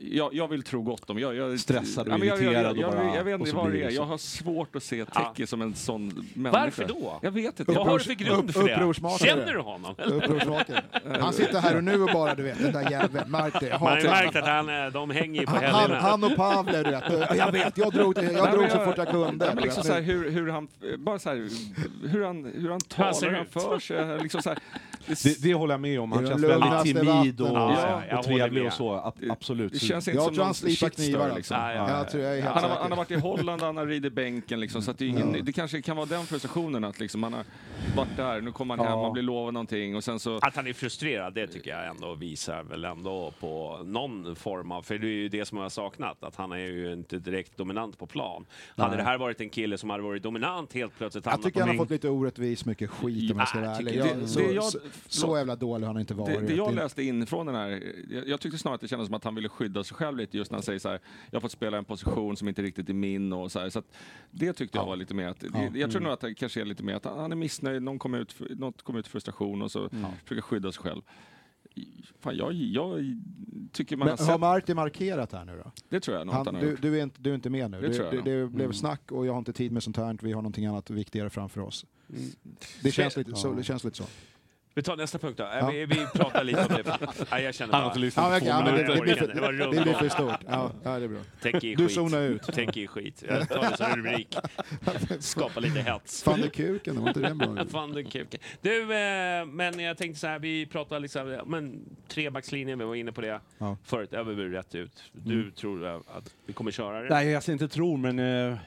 jag, jag vill tro gott om. Jag, jag, Stressad och irriterad jag, och jag, bara- jag vet inte vad det är. Jag har svårt att se Teki som en sån människa. Varför då? Jag vet inte. Vad har du för grund för det? Känner du honom? Upprorsmakare. Han sitter här och nu och bara, du vet, den där jäveln, märk det. Man har märkt att han, eh, de hänger ju på han, han, helgerna. han och Pavle, du vet. Jag vet, jag drog, jag Nej, drog så fort jag kunde. Men liksom så här, hur, hur han, bara så här, hur han, hur han talar, hur han för sig. Liksom så här, det, Det, håller jag med om. Han känns väldigt timid och, och trevlig och så. Ab- Absolut. det känns inte Jag som tror han slipar knivar alltså. liksom. Ja, ja, jag Han har, han varit i Holland, han har ridit bänken liksom, så att det, är ingen, det kanske kan vara den frustrationen att liksom, han har varit där, nu kommer han hem, man blir lovad någonting och sen så... Att han är frustrerad, det tycker jag ändå visar väl ändå på någon form av, för det är ju det som jag har saknat, att han är ju inte direkt dominant på plan. Hade det här varit en kille som hade varit dominant helt plötsligt Jag tycker han har fått lite orättvis mycket skit om jag ska vara ärlig. Jag, det- så, det jag- så, så jävla dålig har han inte varit. Det, det jag läste in från den här, jag, jag tyckte snarare att det kändes som att han ville skydda sig själv lite just när han säger så här, jag har fått spela en position som inte riktigt är min och så här. Så att det tyckte jag var lite mer att, det, Ja. jag tror nog att det kanske är lite mer att han, är missnöjd, någon kom ut, något kom ut frustration och så försöker skydda sig själv. Fan, jag, jag tycker man Men har har Marti markerat här nu då? det tror jag Han, han du, du, är inte, du är inte med nu. Det Det, tror jag det, det blev snack och jag har inte tid med sånt här. Vi har någonting annat viktigare framför oss. Det känns lite så. Det känns lite så. Vi tar nästa punkt då. Ja. Vi, vi pratar lite om det. Ja, jag känner Han har bara... inte lyssnat på ja, det, det, blir Det var för, rundgång. det blir för stort. Ja, ja, det är bra. Tänk i Du skit. zonar ut. Tänk i skit. Jag tar det som rubrik. Skapa lite hets. Fan det kuken, det var inte den bra? Fan den kuken. Du, eh, men jag tänkte så här, vi pratar liksom, men trebackslinjen, vi var inne på det Ja. förut, det väl rätt ut. Du tror att vi kommer köra det? Nej, jag ser inte tror, men eh,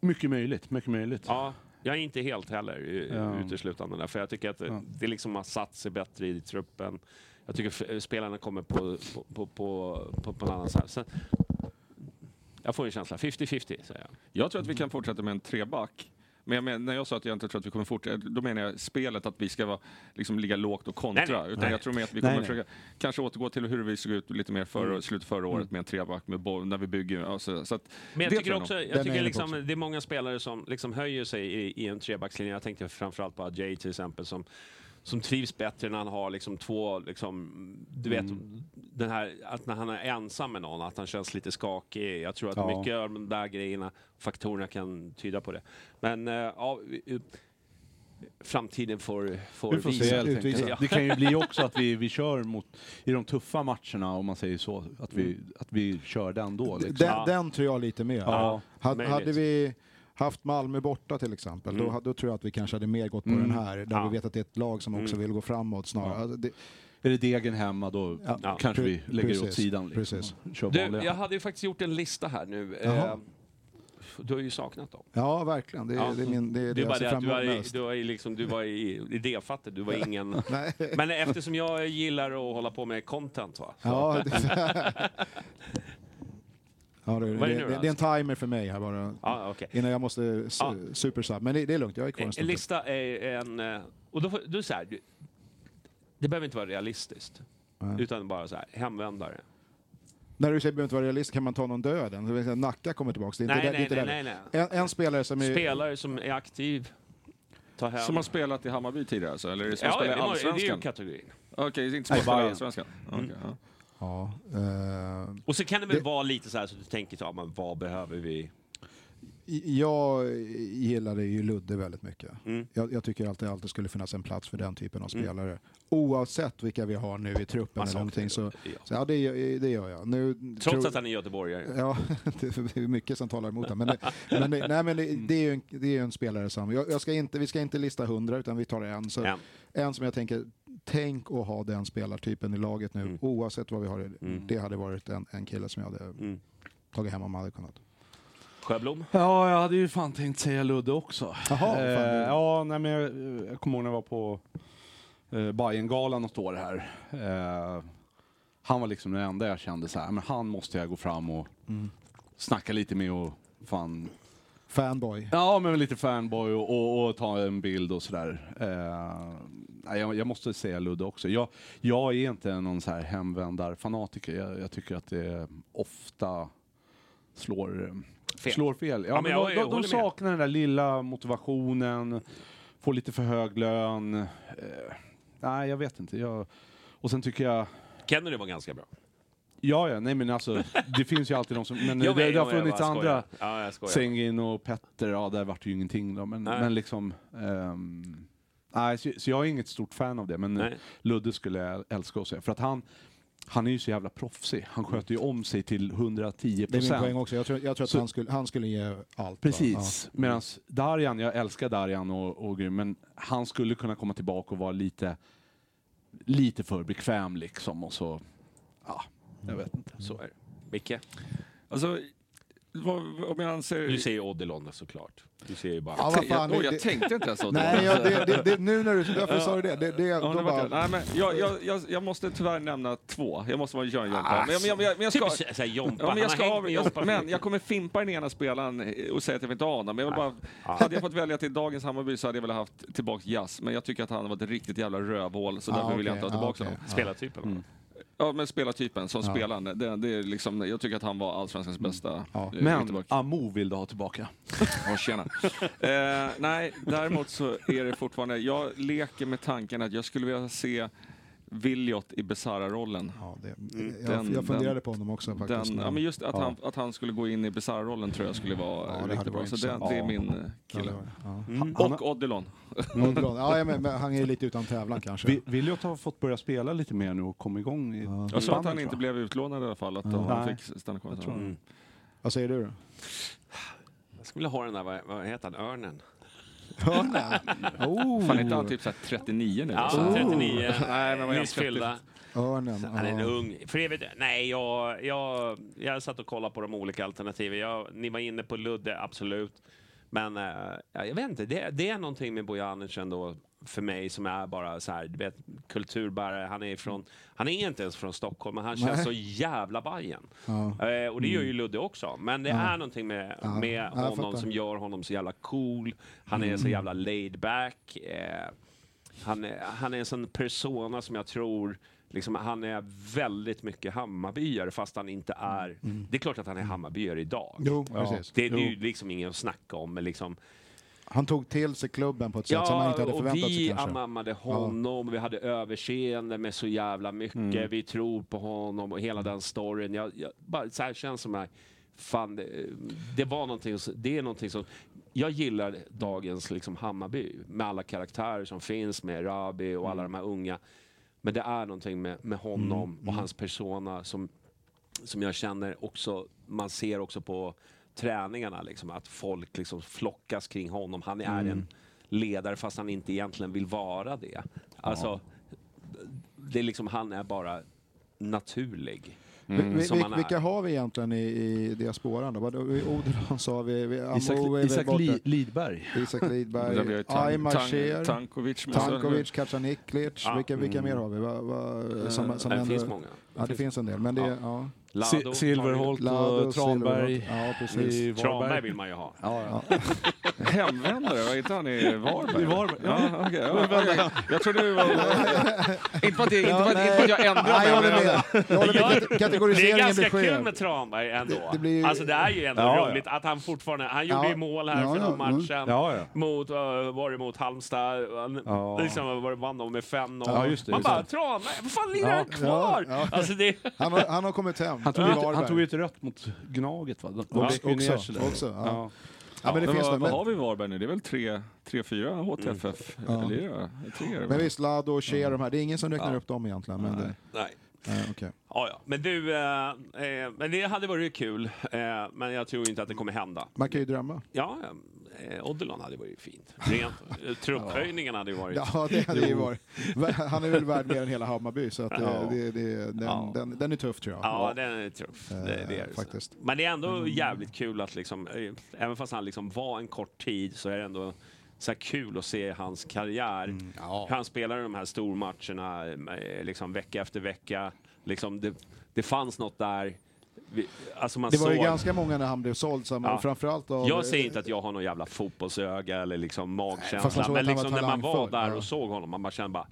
mycket möjligt. Mycket möjligt. Ja, jag är inte helt heller eh, Ja. uteslutande där, för jag tycker att det, Ja. det liksom har satt sig bättre i truppen. Jag tycker f- spelarna kommer på, på, på, på, på, på en annan sätt. Sen, jag får en känsla, 50-50 säger jag. Jag tror att vi kan fortsätta med en treback. Men jag men, när jag sa att jag inte tror att vi kommer fortsätta, då menar jag spelet att vi ska vara, liksom, ligga lågt och kontra. Nej, nej. Utan Nej. jag tror mer att vi kommer nej. försöka kanske återgå till hur vi såg ut lite mer förra, Mm. slutet förra året med en treback med boll, när vi bygger. Alltså, så att, Men jag det tycker tror också, jag tycker jag liksom, också. det är många spelare som liksom höjer sig i, i en trebackslinje. Jag tänkte framförallt på Jay till exempel som, som trivs bättre när han har liksom två, liksom, du vet, Mm. den här, att när han är ensam med någon, att han känns lite skakig. Jag tror att Ja. mycket av de där grejerna, faktorerna kan tyda på det. Men eh, ja, framtiden får, får Vi får se visa. enkelt. Utvisa. Det kan ju bli också att vi, vi kör mot, i de tuffa matcherna om man säger så, att vi, att vi kör den då. Liksom. Den, den tror jag lite mer. Ja, Hade, hade vi haft Malmö borta till exempel, Mm. då, då tror jag att vi kanske hade mer gått på Mm. den här, där Ja. vi vet att det är ett lag som också Mm. vill gå framåt snarare. Ja. Alltså, det, Är det degen hemma då Ja. kanske vi lägger precis, åt sidan. Liksom. Du, jag hade ju faktiskt gjort en lista här nu. Jaha. Eh, du har ju saknat dem. ja, verkligen. Det, är- Ja. det är, min, det, är Det är jag bara ser det fram att du, är, i- du, i liksom, du var i idéfattig, du var ingen... Men eftersom jag gillar att hålla på med content va? Så, Ja, det, ja, det, det, Vad är det det, nu då? det är en timer för mig här bara. ja, okej. Innan jag måste s- Ja. supersub. Men det, det är lugnt, jag är kvar en En, en stund. lista är en... eh, Och då, får- det så här, du- det behöver inte vara realistiskt. Nej. Utan bara så här, hemvändare. När du säger behöver inte vara realist, kan man ta någon döden? Det vill säga, Nacka kommer tillbaka. Det är inte Nej, det, det är nej, inte nej, det. nej, nej. En, en spelare som är... Spelare som är aktiv. Ta hem. Som har spelat i Hammarby tidigare alltså? Eller är det som Ja, spelar det, i var, det är ju Allsvenskan? kategorin. Okej, inte som Nej, spelar i Bayern. Allsvenskan? Okej, ja. Ja, eh, Och så kan det väl Det- vara lite så här så du tänker, så, ja, men vad behöver vi? Jag gillade ju Ludde väldigt mycket. Mm. Jag, jag tycker alltid alltid skulle finnas en plats för den typen av Mm. spelare. Oavsett vilka vi har nu i truppen Man eller någonting så, ja. så ja, det, det gör jag. Nu, Trots tror- att han är göteborgare. Ja, det är mycket som talar emot honom. Men, det, men, det, nej, men det, det är ju en, det är en spelare som... Jag, jag ska inte, vi ska inte lista hundra, utan vi tar en. Så, En. en som jag tänker, tänk att ha den spelartypen i laget nu, Mm. oavsett vad vi har. Mm. Det hade varit en, en kille som jag hade Mm. tagit hem om man hade kunnat. Sjöblom? Ja, jag hade ju fan tänkt säga Ludde också. Jaha, eh, ja, nej, men jag, jag kommer ihåg när jag var på eh, Bajengalan något år här. Eh, han var liksom den enda jag kände så här, men han måste jag gå fram och Mm. snacka lite med och fan Fanboy. Ja, men lite fanboy och, och, och ta en bild och sådär. Eh, jag, jag måste säga Ludde också. Jag, jag är inte någon så här hemvändarfanatiker. Jag, jag tycker att det ofta slår Fel. Slår fel. Ja, Ja, men jag- de, de, de saknar den där lilla motivationen, får lite för hög lön. Eh, nej, jag vet inte. Jag, och sen tycker jag Kennedy var ganska bra. Ja, ja, nej men alltså, det finns ju alltid de som, men Jag det, vet, det har funnits andra, Ja. Sengin och Petter, ja där vart det ju ingenting då, men, Nej. men liksom, ehm, nej, så, så jag är inget stort fan av det, men Nej. Ludde skulle jag älska att se, för att han, han är ju så jävla proffsig, han sköter ju om sig till 110 Det är min poäng procent. också. Jag tror, jag tror att Så- han, skulle, han skulle ge allt. Precis, medan Darjan, jag älskar Darjan och, och men han skulle kunna komma tillbaka och vara lite, lite för bekväm liksom, och så, ja, jag vet inte. Så är det. Micke? Alltså, om jag anser... Du säger Odilon såklart. Du ser ju bara... Ja, vad fan, jag, oh, jag tänkte inte ens så. Nej, ja, det, det, det, nu när du... Varför sa du det? det, det Ja, då bara. Nej, men jag, jag, jag, jag måste tyvärr nämna två. Jag måste vara Jörn Jompa. Men, jag- men, jag- men, jag- men jag ska... Typ såhär Jompa. Ja, men jag ska med jag, Jompa men jag kommer fimpa den ena spelaren och säga att jag vill inte ha honom. Men jag vill bara, hade jag fått välja till dagens Hammarby så hade jag velat haft tillbaka Jazz. Men jag tycker att han har varit ett riktigt jävla rövhål så Ah, därför vill jag inte ha ah, tillbaka okej. honom. Spelartypen. Mm. Ja, men spelartypen som Ja. spelande. Det, det är liksom, jag tycker att han var allsvenskans bästa Ja. eh, Men. Amo vill du ha tillbaka. Ja, tjena. eh, nej, däremot så är det fortfarande, jag leker med tanken att jag skulle vilja se Viljot i Besara-rollen. ja, det, Mm. jag, Den- jag funderade den- på honom också faktiskt. Den, ja, men just att, ja. Han, att han skulle gå in i Besara-rollen tror jag skulle vara Ja, riktigt bra. Så det, det är min Ja, kille. det var det. Ja. Mm. Och Odilon. Odilon. Ja, ja, men, men han är lite utan tävlan kanske. Viljot har fått börja spela lite mer nu och komma igång i Ja. Jag sa att han inte blev utlånad i alla fall, att Ja. han Nej. fick stanna kvar. Jag tror Mm. Vad säger du då? Jag skulle vilja ha den där, vad, vad heter han, örnen? Örnen? Oh, Fan, inte han typ så här 39 nu? Ja? 39. Nej, men vad Nyss jag fyllda. Örnen. Han är en ung. För evigt, nej, jag, jag, jag satt och kollade på de olika alternativen. Jag, ni var inne på Ludde, absolut. Men ja, jag vet inte, det, det är någonting med Bojanic ändå för mig som är bara så här, du vet, kulturbärare. Han är, från, han är inte ens från Stockholm, men han känns Nej. så jävla Bajen. Ja. Eh, och det gör ju Ludde också. Men det Ja. är någonting med, Ja. med honom som gör honom så jävla cool. Han är så jävla laid back. Eh, han, är, han är en sån persona som jag tror Liksom, han är väldigt mycket Hammarbyare fast han inte är... Det är klart att han är Hammarbyare idag. Jo, Ja. Det, är ju liksom ingen att snacka om. Men liksom, Han tog till sig klubben på ett sätt som man inte hade och förväntat vi sig kanske. anammade honom, vi hade överseende med så jävla mycket, Mm. vi tror på honom och hela den storyn. Jag, jag, bara, så här känns som att fan, det, det var någonting, det är någonting som... Jag gillar dagens liksom Hammarby med alla karaktärer som finns med Rabi och Mm. alla de här unga. Men det är någonting med, med honom och hans persona som, som jag känner också, man ser också på träningarna liksom, att folk liksom flockas kring honom. Han är Mm. en ledare fast han inte egentligen vill vara det. Alltså, det är liksom, han är bara naturlig. Vi- vi, Som vi, han är. vilka har vi egentligen i, i diasporan då? Odilon sa vi, vi Isak, Isak. Li, Lidberg. Isak Lidberg, ju Tan- Aymar Tan- Cher, Tankovic. Tankovic, Kacaniklic. Ja. vilka, vilka mer har vi? Va, va, som, som det ändå- finns många. Ja, det finns en del. Men det, Ja. ja. Lado, Si- Silverholt Lado, och Tranberg. Silverholt. Ja, precis. i Tranberg vill man ju ha. Ja, ja. Hemvändare, var inte han i Varberg? I Varberg, Ja, okej. ja, okej. Jag trodde det var... inte för att jag, inte för att, inte för att jag jag mig. håller men- med. Jag håller med. Kate- Det är Kategoriseringen ganska blir kul med Tranberg ändå. Det- det blir- Alltså det är ju ändå Ja, ja. roligt att han fortfarande, han gjorde ju mål här Ja, för ja, någon mm. matchen. Ja, ja. Mot, uh, var det mot Halmstad? Han, Ja. liksom, var det vann de med 5-0. Ja, just det, Man just bara, det. Tranberg, vad fan lirar han kvar? Alltså det, Han har, han har kommit hem. Han tog, ju ett, han tog ju ett rött mot Gnaget va? De, de Ja, ner också, sig också, ja. Ja. Ja, men det Men finns vad, det. vad har vi i Varberg nu? Det är väl 3-4 HTFF? Ja. Eller det tre? men visst, Lado och Cher, de här. Det är ingen som räknar Ja. upp dem egentligen. Men det, nej. nej, okej. Ja, ja. Men du, eh, eh, men det hade varit kul. Eh, men jag tror inte att det kommer hända. Man kan ju drömma. Ja, eh, Odilon hade varit fint. Rent, eh, trupphöjningen hade varit... Ja, det hade ju varit. Han är väl värd mer än hela Hammarby, så att det, Ja. det, det, den, Ja. den, den är tuff tror jag. Ja, den är tuff. Det, det är. Eh, faktiskt. Men det är ändå jävligt kul att liksom, eh, även fast han liksom var en kort tid så är det ändå så kul att se hans karriär. Mm, Hur han spelar i de här stormatcherna eh, liksom vecka efter vecka. Liksom det, det fanns något där. Alltså Det var såg, ju ganska många när han blev såld, som, Ja. framförallt av... jag säger inte att jag har någon jävla fotbollsöga eller liksom magkänsla. Men liksom när man var där och såg honom, man bara kände bara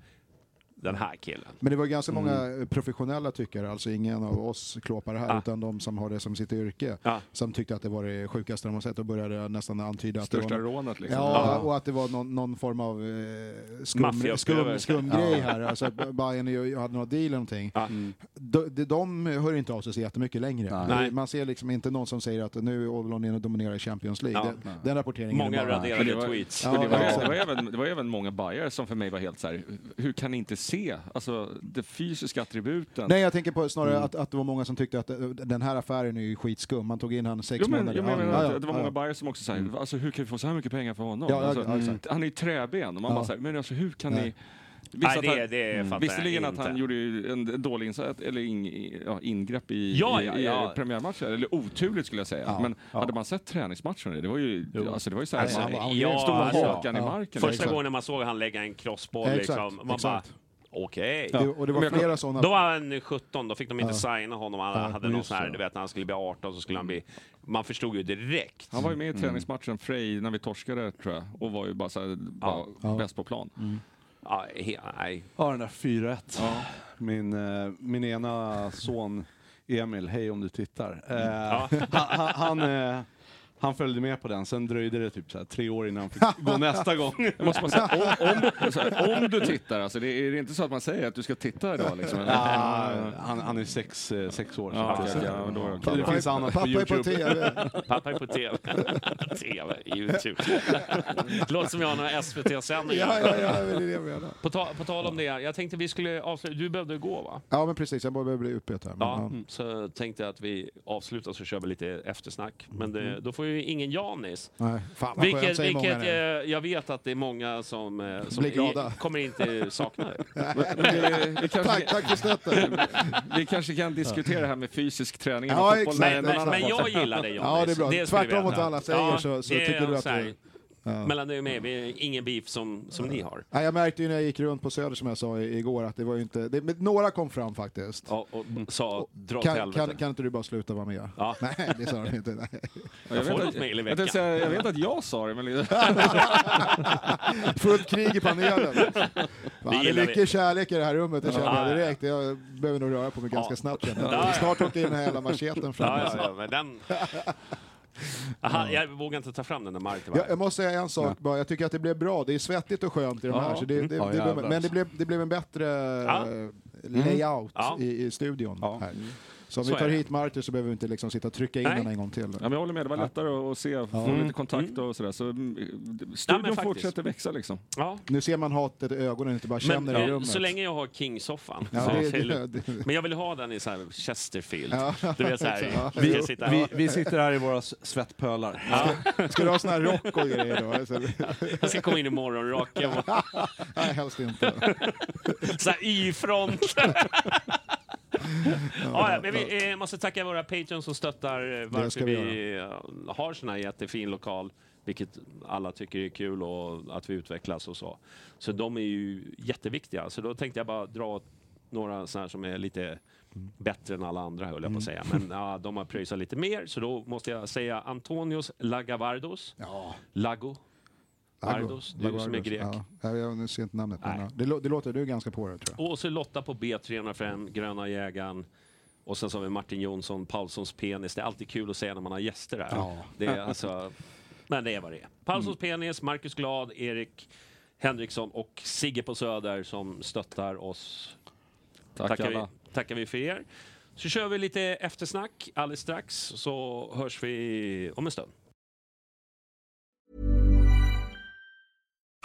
den här killen. Men det var ganska många Mm. professionella tyckare, alltså ingen av oss klåpare här, Ah. utan de som har det som sitt yrke, Ja. som tyckte att det var det sjukaste de har sett och började nästan antyda att det Största var rånet liksom. Ja, och att det var någon, någon form av eh, skum, skum, skum grej här. Alltså, att Bayern ju hade någon deal eller någonting. Ja. De, de, de hör inte av sig så jättemycket längre. Nej. Man ser liksom inte någon som säger att nu är Odilon inne och dominerar Champions League. Ja. Den, den rapporteringen Många raderade Men det var- tweets. Ja, det, var, ja. det, var även, det var även många bajare som för mig var helt så här, hur kan ni inte se alltså, det fysiska attributen? Nej, jag tänker på snarare Mm. att, att det var många som tyckte att eh, den här affären är ju skitskum. Man tog in han sex Jo, men, månader. jag menar att ja, det var ja, många ja. bajare som också säger, alltså, hur kan vi få så här mycket pengar för honom? Ja, alltså, ja, exakt. Han är ju träben och man Ja. bara säger, men alltså hur kan Nej. ni... Visst Nej, att det, han, det fattar Visserligen att han gjorde ju en, dålig insats, eller in, ja, ingrepp i, Ja, i, ja, i ja. premiärmatchen, eller oturligt skulle jag säga. Ja, men ja. hade man sett träningsmatchen, det var ju, alltså, det var ju så här, Alltså, man, ja, stod med alltså, hakan i marken. Första gången man såg han lägga en crossboll, liksom, man exakt. bara okej. Det, och det var Men jag- flera sådana... Då var han 17, då fick de inte Ja. signa honom. Han Ja, hade någon sån här, du vet när han skulle bli 18 så skulle han bli... Man förstod ju direkt. Han var ju med i träningsmatchen Frej när vi torskade tror jag och var ju bara, så här, bara Ja. bäst på plan. Ja, he, nej. Ja, den där 4-1. Min, eh, min ena son Emil, hej om du tittar. Eh, Ja. han, han, han, eh, han följde med på den, sen dröjde det typ så här, tre år innan han fick gå nästa gång. Måste bara säga, om, om, så här, om du tittar, alltså, det är, är det inte så att man säger att du ska titta idag? Liksom? Ja, han, han är sex, eh, sex år. Ja, okej, ja, då är det finns annat på Pappa är på Youtube. TV. Pappa är på TV. TV, Youtube. Det låter som jag har några SVT-sändningar. Ja, ja, ja, det är det jag menar. På, ta, på tal om det, jag tänkte vi skulle avsluta. Du behövde gå va? Ja, men precis. Jag börjar bli. Men, Ja, ja. så tänkte jag att vi avslutar så kör vi lite eftersnack. Men det, då får ju ingen Janis. Nej, fan Vilket, vilket nu. eh, jag vet att det är många som, eh, som Blir glada. i, kommer inte sakna det. Vi, vi, kanske, Tack, tack för stötten. vi kanske kan diskutera det här med fysisk träning Ja, exakt, Men, men, jag gillar det Jonis. Ja, det är bra. du Tvärtom mot vad alla säger så- så det är tycker du att så det- Ja. Mellan dig och mig, vi ingen beef som, som ni har. Nej, jag märkte ju när jag gick runt på Söder som jag sa igår att det var ju inte... Det, men några kom fram faktiskt. Ja, och sa dra Kan, helvete. kan, kan inte du bara sluta vara med? Ja. Nej, det sa de inte. Nej. Jag, får vet något att, mejl i jag, veckan. jag vet att jag sa det, men Fullt krig i panelen. Fan, det är gillar vi. mycket kärlek i det här rummet, det känner Ja, jag ja. direkt. Jag behöver nog röra på mig ganska Ja. snabbt Ja, jag. ja. Snart åker den här jävla macheten fram. Ja, ja, ja, men den... Aha, jag vågar inte ta fram den där Martin. va? Jag, jag måste säga en sak bara, jag tycker att det blev bra. Det är svettigt och skönt i de Ja. här, så det, det, Ja, det blev, men det blev, det blev en bättre Ja. eh, layout Ja. i, i studion. Ja. Här. Så om Så vi tar det. hit Martin så behöver vi inte liksom sitta och trycka in den en gång till. Ja, men jag håller med, det var lättare att se, få Ja. lite kontakt och sådär. Så mm, Ja, studion faktiskt. fortsätter växa liksom. Ja. Nu ser man hatet i ögonen, inte bara känner Men i eh, rummet. så länge jag har King-soffan. Ja, så det- är det det- lugnt. det- Men jag vill ha den i så här Chesterfield. Ja. Du vet så här, Ja. vi, ska sitta Vi, vi sitter här i våra svettpölar. Ska du ha sån här rock och grejer då? Jag ska komma in i morgonrocken. och- nej, helst inte. Så här Y-front. ja, men vi eh, måste tacka våra patrons som stöttar eh, varför vi, vi eh, har sån här jättefin lokal. Vilket alla tycker är kul och att vi utvecklas och så. Så de är ju jätteviktiga. Så då tänkte jag bara dra några sådana som är lite bättre än alla andra höll jag på att säga. Men ja, de har pröjsat lite mer så då måste jag säga Antonios Lagavardos. Ja. Lago. Vardos, du som är grek. Ja, jag, ser inte namnet. Men, ja. det, det låter du ganska på det tror jag. Och så Lotta på B305, Gröna jägaren. Och sen så har vi Martin Jonsson, Paulssons penis. Det är alltid kul att säga när man har gäster här. Ja. Det är alltså, men det är vad det är. Paulssons penis, Marcus Glad, Erik Henriksson och Sigge på Söder som stöttar oss. Tack tackar, vi, alla. tackar vi för er. Så kör vi lite eftersnack alldeles strax så hörs vi om en stund.